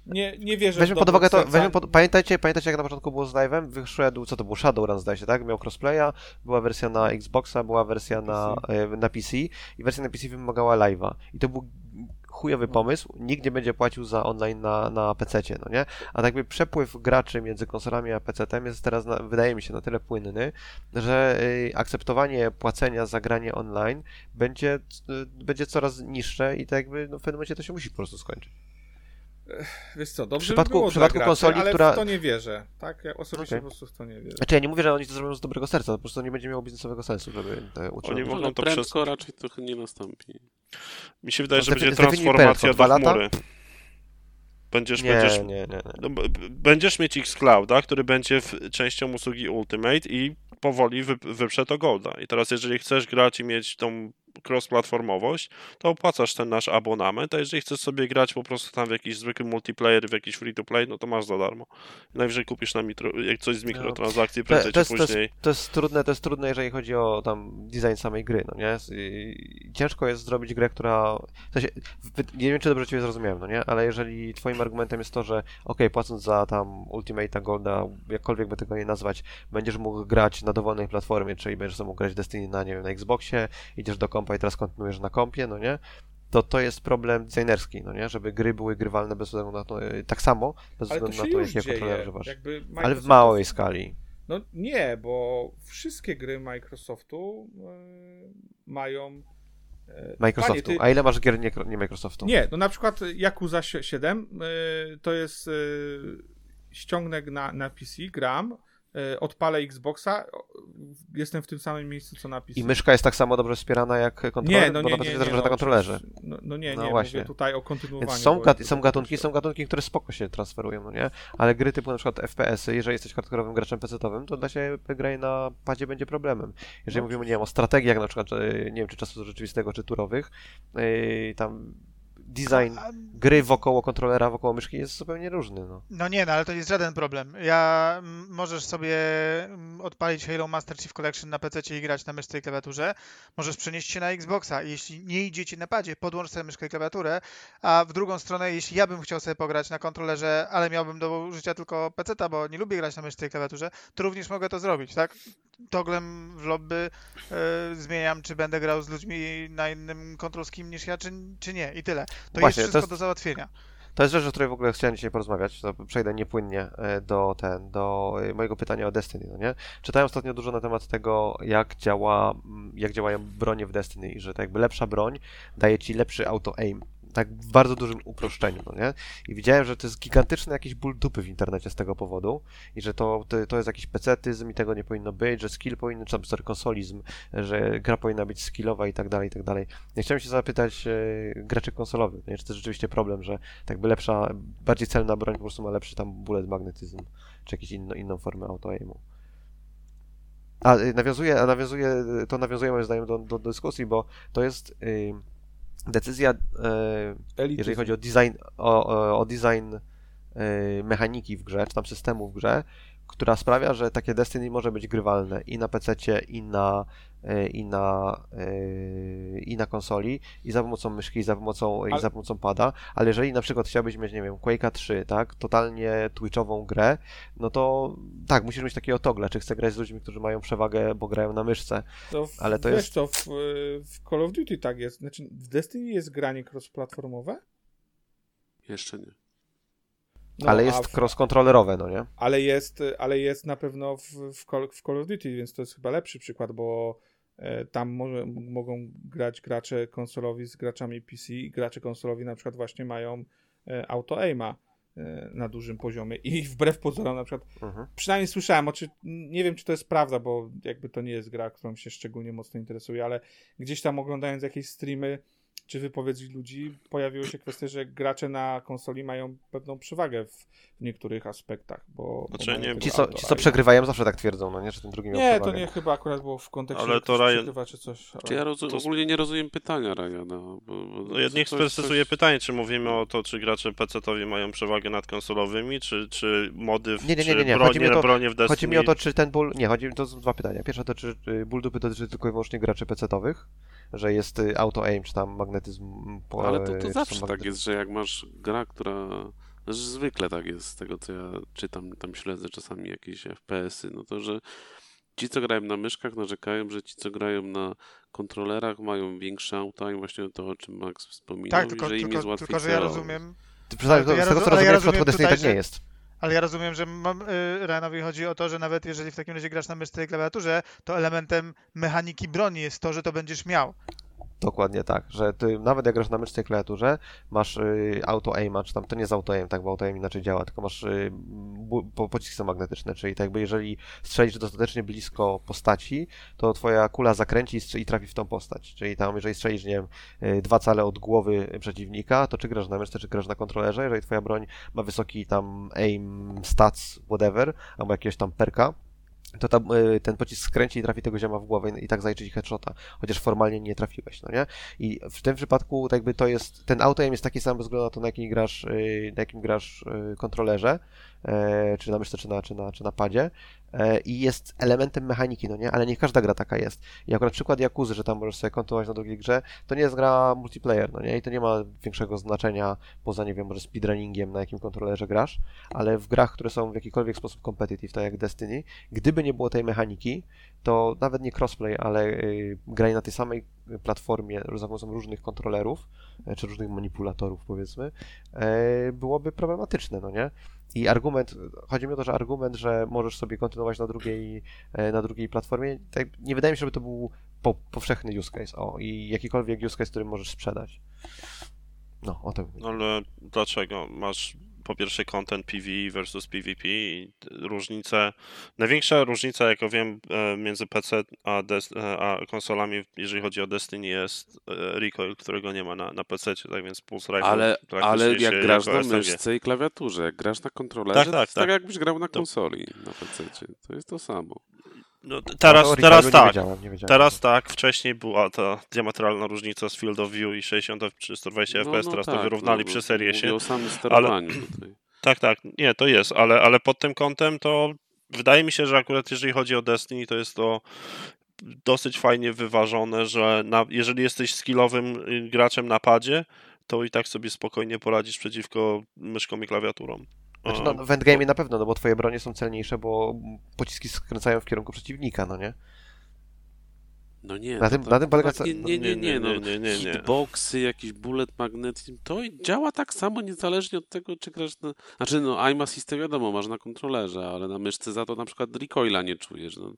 S3: Nie, nie wierzę
S4: Weźmy
S3: w
S4: pod uwagę to, weźmy pod, pamiętajcie, pamiętajcie jak na początku było z live'em, wyszedł, co to był, Shadowrun zdaje się, tak? Miał crossplaya, była wersja na Xboxa, była wersja na, e, na PC i wersja na PC wymagała live'a. I to był chujowy pomysł, nikt nie będzie płacił za online na, na PC, no nie? A tak jakby przepływ graczy między konsolami a PC-tem jest teraz, na, wydaje mi się, na tyle płynny, że y, akceptowanie płacenia za granie online będzie, y, będzie coraz niższe i tak jakby no, w pewnym momencie to się musi po prostu skończyć.
S3: Wiesz co, dobrze
S4: W przypadku-
S3: by
S4: w przypadku
S3: graczy,
S4: konsoli,
S3: ale
S4: która-
S3: w to nie wierzę, tak? Ja osobiście
S4: Okej.
S3: po prostu w to nie wierzę.
S4: Znaczy ja nie mówię, że oni to zrobią z dobrego serca, po prostu nie będzie miało biznesowego sensu, żeby te utrzymać.
S5: Oni mogą
S1: Ale
S5: to
S1: prędko
S5: przez-
S1: raczej trochę nie nastąpi.
S5: Mi się wydaje,
S4: No
S5: że będzie transformacja
S4: prędko,
S5: do
S4: lata?
S5: chmury. Będziesz,
S4: Nie,
S5: będziesz,
S4: nie, nie, nie.
S5: no, będziesz mieć Xclouda, który będzie w, częścią usługi Ultimate i powoli wy, wyprze to Golda. I teraz jeżeli chcesz grać i mieć tą cross-platformowość, to opłacasz ten nasz abonament, a jeżeli chcesz sobie grać po prostu tam w jakiś zwykły multiplayer, w jakiś free-to-play, no to masz za darmo. Najwyżej kupisz na mitro, jak coś z mikrotransakcji
S4: To,
S5: prędzej
S4: to, jest,
S5: czy
S4: to, jest,
S5: później.
S4: to jest trudne, to jest trudne, jeżeli chodzi o tam design samej gry, no nie? Ciężko jest zrobić grę, która... W sensie, nie wiem, czy dobrze Ciebie zrozumiałem, no nie? Ale jeżeli Twoim argumentem jest to, że okej, płacąc za tam Ultimate'a Golda, jakkolwiek by tego nie nazwać, będziesz mógł grać na dowolnej platformie, czyli będziesz mógł grać Destiny na, nie wiem, na Xboxie, idziesz do kompa i teraz kontynuujesz na kompie, no nie? To to jest problem designerski, no nie? Żeby gry były grywalne bez względu na to, tak samo, bez
S3: Ale
S4: względu na to, jakie kontroler używasz. Ale w małej skali.
S3: No nie, bo wszystkie gry Microsoftu e, mają... e,
S4: Microsoftu.
S3: Panie, ty-
S4: A ile masz gier nie, nie Microsoftu?
S3: Nie, no na przykład Yakuza 7 y, to jest y, ściągnę na, na PC, gram, y, odpalę Xboxa, jestem w tym samym miejscu co na PC.
S4: I myszka jest tak samo dobrze wspierana jak kontroler?
S3: nie, no
S4: bo
S3: nie,
S4: na
S3: nie, nie,
S4: też
S3: no,
S4: na kontrolerze.
S3: No, no nie,
S4: No
S3: nie,
S4: właśnie.
S3: mówię tutaj o kontynuowaniu.
S4: Więc są,
S3: bo-
S4: są gatunki, są gatunki, które spoko się transferują, no nie? Ale gry typu na przykład FPS-y, jeżeli jesteś hardkorowym graczem PC-owym, to dla ciebie granie na padzie będzie problemem. Jeżeli
S3: No,
S4: mówimy, nie wiem, o strategiach na przykład, e, nie wiem, czy czasu rzeczywistego, czy turowych, e, tam design gry wokoło kontrolera, wokoło myszki jest zupełnie różny, no.
S2: No nie, no ale to jest żaden problem. Ja możesz sobie odpalić Halo Master Chief Collection na PC i grać na myszce i klawiaturze. Możesz przenieść się na Xboxa i jeśli nie idziecie na padzie, podłącz sobie myszkę i klawiaturę, a w drugą stronę, jeśli ja bym chciał sobie pograć na kontrolerze, ale miałbym do użycia tylko PC, bo nie lubię grać na myszce i klawiaturze, to również mogę to zrobić, tak? Toglem w lobby e, zmieniam, czy będę grał z ludźmi na innym control scheme niż ja, czy, czy nie i tyle. To
S4: Właśnie,
S2: jest
S4: to
S2: wszystko
S4: jest-
S2: do załatwienia.
S4: To jest rzecz, o której w ogóle chciałem dzisiaj porozmawiać. To przejdę niepłynnie e, do ten, do e, mojego pytania o Destiny, no nie? Czytałem ostatnio dużo na temat tego, jak działa, mm, jak działają bronie w Destiny i że tak jakby lepsza broń daje ci lepszy auto-aim. Tak w bardzo dużym uproszczeniu, no nie? I widziałem, że to jest gigantyczny jakiś ból dupy w internecie z tego powodu i że to, to, to jest jakiś pecetyzm i tego nie powinno być, że skill powinien, czy tam konsolizm, że gra powinna być skillowa i tak dalej, i tak dalej. Ja chciałem się zapytać e, graczy konsolowych, nie? czy to jest rzeczywiście problem, że tak by lepsza, bardziej celna broń po prostu ma lepszy tam bullet magnetyzm, czy jakąś inną, inną formę auto-aimu. A y, nawiązuje, a nawiązuje, to nawiązuje moim zdaniem do, do dyskusji, bo to jest y, decyzja,
S3: Elityzm.
S4: jeżeli chodzi o design, o, o, design y, mechaniki w grze, czy tam systemu w grze, która sprawia, że takie Destiny może być grywalne i na PC, i na, y, i na, y, i na konsoli, i za pomocą myszki, i za pomocą, i
S3: Ale-
S4: za pomocą pada, ale jeżeli na przykład chciałbyś mieć, nie wiem, Quake'a 3, tak, totalnie twitchową grę, no to tak, musisz mieć takiego togla, czy chcę grać z ludźmi, którzy mają przewagę, bo grają na myszce.
S3: To w,
S4: Ale to
S3: wiesz
S4: jest-
S3: co, w, w Call of Duty tak jest. Znaczy, w Destiny jest granie cross-platformowe?
S1: Jeszcze nie.
S3: No,
S4: ale jest
S3: w-
S4: cross-kontrolerowe, no nie?
S3: Ale jest, ale jest na pewno w, w, Call, w Call of Duty, więc to jest chyba lepszy przykład, bo e, tam może, mogą grać gracze konsolowi z graczami PC i gracze konsolowi na przykład właśnie mają e, auto-aima e, na dużym poziomie i wbrew pozorom na przykład,
S4: Mhm.
S3: przynajmniej słyszałem, oczy, nie wiem czy to jest prawda, bo jakby to nie jest gra, którą się szczególnie mocno interesuje, ale gdzieś tam oglądając jakieś streamy czy wypowiedzi ludzi, pojawiły się kwestie, że gracze na konsoli mają pewną przewagę w, w niektórych aspektach, bo...
S5: Znaczy,
S3: bo
S5: nie
S4: Ci co, ci, co przegrywają, zawsze tak twierdzą, no nie, że ten drugi miał
S3: Nie, to
S4: przewagę.
S3: nie chyba akurat było w kontekście,
S5: Ale to
S3: ktoś
S5: Ryan-
S3: przegrywa czy coś.
S1: Czy
S3: Ale...
S1: ja rozu-
S5: To-
S1: ogólnie nie rozumiem pytania Ryana. Bo, bo
S5: No, ja niech sprecyzuję
S1: coś-
S5: pytanie, czy mówimy o to, czy gracze PC-towi mają przewagę nad konsolowymi, czy, czy mody, w,
S4: Nie, nie, nie,
S5: czy
S4: nie, nie.
S5: bronie,
S4: Chodzi mi o to-
S5: bronie w Destiny.
S4: Chodzi mi o to, czy ten ból. Nie, chodzi to są dwa pytania. Pierwsze to, czy y, ból dupy dotyczy tylko i wyłącznie graczy PC-owych, że jest y, auto-aim, czy tam magnetyzm. mm, Po,
S1: Ale to,
S4: y,
S1: to zawsze tak jest, że jak masz gra, która. Znaczy zwykle tak jest, z tego co ja czytam, tam śledzę czasami jakieś FPS-y, no to że ci, co grają na myszkach, narzekają, że ci, co grają na kontrolerach, mają większy outtime, właśnie to, o czym Max wspominał,
S2: Tak,
S1: i
S2: tylko,
S1: że im jest
S2: tylko,
S1: łatwiej
S2: tylko że ja rozumiem,
S4: Ty,
S2: ja
S4: z tego co
S2: rozum- ale ja
S4: rozumiem, w przypadku
S2: rozumiem
S4: Destiny tak
S2: tutaj,
S4: nie
S2: że-
S4: jest.
S2: Ale ja rozumiem, że y, Ryanowi chodzi o to, że nawet jeżeli w takim razie grasz na myszce i klawiaturze, to elementem mechaniki broni jest to, że to będziesz miał.
S4: Dokładnie tak, że ty nawet jak grasz na myszce i klawiaturze, masz y, auto aim, czy tam to nie jest auto aim, tak, bo auto aim inaczej działa, tylko masz y, bu, po, pociski są magnetyczne, czyli tak jakby jeżeli strzelisz dostatecznie blisko postaci, to twoja kula zakręci i, i trafi w tą postać. Czyli tam jeżeli strzelisz, nie wiem, y, dwa cale od głowy przeciwnika, to czy grasz na myszce, czy grasz na kontrolerze, jeżeli twoja broń ma wysoki tam aim, stats, whatever, albo jakiegoś tam perka, to y, ten pocisk skręci i trafi tego zioma w głowę i tak zajrzy ci headshota, chociaż formalnie nie trafiłeś, no nie? I w tym przypadku tak jakby to jest, ten auto jest taki sam bez względu na to, na jakim grasz, y, na jakim grasz y, kontrolerze, e, czy na myszce, czy na, czy na, czy na padzie i jest elementem mechaniki, no nie? Ale nie każda gra taka jest. I akurat przykład Jakuzy, że tam możesz sobie kontynuować na drugiej grze, to nie jest gra multiplayer, no nie? I to nie ma większego znaczenia poza, nie wiem, może speedrunningiem, na jakim kontrolerze grasz, ale w grach, które są w jakikolwiek sposób competitive, tak jak Destiny, gdyby nie było tej mechaniki, to nawet nie crossplay, ale y, granie na tej samej platformie za pomocą różnych kontrolerów, e, czy różnych manipulatorów, powiedzmy, e, byłoby problematyczne, no nie? I argument, chodzi mi o to, że argument, że możesz sobie kontynuować na drugiej, e, na drugiej platformie, tak, nie wydaje mi się, żeby to był po, powszechny use case, o, i jakikolwiek use case, który możesz sprzedać. No, o to
S5: No ale dlaczego? Masz po pierwsze content PvE versus PvP i różnice. Największa różnica, jaką wiem, e, między PC a, e, a konsolami, jeżeli chodzi o Destiny, jest e, recoil, którego nie ma na, na PC, tak więc Pulse Rifle
S1: Ale, ale jak grasz na myszce i klawiaturze, jak grasz na kontrolerze,
S5: Tak,
S1: to
S5: tak,
S1: jest tak
S5: tak.
S1: jakbyś grał na
S5: To-
S1: konsoli na PC. To jest to samo.
S5: No, t-
S4: No
S5: teraz,
S4: to
S5: teraz tak.
S4: Nie wiedziałem, nie wiedziałem.
S5: Teraz tak, wcześniej była ta diametralna różnica z Field of View i 60 czy 120 FPS, teraz to
S1: tak,
S5: wyrównali
S1: no,
S5: przy serii się.
S1: o samym sterowaniu tutaj.
S5: Tak, tak, nie, to jest, ale, ale pod tym kątem to wydaje mi się, że akurat jeżeli chodzi o Destiny, to jest to dosyć fajnie wyważone, że na, jeżeli jesteś skillowym y, graczem na padzie, to i tak sobie spokojnie poradzisz przeciwko myszkom i klawiaturom.
S4: Znaczy,
S5: A,
S4: no, w endgame na pewno, no bo twoje bronie są celniejsze, bo pociski skręcają w kierunku przeciwnika, no nie?
S1: No nie,
S4: Na
S1: to
S4: tym-
S1: tak-
S4: na tym polega
S1: Nie, nie, nie, nie, no.
S5: nie, nie, nie.
S1: Hitboxy, jakiś bullet magnetyzm, to działa tak samo niezależnie od tego, czy grasz na... Znaczy, no, aim assisty wiadomo, masz na kontrolerze, ale na myszce za to na przykład recoila nie czujesz, no.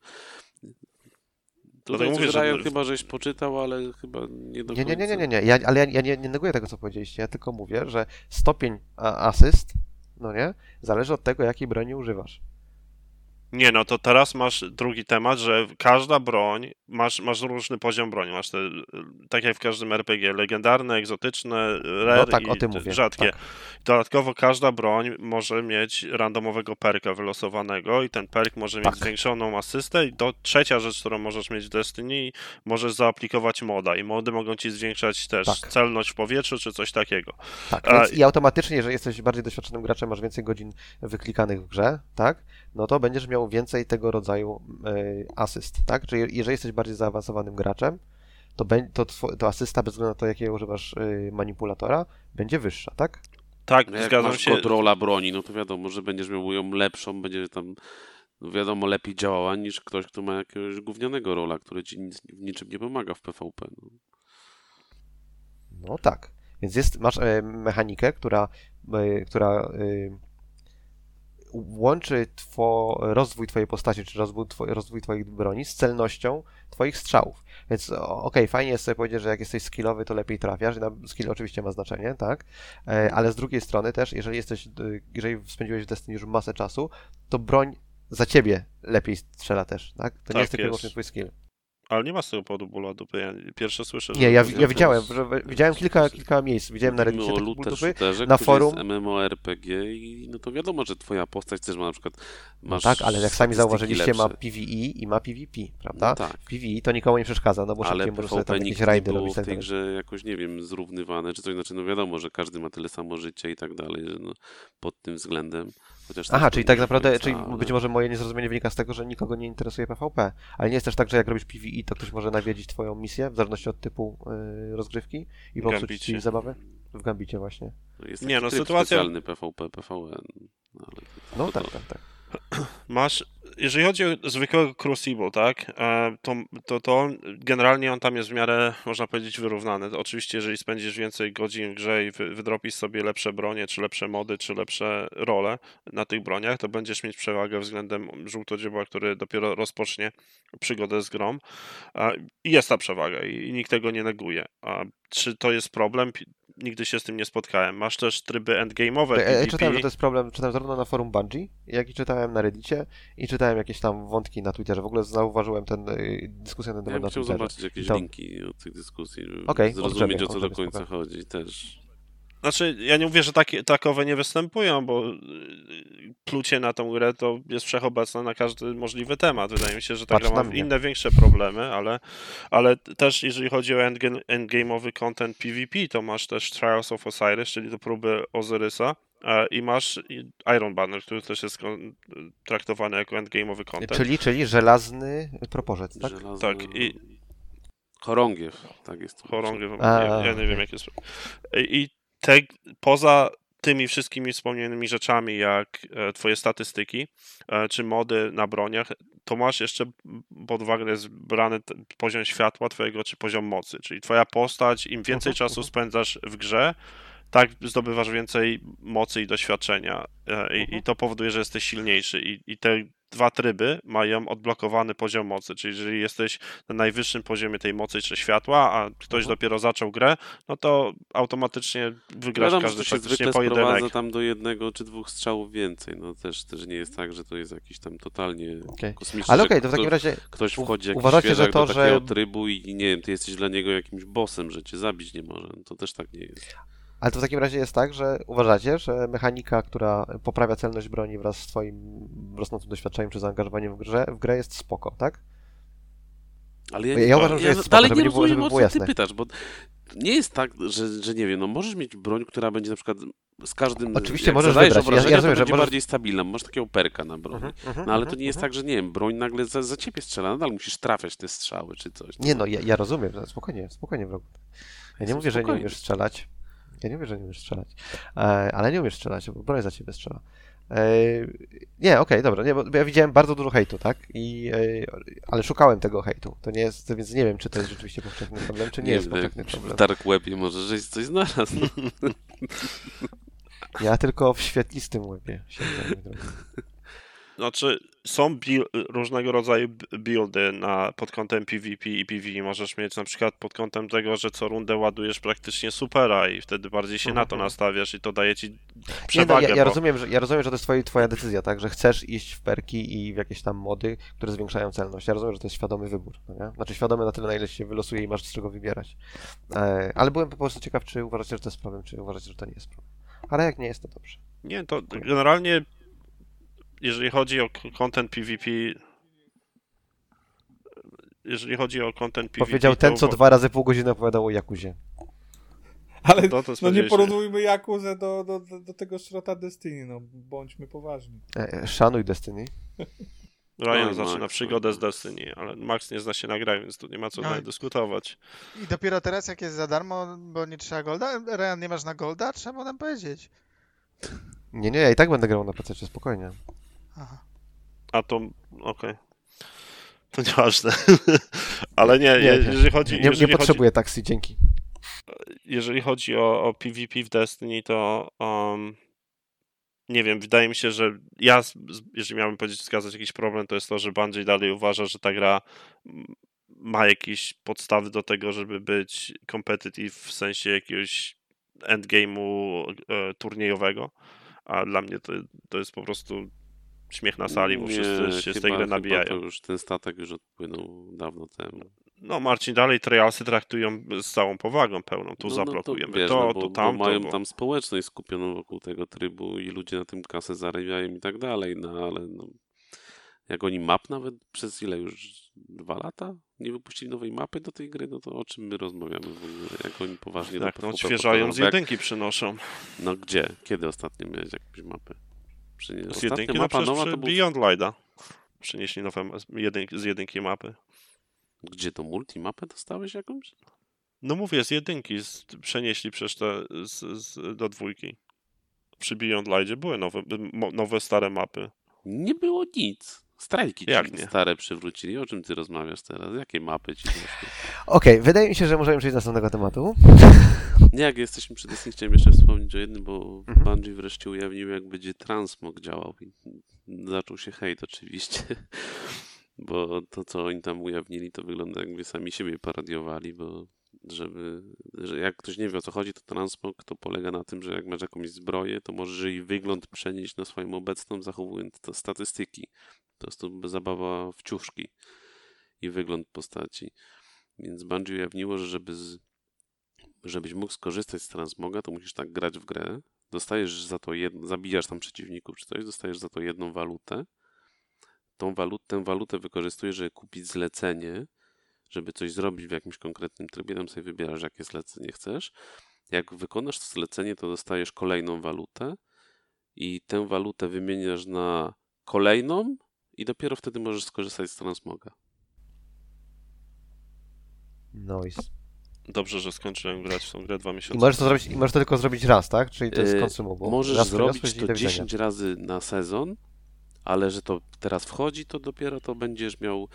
S1: Tutaj
S5: mówię,
S1: mówię,
S5: że-
S1: Ryan chyba żeś poczytał, ale chyba nie do
S4: Nie,
S1: końca.
S4: nie, nie, nie, nie, nie. Ja, ale ja, ja nie, nie neguję tego, co powiedzieliście. Ja tylko mówię, że stopień asyst, no nie, zależy od tego, jakiej broni używasz.
S5: Nie, no to teraz masz drugi temat, że każda broń, masz, masz różny poziom broni. Masz te, tak jak w każdym RPG, legendarne, egzotyczne, rare
S4: No tak,
S5: i
S4: o tym mówię,
S5: rzadkie.
S4: tak.
S5: Dodatkowo każda broń może mieć randomowego perka wylosowanego i ten perk może mieć
S4: Tak.
S5: zwiększoną asystę. I to trzecia rzecz, którą możesz mieć w Destiny, możesz zaaplikować moda i mody mogą ci zwiększać też
S4: Tak.
S5: celność w powietrzu czy coś takiego.
S4: Tak,
S5: A-
S4: i automatycznie, jeżeli jesteś bardziej doświadczonym graczem, masz więcej godzin wyklikanych w grze, tak, no to będziesz miał więcej tego rodzaju y, asyst, tak? Czyli jeżeli jesteś bardziej zaawansowanym graczem, to, to, to asysta, bez względu na to, jakiego używasz y, manipulatora, będzie wyższa, tak?
S5: Tak,
S1: No jak
S5: zgadzam
S1: masz
S5: się.
S1: kontrola broni, no to wiadomo, że będziesz miał ją lepszą, będzie tam no wiadomo lepiej działała niż ktoś, kto ma jakiegoś gównianego rola, który ci nic, w niczym nie pomaga w PvP. No.
S4: No tak. Więc jest, masz e, mechanikę, która, e, która e, łączy two, rozwój twojej postaci, czy rozwój, two, rozwój twoich broni z celnością twoich strzałów. Więc okej, fajnie jest sobie powiedzieć, że jak jesteś skillowy, to lepiej trafiasz. Skill oczywiście ma znaczenie, tak? E, ale z drugiej strony też, jeżeli jesteś, e, jeżeli spędziłeś w Destiny już masę czasu, to broń za ciebie lepiej strzela też, tak? To
S5: Tak
S4: nie jest tylko wyłącznie twój skill.
S5: Ale nie ma z tego powodu bólu dupy. Ja pierwsze słyszę, że...
S4: Nie, ja, ja widziałem, że, widziałem kilka, kilka miejsc. Widziałem na Reddicie
S1: looter
S4: dupy.
S1: shooterze,
S4: na forum-
S1: jest MMORPG i no to wiadomo, że twoja postać też ma na przykład
S4: No
S1: masz
S4: tak, ale jak sami zauważyliście, ma
S1: lepsze.
S4: PvE i ma PvP, prawda?
S1: No tak,
S4: PvE to nikomu nie przeszkadza, no bo
S1: ale
S4: szybciej
S1: PvP
S4: tam jakieś rajdy
S1: było
S4: robić. Tak
S1: tej grze jakoś, nie wiem, zrównywane czy coś, znaczy no wiadomo, że każdy ma tyle samo życia i tak dalej, że no, pod tym względem. Chociaż
S4: Aha, czyli tak naprawdę,
S1: końca,
S4: czyli
S1: ale-
S4: być może moje niezrozumienie wynika z tego, że nikogo nie interesuje PvP. Ale nie jest też tak, że jak robisz PvE, to ktoś może nawiedzić twoją misję, w zależności od typu y, rozgrywki i popsuć ci zabawę? W Gambicie właśnie.
S1: No jest
S5: Nie, no, sytuacja-
S1: specjalny PvP, PvN. no, Ale
S4: No
S1: to-
S4: tak,
S1: to-
S4: tak, tak.
S5: Masz jeżeli chodzi o zwykłego Crucible, tak, e, to, to, to generalnie on tam jest w miarę, można powiedzieć, wyrównany. Oczywiście, jeżeli spędzisz więcej godzin w grze i wy, wydropisz sobie lepsze bronie, czy lepsze mody, czy lepsze role na tych broniach, to będziesz mieć przewagę względem żółtodziobła, który dopiero rozpocznie przygodę z grą. A, I jest ta przewaga i nikt tego nie neguje. A czy to jest problem? Nigdy się z tym nie spotkałem. Masz też tryby endgame'owe,
S4: Ja, ja
S5: PvP.
S4: czytałem, że to jest problem, czytałem zarówno na forum Bungie, jak i czytałem na Reddicie i czytałem jakieś tam wątki na Twitterze. W ogóle zauważyłem ten y, dyskusję na ten
S1: Ja
S4: temat
S1: bym
S4: na
S1: chciał
S4: Twitterze.
S1: zobaczyć jakieś
S4: to-
S1: linki od tych dyskusji, żeby
S4: Okej,
S1: zrozumieć
S4: odgrzebię,
S1: o co do końca
S4: spoko.
S1: chodzi też.
S5: Znaczy, ja nie mówię, że takie, takowe nie występują, bo y, plucie na tą grę to jest wszechobecne na każdy możliwy temat. Wydaje mi się, że ta
S4: Patrz
S5: gra ma inne, większe problemy, ale, ale też jeżeli chodzi o endgame, endgame'owy content PvP, to masz też Trials of Osiris, czyli to próby Ozyrysa e, i masz Iron Banner, który też jest traktowany jako endgame'owy content.
S4: Czyli, czyli żelazny proporzec, tak?
S1: Żelazna...
S5: Tak, i-
S1: Chorągiew, tak jest.
S5: Chorągiew, ja, ja nie wiem jak jest. I te, poza tymi wszystkimi wspomnianymi rzeczami, jak e, twoje statystyki, e, czy mody na broniach, to masz jeszcze pod uwagę jest brany poziom światła twojego, czy poziom mocy, czyli twoja postać, im więcej
S4: Mhm,
S5: czasu
S4: mhm.
S5: spędzasz w grze, tak zdobywasz więcej mocy i doświadczenia e, i,
S4: Mhm.
S5: i to powoduje, że jesteś silniejszy i, i te dwa tryby mają odblokowany poziom mocy, czyli jeżeli jesteś na najwyższym poziomie tej mocy czy światła, a ktoś
S4: Mhm.
S5: dopiero zaczął grę, no to automatycznie wygrasz
S1: Wiadomo,
S5: każdy
S1: się zwykle
S5: pojedynek.
S1: tam do jednego czy dwóch strzałów więcej. No też, też nie jest tak, że to jest jakiś tam totalnie
S4: Okej.
S1: kosmiczny.
S4: Ale okej, to w takim razie
S1: Ktoś wchodzi jakiś
S4: uważacie, że to,
S1: do takiego
S4: że-
S1: trybu i nie wiem, ty jesteś dla niego jakimś bossem, że cię zabić nie może. No To też tak nie jest.
S4: Ale to w takim razie jest tak, że uważacie, że mechanika, która poprawia celność broni wraz z twoim rosnącym doświadczeniem czy zaangażowaniem w grze, w grę jest spoko, tak?
S1: Ale
S4: Ja
S1: nie-
S4: uważam, że jest spoko,
S1: dalej
S4: żeby
S1: nie
S4: nie było-
S1: rozumiem,
S4: żeby
S1: o
S4: było
S1: co ty pytasz, bo nie jest tak, że, że nie wiem, no możesz mieć broń, która będzie na przykład z każdym...
S4: Oczywiście możesz wybrać. Ja- ja rozumiem, że możesz-
S1: bardziej stabilna, masz takiego perka na broni. No ale to nie jest tak, że nie wiem, broń nagle za, za ciebie strzela, nadal musisz trafiać te strzały czy coś.
S4: Nie no, ja, ja rozumiem, spokojnie, spokojnie wrogu. Ja nie mówię, że nie umiesz strzelać. Ja nie mówię, że nie umiesz strzelać. E, ale nie umiesz strzelać, bo broń za ciebie strzela. E, nie, okej, dobra, nie, bo ja widziałem bardzo dużo hejtu, tak? I, e, ale szukałem tego hejtu. To nie jest, więc nie wiem, czy to jest rzeczywiście powszechny problem, czy nie, jest
S1: wiem,
S4: powszechny
S1: w
S4: problem.
S1: Dark Webie może żeś coś znalazł.
S4: Ja tylko w świetlistym łebie siedzę.
S5: Znaczy, są różnego rodzaju buildy na, pod kątem PvP i PvE. Możesz mieć na przykład pod kątem tego, że co rundę ładujesz praktycznie supera i wtedy bardziej się na to
S4: Mhm.
S5: nastawiasz i to daje ci
S4: Nie, no,
S5: przewagę.
S4: ja, ja,
S5: bo-
S4: rozumiem, że, ja rozumiem, że to jest twoja, twoja decyzja, tak? Że chcesz iść w perki i w jakieś tam mody, które zwiększają celność. Ja rozumiem, że to jest świadomy wybór, no nie? Znaczy świadomy na tyle, na ile się wylosuje i masz z czego wybierać. E, ale byłem po prostu ciekaw, czy uważacie, że to jest problem, czy uważacie, że to nie jest problem. Ale jak nie jest, to dobrze.
S5: Nie, to generalnie jeżeli chodzi o content PvP jeżeli chodzi o content PvP
S4: Powiedział ten,
S5: to
S4: co dwa razy pół godziny opowiadał o Jakuzie.
S3: Ale
S5: To to
S3: no nie porównujmy Jakuzę do, do, do, do tego szrota Destiny, no bądźmy poważni.
S4: E, e, szanuj Destiny.
S5: Ryan
S1: Oj,
S5: zaczyna
S1: Max,
S5: przygodę z. Destiny, ale Max nie zna się na grach, więc tu nie ma co nawet dyskutować.
S2: I dopiero teraz, jak jest za darmo, bo nie trzeba golda? Ryan, nie masz na golda? Trzeba nam powiedzieć.
S4: Nie, nie, ja i tak będę grał na PC, spokojnie.
S2: Aha.
S5: A to okej. To nieważne. ale nie,
S4: Nie,
S5: je-
S4: nie.
S5: jeżeli chodzi,
S4: Nie, nie
S5: jeżeli chodzi,
S4: potrzebuję taksy, dzięki.
S5: jeżeli chodzi o, o PvP w Destiny, to um, nie wiem, wydaje mi się, że ja, jeżeli miałbym powiedzieć, wskazać jakiś problem, to jest to, że Bungie dalej uważa, że ta gra ma jakieś podstawy do tego, żeby być competitive w sensie jakiegoś endgame'u e, turniejowego, a dla mnie to, to jest po prostu śmiech na sali, bo
S1: Nie,
S5: wszyscy się z tej
S1: chyba-
S5: gry
S1: chyba
S5: nabijają.
S1: To już, ten statek już odpłynął dawno temu.
S5: No Marcin, dalej trialsy traktują z całą powagą pełną, tu
S1: No, no
S5: zablokujemy
S1: to, wiesz,
S5: to,
S1: no, bo,
S5: to
S1: bo
S5: tamto,
S1: mają
S5: bo...
S1: tam społeczność skupioną wokół tego trybu i ludzie na tym kasę zarabiają i tak dalej, no ale no, jak oni map nawet przez ile już dwa lata nie wypuścili nowej mapy do tej gry, no to o czym my rozmawiamy w ogóle, jak oni poważnie
S5: Tak,
S1: do
S5: no odświeżają z
S1: bo jak-
S5: jedynki przynoszą.
S1: No gdzie? Kiedy ostatnio miałeś jakąś mapę? Przy,
S5: Z jedynki, no
S1: mapa
S5: przecież
S1: nowa
S5: przy
S1: to był...
S5: Beyond Lighta. Nowe ma- z jedynki, mapy.
S1: Gdzie to multimapę dostałeś jakąś?
S5: No mówię, z jedynki z, przenieśli przecież te z, z, do dwójki. Przy Beyond Lightie były nowe, nowe stare mapy.
S1: Nie było nic. Strajki ci
S5: Jak nie?
S1: stare przywrócili. O czym ty rozmawiasz teraz? Jakie mapy ci?
S4: Okej, wydaje mi się, że możemy przejść do następnego tematu.
S1: Nie, jak jesteśmy przy Destiny, chciałem jeszcze wspomnieć o jednym, bo
S4: Mhm.
S1: Bungie wreszcie ujawnił, jak będzie transmog działał. I zaczął się hejt oczywiście, bo to, co oni tam ujawnili, to wygląda jakby sami siebie parodiowali, bo żeby, że jak ktoś nie wie o co chodzi, to transmog to polega na tym, że jak masz jakąś zbroję, to możesz jej wygląd przenieść na swoją obecną, zachowując to statystyki. To jest to zabawa w ciuszki i wygląd postaci. Więc Bungie ujawniło, że żeby z, żebyś mógł skorzystać z transmoga, to musisz tak grać w grę. Dostajesz za to jedno, zabijasz tam przeciwników czy coś, dostajesz za to jedną walutę. Tą walut, tę walutę wykorzystujesz, żeby kupić zlecenie, żeby coś zrobić w jakimś konkretnym trybie. Tam sobie wybierasz, jakie zlecenie chcesz. Jak wykonasz to zlecenie, to dostajesz kolejną walutę i tę walutę wymieniasz na kolejną i dopiero wtedy możesz skorzystać z transmoga.
S4: Nice.
S5: Dobrze, że skończyłem grać w tą grę dwa
S4: I
S5: miesiące.
S4: możesz to zrobić, i możesz to tylko zrobić raz, tak? Czyli to jest
S1: Yy,
S4: consumable.
S1: Możesz
S4: raz
S1: zrobić
S4: i
S1: to
S4: do widzenia.
S1: 10 razy na sezon, ale że to teraz wchodzi, to dopiero to będziesz miał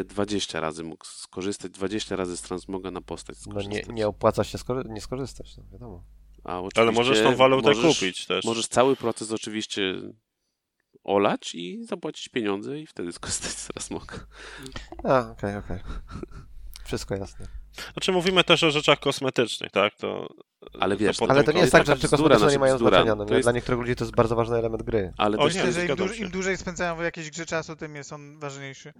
S1: y, 20 razy mógł skorzystać, 20 razy z transmoga na postać
S4: No
S1: skorzystać.
S4: nie, nie opłaca się skory- nie skorzystać, no wiadomo.
S5: Ale możesz tą walutę
S1: możesz,
S5: kupić też.
S1: Możesz cały proces oczywiście olać i zapłacić pieniądze i wtedy skorzystać z transmoga.
S4: A, okej, okej. Wszystko jasne.
S5: Znaczy mówimy też o rzeczach kosmetycznych, tak? To,
S1: Ale wiesz,
S5: potem
S4: Ale to nie jest tak, że rzeczy kosmetyczne nie
S1: znaczy
S4: mają
S1: bzdura.
S4: znaczenia. No,
S1: To
S4: nie?
S1: jest-
S4: Dla niektórych ludzi to jest bardzo ważny element gry.
S1: Ale
S5: O
S1: też,
S5: nie,
S2: Myślę, że im,
S5: się.
S2: im dłużej spędzają w jakiejś grze czasu, tym jest on ważniejszy.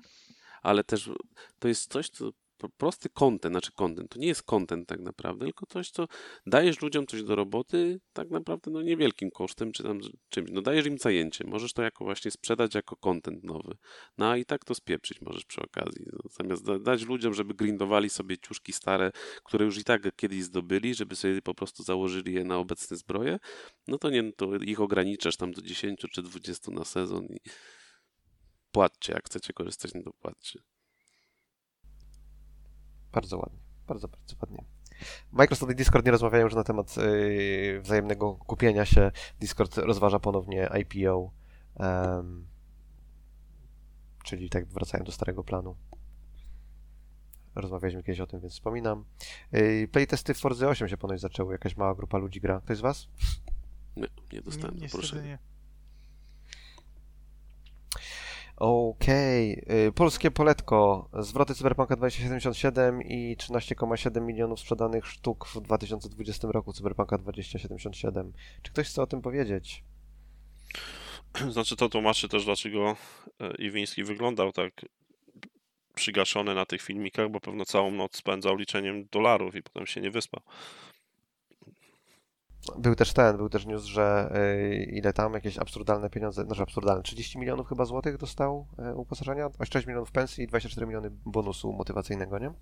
S1: ale też to jest coś, co prosty content, znaczy content, to nie jest content tak naprawdę, tylko coś, co dajesz ludziom coś do roboty tak naprawdę no niewielkim kosztem, czy tam czymś, no dajesz im zajęcie, możesz to jako właśnie sprzedać jako content nowy, no a i tak to spieprzyć możesz przy okazji, no, zamiast da, dać ludziom, żeby grindowali sobie ciuszki stare, które już i tak kiedyś zdobyli, żeby sobie po prostu założyli je na obecne zbroje, no to nie, no to ich ograniczasz tam do 10 czy 20 na sezon i płaccie, jak chcecie korzystać, no to płaccie.
S4: Bardzo ładnie. Bardzo, bardzo ładnie. Microsoft i Discord nie rozmawiają już na temat yy, wzajemnego kupienia się. Discord rozważa ponownie IPO. em, czyli tak wracają do starego planu. Rozmawialiśmy kiedyś o tym, więc wspominam. Yy, playtesty w Forza 8 się ponoć zaczęły. Jakaś mała grupa ludzi gra. Ktoś z Was?
S1: Nie, nie dostałem
S2: Ni- Niestety
S1: zaproszenia.
S2: nie.
S4: Okej. Yy, Polskie poletko. Zwroty Cyberpunka 2077 i 13,7 milionów sprzedanych sztuk w 2020 roku Cyberpunka 2077. Czy ktoś chce o tym powiedzieć?
S5: Znaczy to tłumaczy też, dlaczego e, Iwiński wyglądał tak przygaszony na tych filmikach, bo pewno całą noc spędzał liczeniem dolarów i potem się nie wyspał.
S4: Był też ten, był też news, że y, ile tam jakieś absurdalne pieniądze, znaczy absurdalne, 30 milionów chyba złotych dostał y, uposażenia, 6 milionów pensji i 24 miliony bonusu motywacyjnego, nie?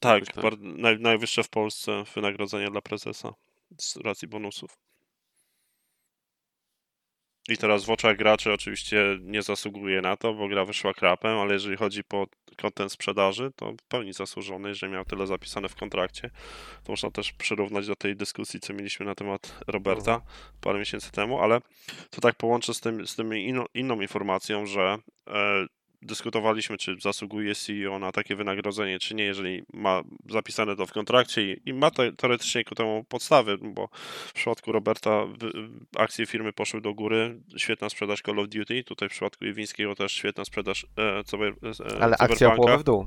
S5: Tak,
S1: tak.
S5: naj, najwyższe w Polsce wynagrodzenie dla prezesa z racji bonusów. I teraz w oczach graczy oczywiście nie zasługuje na to, bo gra wyszła krapem, ale jeżeli chodzi po kontent sprzedaży, to w pełni zasłużony, jeżeli miał tyle zapisane w kontrakcie. To można też przyrównać do tej dyskusji, co mieliśmy na temat Roberta parę miesięcy temu, ale to tak połączę z, tym, z tym inną, inną informacją, że e, dyskutowaliśmy, czy zasługuje CEO na takie wynagrodzenie, czy nie, jeżeli ma zapisane to w kontrakcie i, i ma te, teoretycznie ku temu podstawy, bo w przypadku Roberta wy- akcje firmy poszły do góry, świetna sprzedaż Call of Duty, tutaj w przypadku Jewińskiego też świetna sprzedaż e, cyber, e,
S4: Ale akcja połowę w dół.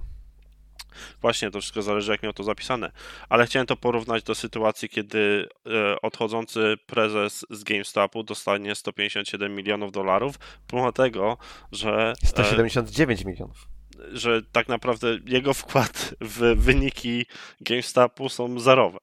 S5: Właśnie, to wszystko zależy, jak miał to zapisane. Ale chciałem to porównać do sytuacji, kiedy e, odchodzący prezes z GameStopu dostanie 157 milionów dolarów, pomimo tego, że, e,
S4: 179 milionów.
S5: że tak naprawdę jego wkład w wyniki GameStopu są zerowe.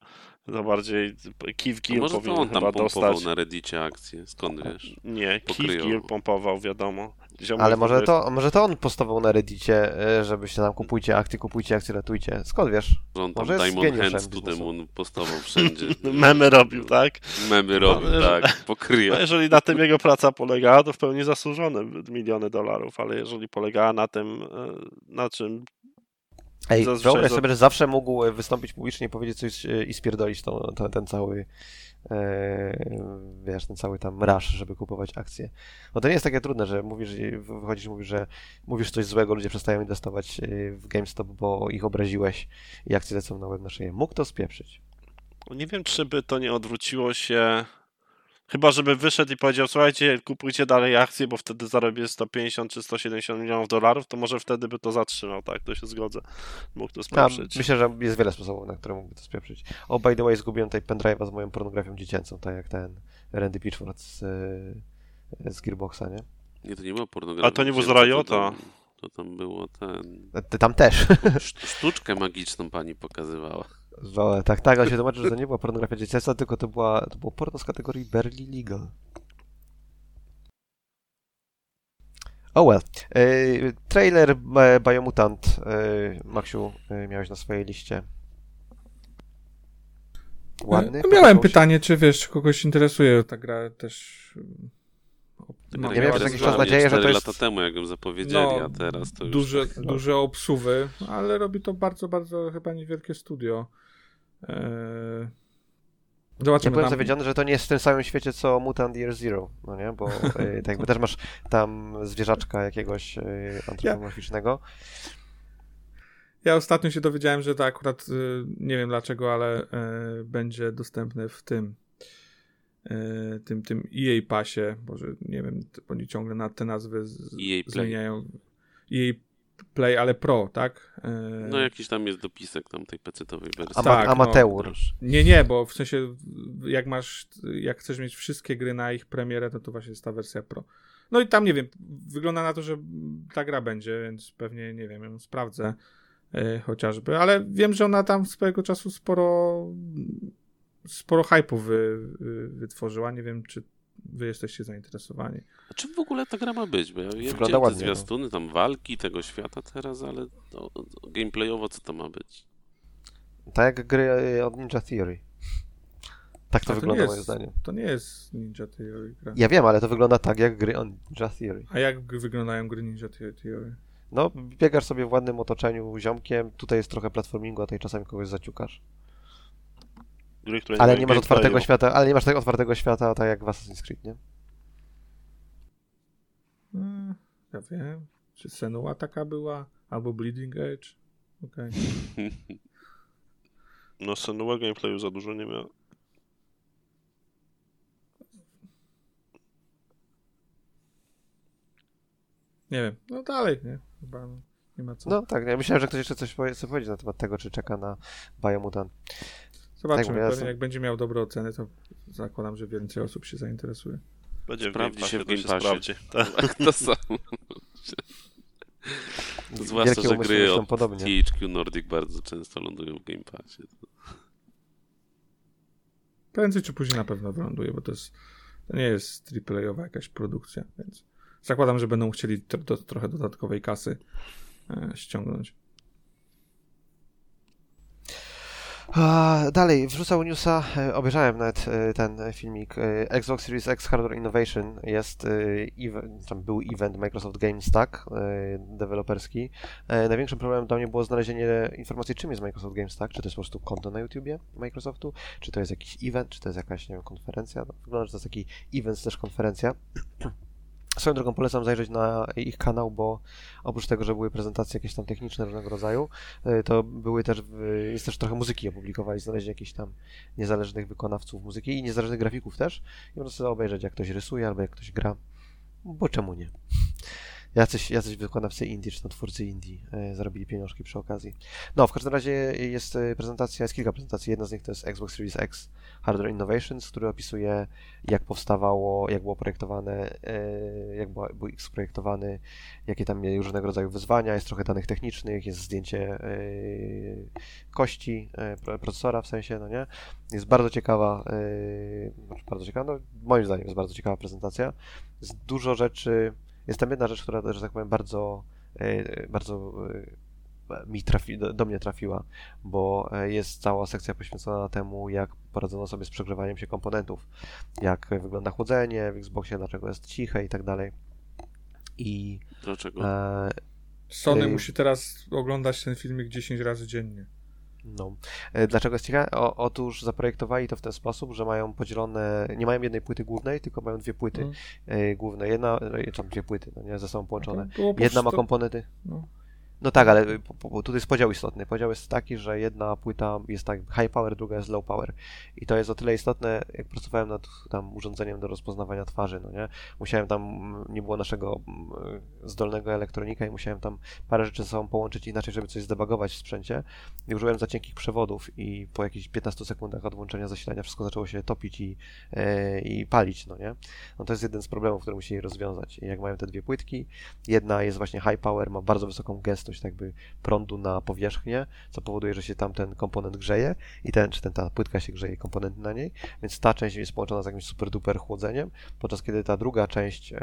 S5: To bardziej Keith Gill
S1: może to
S5: powinien
S1: on tam
S5: chyba
S1: pompował
S5: dostać.
S1: na Reddicie akcje, skąd wiesz?
S5: Nie, Keith
S1: pokryją.
S5: Gill pompował, wiadomo. Ziomek
S4: Ale może to, może to on postował na Reddicie, y, żebyście tam kupujcie akcje, kupujcie akcje, ratujcie. Skąd wiesz?
S1: Że on tam
S4: Może jest
S1: Diamond Hands
S4: biznesu.
S1: demon postawał wszędzie.
S5: Memy robił, tak?
S1: Memy robił,
S5: No,
S1: tak, pokryje.
S5: No, jeżeli na tym jego praca polegała, to w pełni zasłużone miliony dolarów, ale jeżeli polegała na tym, e, na czym
S4: Ej,
S5: Zazwyczaj
S4: wyobraź sobie, że zawsze mógł e, wystąpić publicznie, powiedzieć coś e, i spierdolić to, to, ten cały e, wiesz, ten cały tam rush, żeby kupować akcje. No to nie jest takie trudne, że mówisz, wychodzisz i mówisz, że mówisz coś złego, ludzie przestają inwestować w GameStop, bo ich obraziłeś i akcje lecą na łeb na szyję. Mógł to spieprzyć.
S5: Nie wiem, czy by to nie odwróciło się. Chyba, żeby wyszedł i powiedział, słuchajcie, kupujcie dalej akcje, bo wtedy zarobię 150 czy 170 milionów dolarów, to może wtedy by to zatrzymał, tak, to się zgodzę. Mógł to
S4: A,
S5: spieprzyć.
S4: myślę, że jest wiele sposobów, na które mógłby to spieprzyć. O, by the way, zgubiłem tutaj pendrive'a z moją pornografią dziecięcą, tak jak ten Randy Pitchford z, e, z Gearboxa, nie?
S1: Nie, to nie było pornografia.
S5: A to nie było z Riota.
S1: To tam, było ten...
S4: Ty tam też.
S1: szt- Sztuczkę magiczną pani pokazywała.
S4: No, tak, tak, ale się tłumaczy, że to nie była pornografia dziecięca, tylko to, była, to było porno z kategorii barely legal. Oh well. Yy, trailer e, Biomutant, yy, Maksiu, yy, miałeś na swojej liście. Ładny?
S3: No, miałem pytanie, czy wiesz, czy kogoś interesuje ta gra też. No,
S4: Ja miałem przez jakiś czas nadzieję, że to jest-
S1: lata temu, jak ją zapowiedzieli,
S3: No,
S1: a teraz to już...
S3: duże,
S1: tak,
S3: duże obsuwy, ale robi to bardzo, bardzo chyba niewielkie studio. Eee,
S4: Ja
S3: Zobaczymy
S4: byłem
S3: tam.
S4: zawiedziony, że to nie jest w tym samym świecie co Mutant Year Zero, no nie? Bo yy, tak jakby też masz tam zwierzaczka jakiegoś yy, antropomorficznego.
S3: Ja ostatnio się dowiedziałem, że to akurat y, nie wiem dlaczego, ale będzie dostępne w tym tym, tym EA pasie, Boże, nie wiem, oni ciągle na te nazwy z,
S1: EA
S3: zmieniają. EA Play, ale Pro, tak? Y,
S1: No jakiś tam jest dopisek tam tej pecetowej wersji.
S4: Ama-
S3: Tak, no.
S4: amateur.
S1: Proszę.
S3: Nie, nie, bo w sensie jak masz, jak chcesz mieć wszystkie gry na ich premierę, to to właśnie jest ta wersja Pro. No i tam nie wiem, wygląda na to, że ta gra będzie, więc pewnie nie wiem, ją sprawdzę e, chociażby, ale wiem, że ona tam swojego czasu sporo sporo hype'u wy, wy, wytworzyła. Nie wiem, czy wy jesteście zainteresowani.
S1: A czym w ogóle ta gra ma być? Bo ja,
S4: Wygląda
S1: te
S4: ładnie, no.
S1: zwiastuny, tam walki tego świata teraz, ale to, to gameplayowo co to ma być?
S4: Tak jak gry od Ninja Theory. Tak to
S3: A to
S4: wygląda
S3: nie
S4: moim
S3: jest-
S4: zdaniem.
S3: To nie jest Ninja Theory gra.
S4: Ja wiem, ale to wygląda tak jak gry on Ninja Theory.
S3: A jak wyglądają gry Ninja The- Theory?
S4: No, biegasz sobie w ładnym otoczeniu ziomkiem, tutaj jest trochę platformingu, a tutaj czasami kogoś zaciukasz.
S5: Gry, które
S4: Ale nie masz otwartego świata, ale nie masz tego otwartego świata, tak jak w Assassin's Creed, nie?
S3: Mm, ja wiem. Czy Senua taka była? Albo Bleeding Edge? Okej.
S5: No, Senua gameplayu za dużo nie miał.
S3: Nie wiem. No dalej, nie? Chyba nie ma co.
S4: No tak, ja myślałem, że ktoś jeszcze coś powie, chce powiedzieć na temat tego, czy czeka na Biomutant.
S3: Zobaczymy.
S4: tak, ja
S3: pewnie jak będzie miał dobre oceny, to zakładam, że więcej osób się zainteresuje.
S5: Będzie w
S1: Sprawdzi
S5: Game
S1: się
S5: Passie,
S1: w Game
S5: sprawdzi. Tak.
S1: Tak, to samo. Zwłaszcza,
S4: Wielkie
S1: że gry od
S4: podobnie.
S1: THQ Nordic bardzo często lądują w Game Passie.
S3: Prędzej czy później na pewno wyląduje, bo to jest to nie jest AAA-owa jakaś produkcja, więc zakładam, że będą chcieli tr- do, trochę dodatkowej kasy e, ściągnąć.
S4: A, dalej, wrzucał newsa, e, obejrzałem nawet e, ten filmik. e, Xbox Series X Hardware Innovation jest, tam był event Microsoft Game Stack deweloperski. Największym problemem dla mnie było znalezienie informacji, czym jest Microsoft Game Stack. Czy to jest po prostu konto na YouTubie Microsoftu, czy to jest jakiś event, czy to jest jakaś, nie wiem, konferencja. No, wygląda, że to jest taki event, też konferencja. Swoją drogą polecam zajrzeć na ich kanał, bo oprócz tego, że były prezentacje jakieś tam techniczne różnego rodzaju, y, to były też, jest też trochę muzyki opublikowali, znaleźli jakichś tam niezależnych wykonawców muzyki i niezależnych grafików też i można sobie obejrzeć, jak ktoś rysuje albo jak ktoś gra, bo czemu nie? Jacyś, jacyś wykonawcy indie, czy to twórcy indie e, zarobili pieniążki przy okazji. No, w każdym razie jest e, prezentacja, jest kilka prezentacji. Jedna z nich to jest Xbox Series X Hardware Innovations, który opisuje, jak powstawało, jak było projektowane, e, jak był X projektowany, jakie tam mieli różnego rodzaju wyzwania, jest trochę danych technicznych, jest zdjęcie e, kości e, pro- procesora w sensie, no nie? Jest bardzo ciekawa, e, znaczy bardzo ciekawa, no moim zdaniem jest bardzo ciekawa prezentacja. Jest dużo rzeczy, jest tam jedna rzecz, która, że tak powiem, bardzo, e, bardzo e, mi trafi, do, do mnie trafiła, bo e, jest cała sekcja poświęcona temu, jak poradzono sobie z przegrzewaniem się komponentów, jak wygląda chłodzenie w Xboxie, dlaczego jest ciche i tak dalej. I
S1: Dlaczego?
S4: E,
S3: Sony
S4: Ej.
S3: musi teraz oglądać ten filmik 10 razy dziennie.
S4: No. E, Dlaczego jest ciekawe? O, otóż zaprojektowali to w ten sposób, że mają podzielone, nie mają jednej płyty głównej, tylko mają dwie płyty e, główne. Jedna, e, tam dwie płyty, no nie, ze sobą połączone. Jedna ma komponenty.
S3: no.
S4: No tak, ale tutaj jest podział istotny. Podział jest taki, że jedna płyta jest tak high power, druga jest low power. I to jest o tyle istotne, jak pracowałem nad tam urządzeniem do rozpoznawania twarzy, no nie? Musiałem tam, nie było naszego mm, zdolnego elektronika i musiałem tam parę rzeczy ze sobą połączyć inaczej, żeby coś zdebagować w sprzęcie. I użyłem za cienkich przewodów i po jakichś 15 sekundach od włączenia zasilania wszystko zaczęło się topić i, e, i palić, no nie? No to jest jeden z problemów, który musieli rozwiązać. I jak mają te dwie płytki, Jedna jest właśnie high power, ma bardzo wysoką gęstość tak jakby prądu na powierzchnię, co powoduje, że się tam ten komponent grzeje i ten, czy ten, ta płytka się grzeje, komponent na niej, więc ta część jest połączona z jakimś super duper chłodzeniem, podczas kiedy ta druga część e,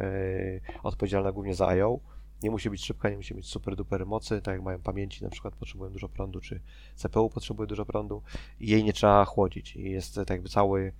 S4: odpowiedzialna głównie za I.O. nie musi być szybka, nie musi mieć super duper mocy, tak jak mają pamięci, na przykład potrzebują dużo prądu, czy CPU potrzebuje dużo prądu i jej nie trzeba chłodzić i jest e, tak jakby cały,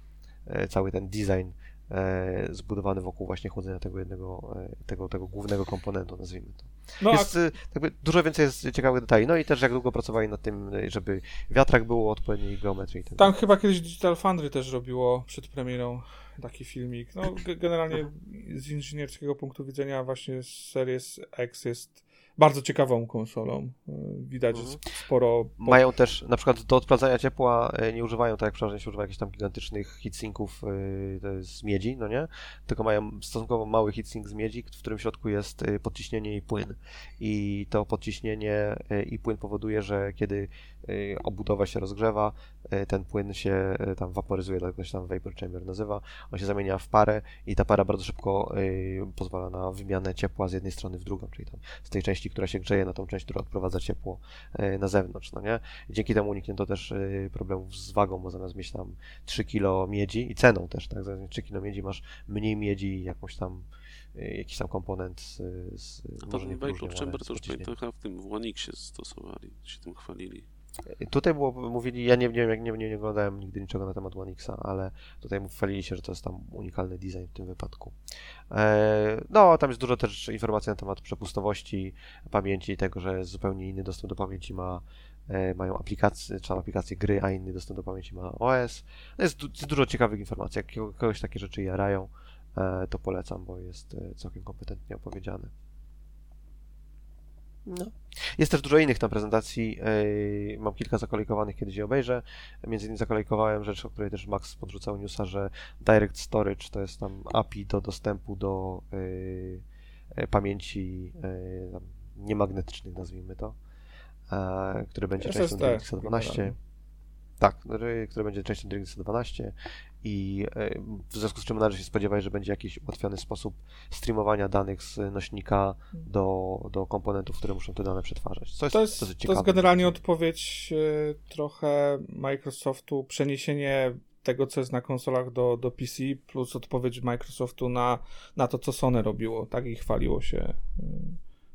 S4: e, cały ten design e, zbudowany wokół właśnie chłodzenia tego jednego, e, tego, tego głównego komponentu, nazwijmy to.
S3: No,
S4: jest e, jakby dużo więcej jest ciekawych detali. No i też jak długo pracowali nad tym, żeby wiatrak było odpowiedniej geometrii. tak
S3: a tam
S4: dalej.
S3: chyba kiedyś Digital Foundry też robiło przed premierą taki filmik. No, ge- generalnie z inżynierskiego punktu widzenia właśnie Series X jest bardzo ciekawą konsolą. Y, Widać
S4: Mhm.
S3: sp- sporo... po-
S4: Mają też, na przykład do odprowadzania ciepła e, nie używają, tak jak przeważnie się używa jakichś tam gigantycznych heatsinków e, z miedzi, no nie? Tylko mają stosunkowo mały heatsink z miedzi, w którym w środku jest e, podciśnienie i płyn. I to podciśnienie e, i płyn powoduje, że kiedy e, obudowa się rozgrzewa, e, ten płyn się e, tam waporyzuje, tak to się tam vapor chamber nazywa, on się zamienia w parę i ta para bardzo szybko e, pozwala na wymianę ciepła z jednej strony w drugą, czyli tam z tej części, która się grzeje, na tą część, która odprowadza ciepło e, na zewnątrz, no nie? Dzięki temu uniknięto też e, problemów z wagą, bo zamiast mieć tam 3 kilo miedzi i ceną też, tak? Zamiast mieć 3 kilo miedzi masz mniej miedzi i jakąś tam e, jakiś tam komponent z, z
S1: A
S4: próżnią,
S1: Vapor Chamber to już pamiętam, chyba w tym w Onixie stosowali, się tym chwalili.
S4: Tutaj było, mówili, ja nie, nie wiem, jak nie, nie, nie oglądałem nigdy niczego na temat One Xa, ale tutaj chwalili się, że to jest tam unikalny design w tym wypadku. E, no, tam jest dużo też informacji na temat przepustowości, pamięci tego, że zupełnie inny dostęp do pamięci ma e, mają aplikacje, czy aplikacje gry, a inny dostęp do pamięci ma OS. No jest, jest dużo ciekawych informacji. Jak kogo- kogoś takie rzeczy jarają, e, to polecam, bo jest całkiem kompetentnie opowiedziane. No. Jest też dużo innych tam prezentacji. Mam kilka zakolejkowanych, kiedyś je obejrzę. Między innymi zakolejkowałem rzecz, o której też Max podrzucał newsa, że Direct Storage to jest tam API do dostępu do yy, pamięci niemagnetycznych, nazwijmy to, e, które będzie częścią
S3: SSD
S4: DirectX 12.
S3: generalnie.
S4: Tak, który który będzie częścią DirectX 12 i e, w związku z czym należy się spodziewać, że będzie jakiś ułatwiony sposób streamowania danych z nośnika do, do komponentów, które muszą te dane przetwarzać. Co jest,
S3: To jest,
S4: dosyć
S3: to jest generalnie odpowiedź e, trochę Microsoftu, przeniesienie tego, co jest na konsolach do, do PC, plus odpowiedź Microsoftu na, na to, co Sony robiło, tak? I chwaliło się e,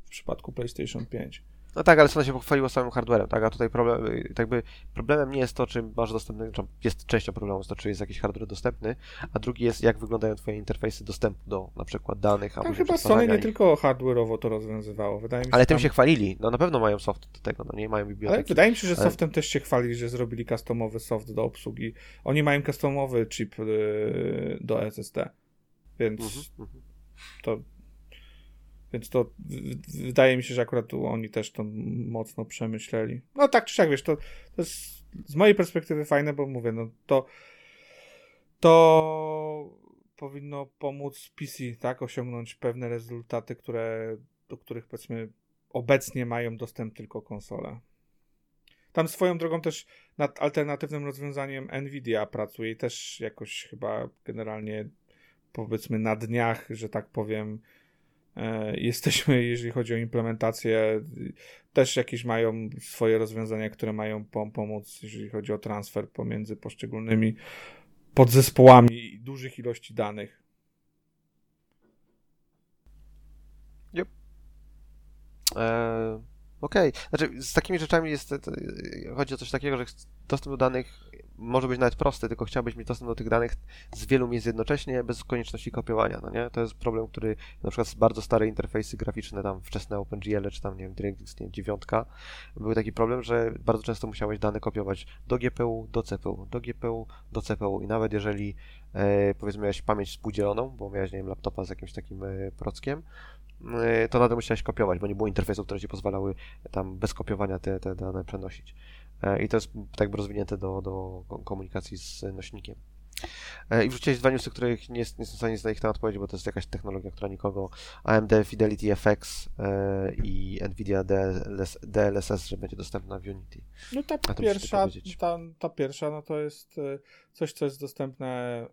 S3: w przypadku PlayStation 5.
S4: No tak, ale Sony się pochwaliło samym hardwarem, tak? A tutaj problem, y, tak jakby problemem nie jest to, czy masz dostępny, jest częścią problemu jest to, czy jest jakiś hardware dostępny, a drugi jest, jak wyglądają twoje interfejsy dostępu do na przykład danych, później
S3: chyba Sony nie
S4: ich.
S3: tylko hardware'owo to rozwiązywało. Wydaje mi się,
S4: Ale tym
S3: tam-
S4: się chwalili. No na pewno mają soft do tego, no nie mają
S3: Ale
S4: biblioteki.
S3: wydaje mi się, że
S4: Ale-
S3: softem też się chwalili, że zrobili customowy soft do obsługi. Oni mają customowy chip e, do SSD, więc
S4: Mhm, mhm.
S3: to więc to wydaje mi się, że akurat tu oni też to mocno przemyśleli. No tak czy siak, wiesz, to, to jest z mojej perspektywy fajne, bo mówię, no to to powinno pomóc PC, tak, osiągnąć pewne rezultaty, które, do których powiedzmy obecnie mają dostęp tylko konsole. Tam swoją drogą też nad alternatywnym rozwiązaniem Nvidia pracuje i też jakoś chyba generalnie powiedzmy na dniach, że tak powiem, jesteśmy, jeżeli chodzi o implementację, też jakieś mają swoje rozwiązania, które mają pom- pomóc, jeżeli chodzi o transfer pomiędzy poszczególnymi podzespołami dużych ilości danych.
S4: E, Okej, znaczy z takimi rzeczami jest, chodzi o coś takiego, że dostęp do danych może być nawet prosty, tylko chciałbyś mieć dostęp do tych danych z wielu miejsc jednocześnie, bez konieczności kopiowania, no nie? To jest problem, który na przykład bardzo stare interfejsy graficzne, tam wczesne OpenGL, czy tam, nie wiem, DirectX, nie, dziewiątka, był taki problem, że bardzo często musiałeś dane kopiować do GPU, do CPU, do GPU, do CPU i nawet jeżeli e, powiedzmy miałeś pamięć współdzieloną, bo miałeś, nie wiem, laptopa z jakimś takim e, prockiem, e, to nadal musiałeś kopiować, bo nie było interfejsów, które ci pozwalały tam bez kopiowania te, te dane przenosić. E, I to jest tak rozwinięte do, do ko- komunikacji z nośnikiem. E, I wrzuciłeś dwa newsy, których nie, jest- nie jestem w stanie na ich temat powiedzieć, bo to jest jakaś technologia, która nikogo AMD Fidelity FX e, i Nvidia DLS, DLSS, że będzie dostępna w Unity.
S3: No ta pierwsza, ta, ta pierwsza, no to jest coś, co jest dostępne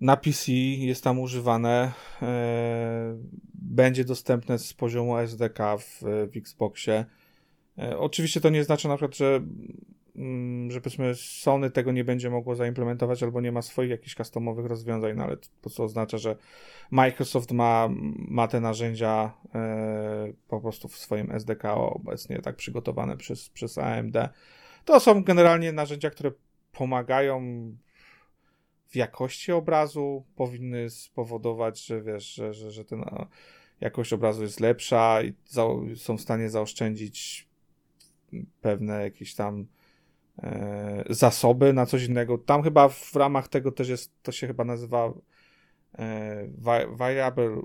S3: na PC, jest tam używane, będzie dostępne z poziomu SDK w, w Xboxie. E, Oczywiście to nie znaczy na przykład, że, mm, że powiedzmy Sony tego nie będzie mogło zaimplementować albo nie ma swoich jakichś customowych rozwiązań, no ale to prostu oznacza, że Microsoft ma, ma te narzędzia e, po prostu w swoim SDK obecnie tak przygotowane przez, przez AMD. To są generalnie narzędzia, które pomagają w jakości obrazu, powinny spowodować, że wiesz, że, że, że ten, jakość obrazu jest lepsza i są w stanie zaoszczędzić pewne jakieś tam e, zasoby na coś innego. Tam chyba w ramach tego też jest, to się chyba nazywa e, Variable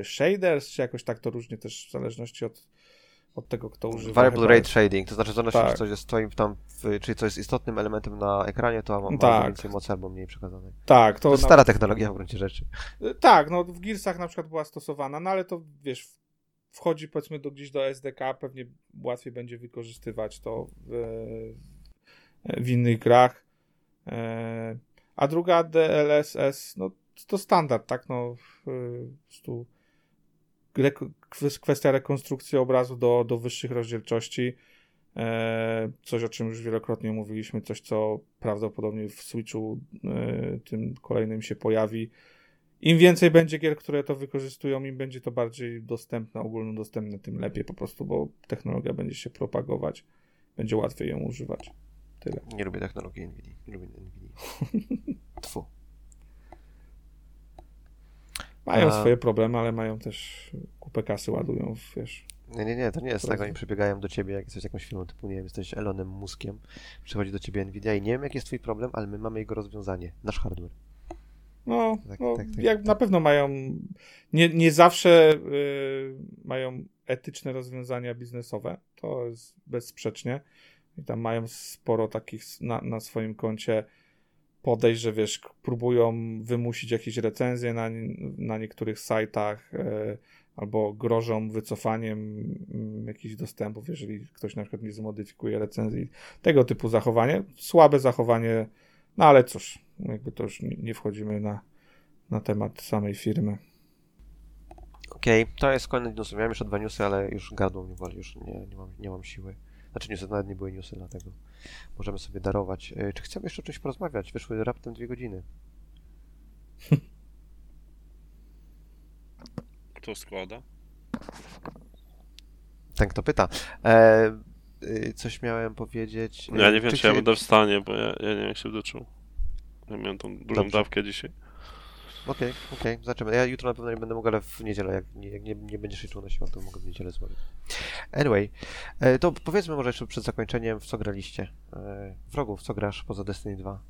S3: e, Shaders, czy jakoś tak to różnie też w zależności od, od tego, kto używa.
S4: Variable
S3: chyba
S4: Rate Shading, to znaczy w zależności
S3: Tak.
S4: coś jest twoim tam, w, czyli coś jest istotnym elementem na ekranie, to ma, ma
S3: Tak.
S4: więcej mocy albo mniej przekazanej.
S3: Tak,
S4: To
S3: to,
S4: jest
S3: na-
S4: stara technologia w gruncie rzeczy.
S3: Tak, no w Gearsach na przykład była stosowana, no ale to wiesz, wchodzi powiedzmy do, gdzieś do SDK, pewnie łatwiej będzie wykorzystywać to w, w innych grach. E, A druga DLSS, no to standard, tak, no prostu reko- kwes- kwestia rekonstrukcji obrazu do, do wyższych rozdzielczości. E, Coś, o czym już wielokrotnie mówiliśmy, coś, co prawdopodobnie w Switchu e, tym kolejnym się pojawi. Im więcej będzie gier, które to wykorzystują, im będzie to bardziej dostępne, ogólnodostępne, tym lepiej po prostu, bo technologia będzie się propagować, będzie łatwiej ją używać. Tyle.
S4: Nie lubię technologii NVIDIA. Nie lubię NVIDIA. Tfu.
S3: Mają
S4: A-
S3: swoje problemy, ale mają też kupę kasy ładują, wiesz.
S4: Nie, nie, nie, to nie jest tak. Oni przybiegają do ciebie, jak jesteś jakąś firmą typu, nie wiem, jesteś Elonem Muskiem, przychodzi do ciebie Nvidia i nie wiem, jaki jest twój problem, ale my mamy jego rozwiązanie. Nasz hardware.
S3: No,
S4: Tak,
S3: no
S4: tak, tak,
S3: jak
S4: tak.
S3: na pewno mają, nie, nie zawsze y, mają etyczne rozwiązania biznesowe, to jest bezsprzecznie. I tam mają sporo takich na, na swoim koncie podejść, że wiesz, próbują wymusić jakieś recenzje na, na niektórych sajtach, y, albo grożą wycofaniem mm, jakichś dostępów, jeżeli ktoś na przykład nie zmodyfikuje recenzji. Tego typu zachowanie. Słabe zachowanie, no ale cóż, jakby to już nie wchodzimy na, na temat samej firmy.
S4: Okej, to jest koniec newsów. Miałem jeszcze dwa newsy, ale już gardło mnie boli, już nie, nie, mam, nie mam siły. Znaczy newsy nawet nie były newsy, dlatego możemy sobie darować. E, Czy chcemy jeszcze o czymś porozmawiać? Wyszły raptem dwie godziny.
S5: Kto składa?
S4: Ten, kto pyta. E, y, coś miałem powiedzieć.
S5: Ja nie wiem, czy, ja
S4: chcia-
S5: będę w stanie, bo ja, ja nie wiem, jak się doczuł. Ja miałem tą dużą
S4: Dobrze.
S5: dawkę dzisiaj.
S4: Okej, okej, zobaczymy. Ja jutro na pewno nie będę mógł, ale w niedzielę, jak nie, jak nie, nie będziesz się czuł na siłę, to mogę w niedzielę zrobić. Anyway, e, to powiedzmy może jeszcze przed zakończeniem, w co graliście. E, wrogów, co grasz poza Destiny 2?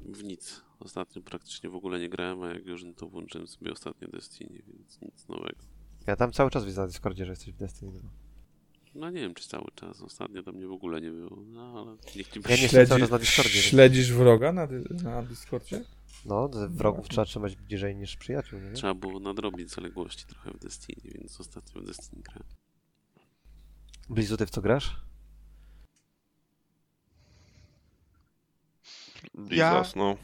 S1: W nic. Ostatnio praktycznie w ogóle nie grałem, a jak już no to włączyłem sobie ostatnio Destiny, więc nic nowego.
S4: Ja tam cały czas widzę na Discordzie, że jesteś w Destiny 2.
S1: No nie wiem, czy cały czas. Ostatnio to mnie w ogóle nie było. No ale niech ci
S4: Ja nie czas na Discordzie. więc-
S3: śledzisz wroga na, na Discordzie?
S4: No, wrogów trzeba trzymać bliżej niż przyjaciół, nie?
S1: Trzeba było nadrobić zaległości trochę w Destiny, więc ostatnio w Destiny grałem.
S4: Blizu, ty w co grasz?
S5: Blizas, no.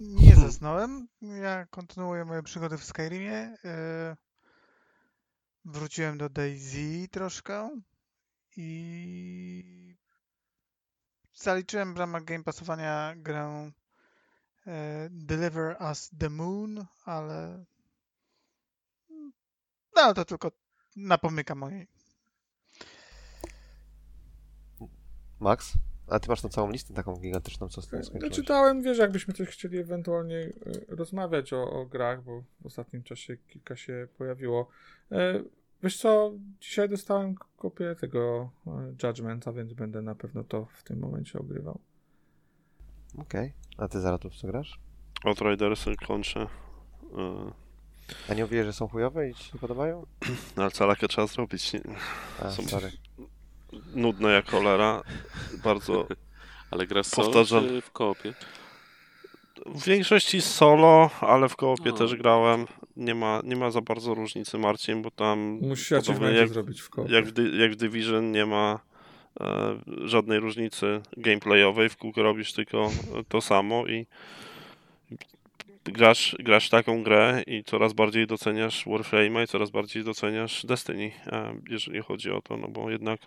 S2: Nie zasnąłem. Ja kontynuuję moje przygody w Skyrimie. Yy, Wróciłem do DayZ troszkę i zaliczyłem w ramach Game Passowania grę e, Deliver Us the Moon, ale no to tylko napomyka mojej.
S4: Max? A ty masz tą całą listę taką gigantyczną, co z tym
S3: No,
S4: skończyłeś?
S3: czytałem, wiesz, jakbyśmy coś chcieli ewentualnie e, rozmawiać o, o grach, bo w ostatnim czasie kilka się pojawiło. E, Wiesz co, dzisiaj dostałem kopię tego e, Judgmenta, więc będę na pewno to w tym momencie ogrywał.
S4: Okej. A ty Zaratów co grasz?
S5: Outriders kończę. Yy,
S4: A nie mówiłeś, że są chujowe i ci się nie podobają?
S5: no ale calakę trzeba zrobić. Nie?
S4: A,
S5: Są-
S4: sorry.
S5: Nudne jak cholera. Bardzo.
S1: Ale grasz solo
S5: Powtarzam.
S1: czy w koopie?
S5: W większości solo, ale w koopie
S1: No.
S5: też grałem. Nie ma, nie ma za bardzo różnicy, Marcin, bo tam.
S3: Musisz
S5: jak,
S3: zrobić w koopie.
S5: jak, w, jak w Division nie ma e, żadnej różnicy gameplayowej. W kółko robisz tylko to samo i grasz, grasz taką grę i coraz bardziej doceniasz Warframe'a i coraz bardziej doceniasz Destiny, e, jeżeli chodzi o to, no bo jednak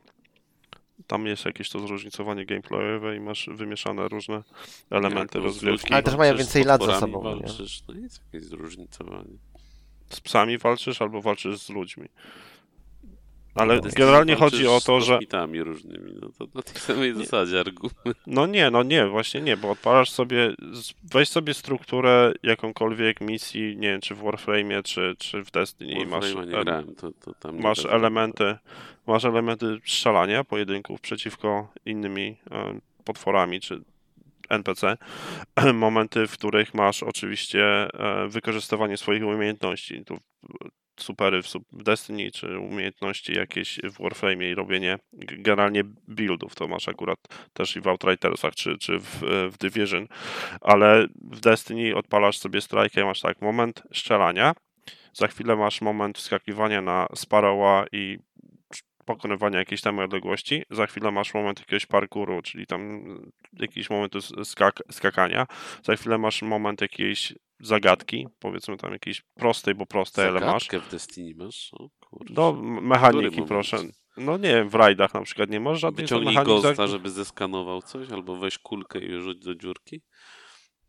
S5: tam jest jakieś to zróżnicowanie gameplayowe i masz wymieszane różne elementy
S1: Jak,
S5: rozgrywki.
S4: Ale też mają
S1: walczysz,
S4: więcej lat za sobą, no nie?
S1: Walczysz, no jest jakieś zróżnicowanie.
S5: Z psami walczysz albo walczysz z ludźmi. Ale
S1: Destiny
S5: generalnie chodzi o to,
S1: z
S5: że
S1: kosmitami różnymi, no to na tej samej zasadzie argument.
S5: No nie, no nie, właśnie nie, bo odpalasz sobie, z- weź sobie strukturę jakąkolwiek misji, nie wiem, czy w Warframe'ie, czy, czy w Destiny masz,
S1: nie
S5: em,
S1: grałem, to, to tam nie
S5: masz
S1: też-
S5: elementy, masz elementy strzelania, pojedynków przeciwko innymi em, potworami, czy NPC, momenty, w których masz oczywiście e, wykorzystywanie swoich umiejętności, tu supery w, Destiny, czy umiejętności jakieś w Warframe'ie i robienie generalnie buildów, to masz akurat też i w Outridersach, czy, czy w, e, w Division, ale w Destiny odpalasz sobie strajkę i masz tak, moment strzelania, za chwilę masz moment wskakiwania na Sparrowa i pokonywania jakiejś tam odległości, za chwilę masz moment jakiegoś parkouru, czyli tam mm, jakiś moment skak skakania, za chwilę masz moment jakiejś zagadki, powiedzmy tam jakiejś prostej, bo prostej, ale masz.
S1: Zagadkę w Destiny masz? O kurczę.
S5: No, mechaniki, proszę. No nie wiem, w rajdach na przykład nie masz żadnych
S1: Wyciągnij
S5: mechanik.
S1: Ghosta, żeby zeskanował coś, albo weź kulkę i rzuć do dziurki.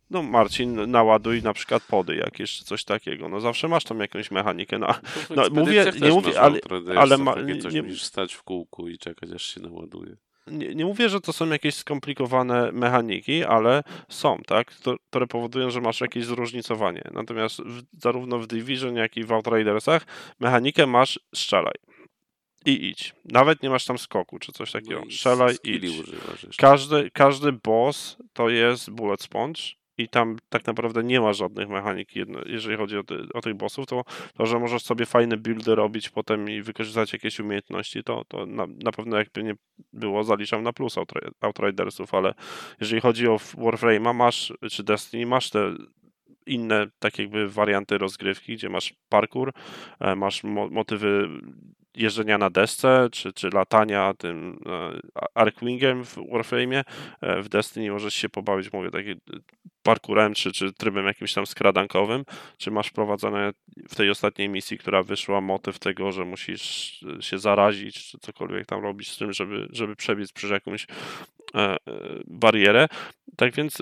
S5: No Marcin, naładuj na przykład pody jakieś, coś takiego. No zawsze masz tam jakąś mechanikę. No,
S1: w
S5: No, mówię- nie mówię, ale- ale ma-
S1: takie coś,
S5: nie-
S1: musisz stać w kółku i czekać, aż się naładuje.
S5: nie, nie mówię, że to są jakieś skomplikowane mechaniki, ale są, tak? To, które powodują, że masz jakieś zróżnicowanie. Natomiast w, zarówno w Division, jak i w Outridersach mechanikę masz strzelaj. I idź. Nawet nie masz tam skoku, czy coś takiego.
S1: No i
S5: strzelaj,
S1: skilli
S5: idź. Każdy, każdy boss to jest bullet sponge i tam tak naprawdę nie ma żadnych mechanik, jeżeli chodzi o, o tych bossów, to, to, że możesz sobie fajne buildy robić potem i wykorzystać jakieś umiejętności, to, to na, na pewno jakby nie było, zaliczam na plus Outri- Outridersów, ale jeżeli chodzi o Warframe'a, masz, czy Destiny, masz te inne tak jakby warianty rozgrywki, gdzie masz parkour, e, masz mo motywy jeżdżenia na desce, czy, czy latania tym e, Arkwingiem w Warframe'ie. E, W Destiny możesz się pobawić, mówię, takim parkurem, czy, czy trybem jakimś tam skradankowym, czy masz wprowadzone w tej ostatniej misji, która wyszła, motyw tego, że musisz się zarazić, czy cokolwiek tam robić z tym, żeby, żeby przebiec przez jakąś e, e, barierę. Tak więc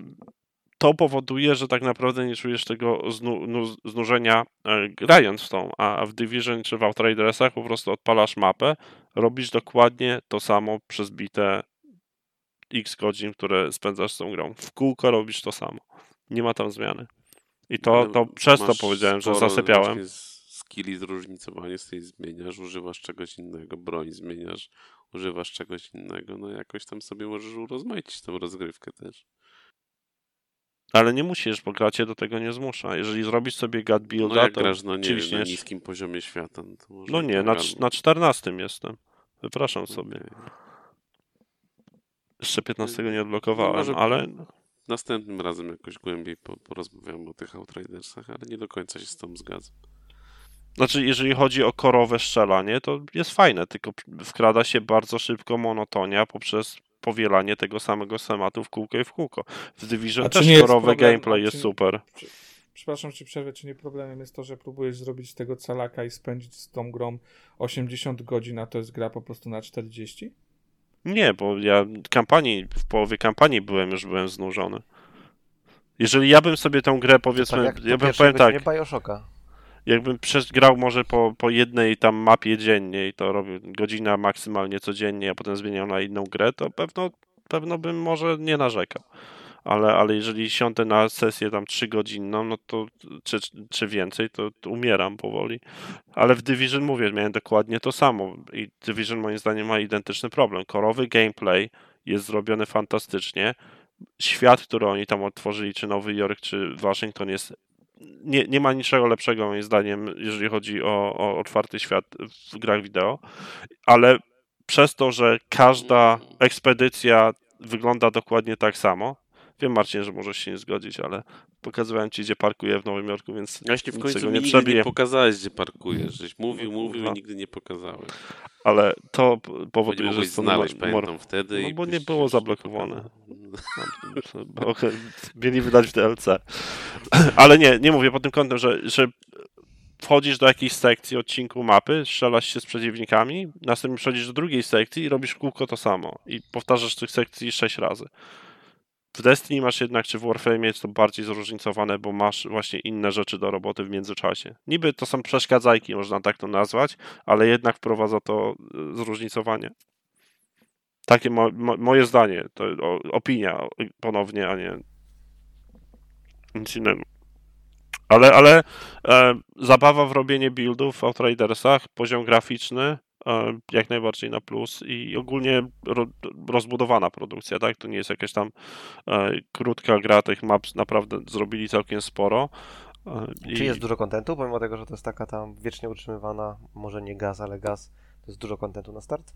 S5: to powoduje, że tak naprawdę nie czujesz tego znu, nu, znużenia e, grając w tą, a w Division czy w Outridersach po prostu odpalasz mapę, robisz dokładnie to samo przez bite x godzin, które spędzasz z tą grą. W kółko robisz to samo. Nie ma tam zmiany. I to, to przez to powiedziałem, że zasypiałem.
S1: Skilli zróżnicowanie, z tej zmieniasz, używasz czegoś innego, broń zmieniasz, używasz czegoś innego, no jakoś tam sobie możesz urozmaicić tą rozgrywkę też.
S5: Ale nie musisz, bo gra cię do tego nie zmusza. Jeżeli zrobisz sobie gut
S1: No
S5: builda,
S1: jak
S5: to
S1: grasz, no nie na niskim poziomie świata, no to może
S5: No nie, na, na 14 jestem. Wypraszam sobie. Jeszcze 15 nie
S1: No
S5: odblokowałem,
S1: może
S5: ale
S1: Następnym razem jakoś głębiej po, porozmawiamy o tych Outridersach, ale nie do końca się z tą zgadzam.
S5: Znaczy, jeżeli chodzi o korowe strzelanie, to jest fajne, tylko wkrada się bardzo szybko monotonia poprzez powielanie tego samego schematu w kółko i w kółko. W Division
S3: czy
S5: też
S3: nie
S5: korowy
S3: problem-
S5: gameplay jest
S3: czy-
S5: super.
S3: Przepraszam, czy przerwę, czy nie problemem jest to, że próbujesz zrobić z tego calaka i spędzić z tą grą 80 godzin, a to jest gra po prostu na 40?
S5: Nie, bo ja kampanii, w połowie kampanii byłem, już byłem znużony. Jeżeli ja bym sobie tę grę, powiedzmy,
S4: tak
S5: ja bym powiem tak,
S4: godzinie Bioshocka.
S5: Jakbym przegrał może po, po jednej tam mapie dziennie i to robił godzina maksymalnie codziennie, a potem zmieniał na inną grę, to pewno pewno bym może nie narzekał. Ale, ale jeżeli siądę na sesję tam 3 godzinną, no to czy, czy więcej, to, to umieram powoli. Ale w Division mówię, miałem dokładnie to samo. I Division moim zdaniem ma identyczny problem. Korowy gameplay jest zrobiony fantastycznie. Świat, który oni tam otworzyli, czy Nowy Jork, czy Waszyngton jest nie, nie ma niczego lepszego moim zdaniem, jeżeli chodzi o, o otwarty świat w grach wideo, ale przez to, że każda ekspedycja wygląda dokładnie tak samo, wiem Marcin, że możesz się nie zgodzić, ale pokazywałem ci, gdzie parkuję w Nowym Jorku, więc
S1: Właśnie w
S5: nic
S1: końcu
S5: nie
S1: nigdy nie pokazałeś, gdzie parkujesz. Żeś mówił, mówił
S5: Kurwa.
S1: i nigdy nie pokazałeś.
S5: Ale to powoduje, że jest to
S1: znaleźć, pamiętam wtedy.
S5: No bo nie było zablokowane. mieli wydać w DLC. Ale nie, nie mówię pod tym kątem, że, że wchodzisz do jakiejś sekcji odcinku mapy, strzelasz się z przeciwnikami, następnie przechodzisz do drugiej sekcji i robisz w kółko to samo. I powtarzasz tych sekcji sześć razy. W Destiny masz jednak, czy w Warframe jest to bardziej zróżnicowane, bo masz właśnie inne rzeczy do roboty w międzyczasie. Niby to są przeszkadzajki, można tak to nazwać, ale jednak wprowadza to y, zróżnicowanie. Takie mo, mo, moje zdanie, to opinia ponownie, a nie nic innego. Ale, ale e, zabawa w robienie buildów w Outridersach, poziom graficzny jak najbardziej na plus i ogólnie ro, rozbudowana produkcja, tak? To nie jest jakaś tam e, krótka gra, tych map naprawdę zrobili całkiem sporo. E, i-
S4: Czy jest dużo kontentu, pomimo tego, że to jest taka tam wiecznie utrzymywana, może nie gaz, ale gaz, to jest dużo kontentu na start?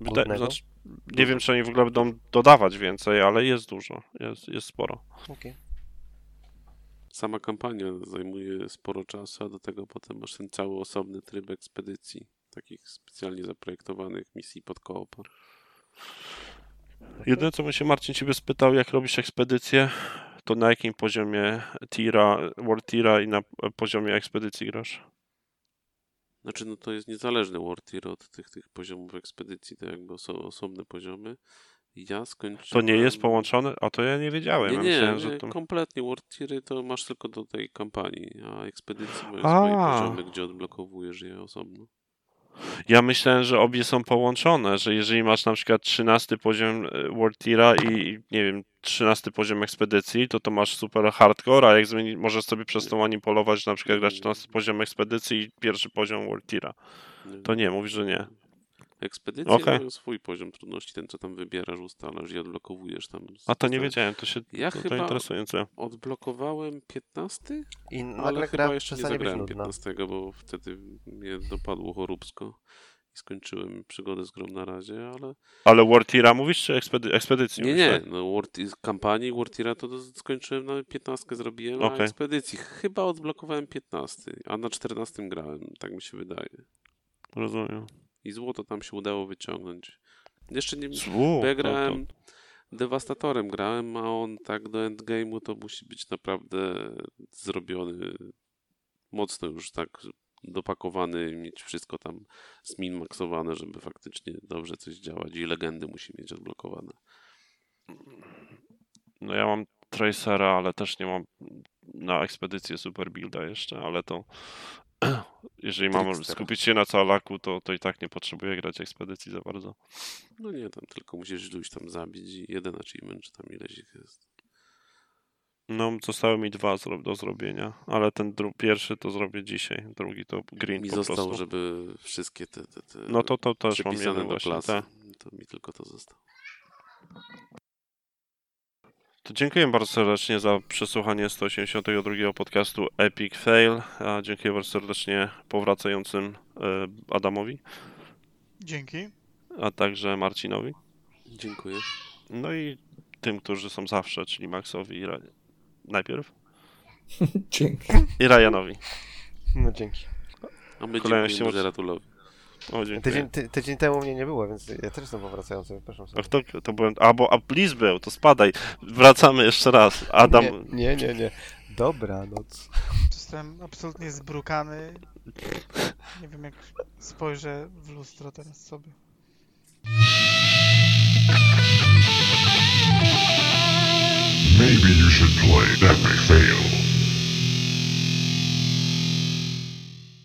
S5: Wyda-
S4: Głównego?
S5: znaczy, nie wiem, czy oni w ogóle będą dodawać więcej, ale jest dużo, jest, jest sporo.
S4: Okej.
S1: Sama kampania zajmuje sporo czasu, a do tego potem masz ten cały osobny tryb ekspedycji, takich specjalnie zaprojektowanych misji pod koopa.
S5: Jedyne, co bym się Marcin ciebie spytał, jak robisz ekspedycję, to na jakim poziomie tira, world tira i na poziomie ekspedycji grasz?
S1: Znaczy, no to jest niezależny War Tier od tych, tych poziomów ekspedycji, to jakby oso osobne poziomy. Ja skończyłem...
S5: To nie jest połączone? A to ja nie wiedziałem.
S1: Nie,
S5: ja
S1: nie,
S5: myślałem,
S1: nie
S5: że to...
S1: kompletnie War Tiery to masz tylko do tej kampanii, a ekspedycji mają
S5: A.
S1: swoje poziomy, gdzie odblokowujesz je osobno.
S5: Ja myślałem, że obie są połączone, że jeżeli masz na przykład 13 poziom e, World Tira i nie wiem, 13 poziom ekspedycji, to to masz super hardcore, a jak zmieni, możesz sobie przez to manipulować, że na przykład grasz 13 poziom ekspedycji i pierwszy poziom World Tira. To nie, mówisz, że nie.
S1: Ekspedycje
S5: Okej.
S1: mają swój poziom trudności, ten co tam wybierasz, ustalasz i odblokowujesz tam.
S5: A to nie wiedziałem, to się
S1: Ja
S5: to, to
S1: chyba
S5: interesujące.
S1: Odblokowałem 15,
S4: I
S1: ale chyba jeszcze nie zagrałem
S4: nudna.
S1: 15, bo wtedy mnie dopadło choróbsko i skończyłem przygodę z grą na razie, ale
S5: Ale World Tira mówisz, czy ekspedy ekspedycji?
S1: nie,
S5: mówisz,
S1: nie,
S5: tak?
S1: no z kampanii Wartira to skończyłem na 15 zrobiłem, a
S5: Okej.
S1: ekspedycji chyba odblokowałem 15, a na 14 grałem, tak mi się wydaje.
S5: Rozumiem.
S1: I złoto tam się udało wyciągnąć. Jeszcze nie,
S5: Zło,
S1: bo ja
S5: to- to-
S1: grałem Devastatorem grałem, a on tak do endgame'u to musi być naprawdę zrobiony mocno już tak dopakowany, mieć wszystko tam zminmaksowane, żeby faktycznie dobrze coś działać i legendy musi mieć odblokowane.
S5: No ja mam Tracera, ale też nie mam na ekspedycję Super Builda jeszcze, ale to jeżeli mam skupić się na calaku, to, to i tak nie potrzebuję grać ekspedycji za bardzo.
S1: No nie, tam tylko musisz iluś tam zabić i jeden achievement, czy tam ileś ich jest.
S5: No, zostały mi dwa do zrobienia, ale ten pierwszy to zrobię dzisiaj, drugi to green
S1: mi
S5: po
S1: został,
S5: prostu.
S1: żeby wszystkie te, te, te
S5: No to to też mam jeden
S1: do klasy.
S5: te.
S1: To mi tylko to zostało.
S5: To dziękuję bardzo serdecznie za przesłuchanie 182 podcastu Epic Fail. A dziękuję bardzo serdecznie powracającym e, Adamowi,
S2: Dzięki.
S5: a także Marcinowi.
S1: Dziękuję.
S5: No i tym, którzy są zawsze, czyli Maxowi i Ra- najpierw
S3: Dzięki.
S5: i Ryanowi.
S4: No dzięki.
S1: A my
S5: Kolejność
S1: dziękujemy.
S5: O.
S4: Tydzień, ty, tydzień temu mnie nie było, więc ja też jestem powracający, przepraszam
S5: A
S4: sobie.
S5: kto to byłem? A bo a Bliz był, to spadaj. Wracamy jeszcze raz. Adam.
S4: Nie, nie, nie, nie. Dobranoc.
S2: Jestem absolutnie zbrukany. Nie wiem jak spojrzę w lustro teraz sobie.
S6: Maybe you should play Epic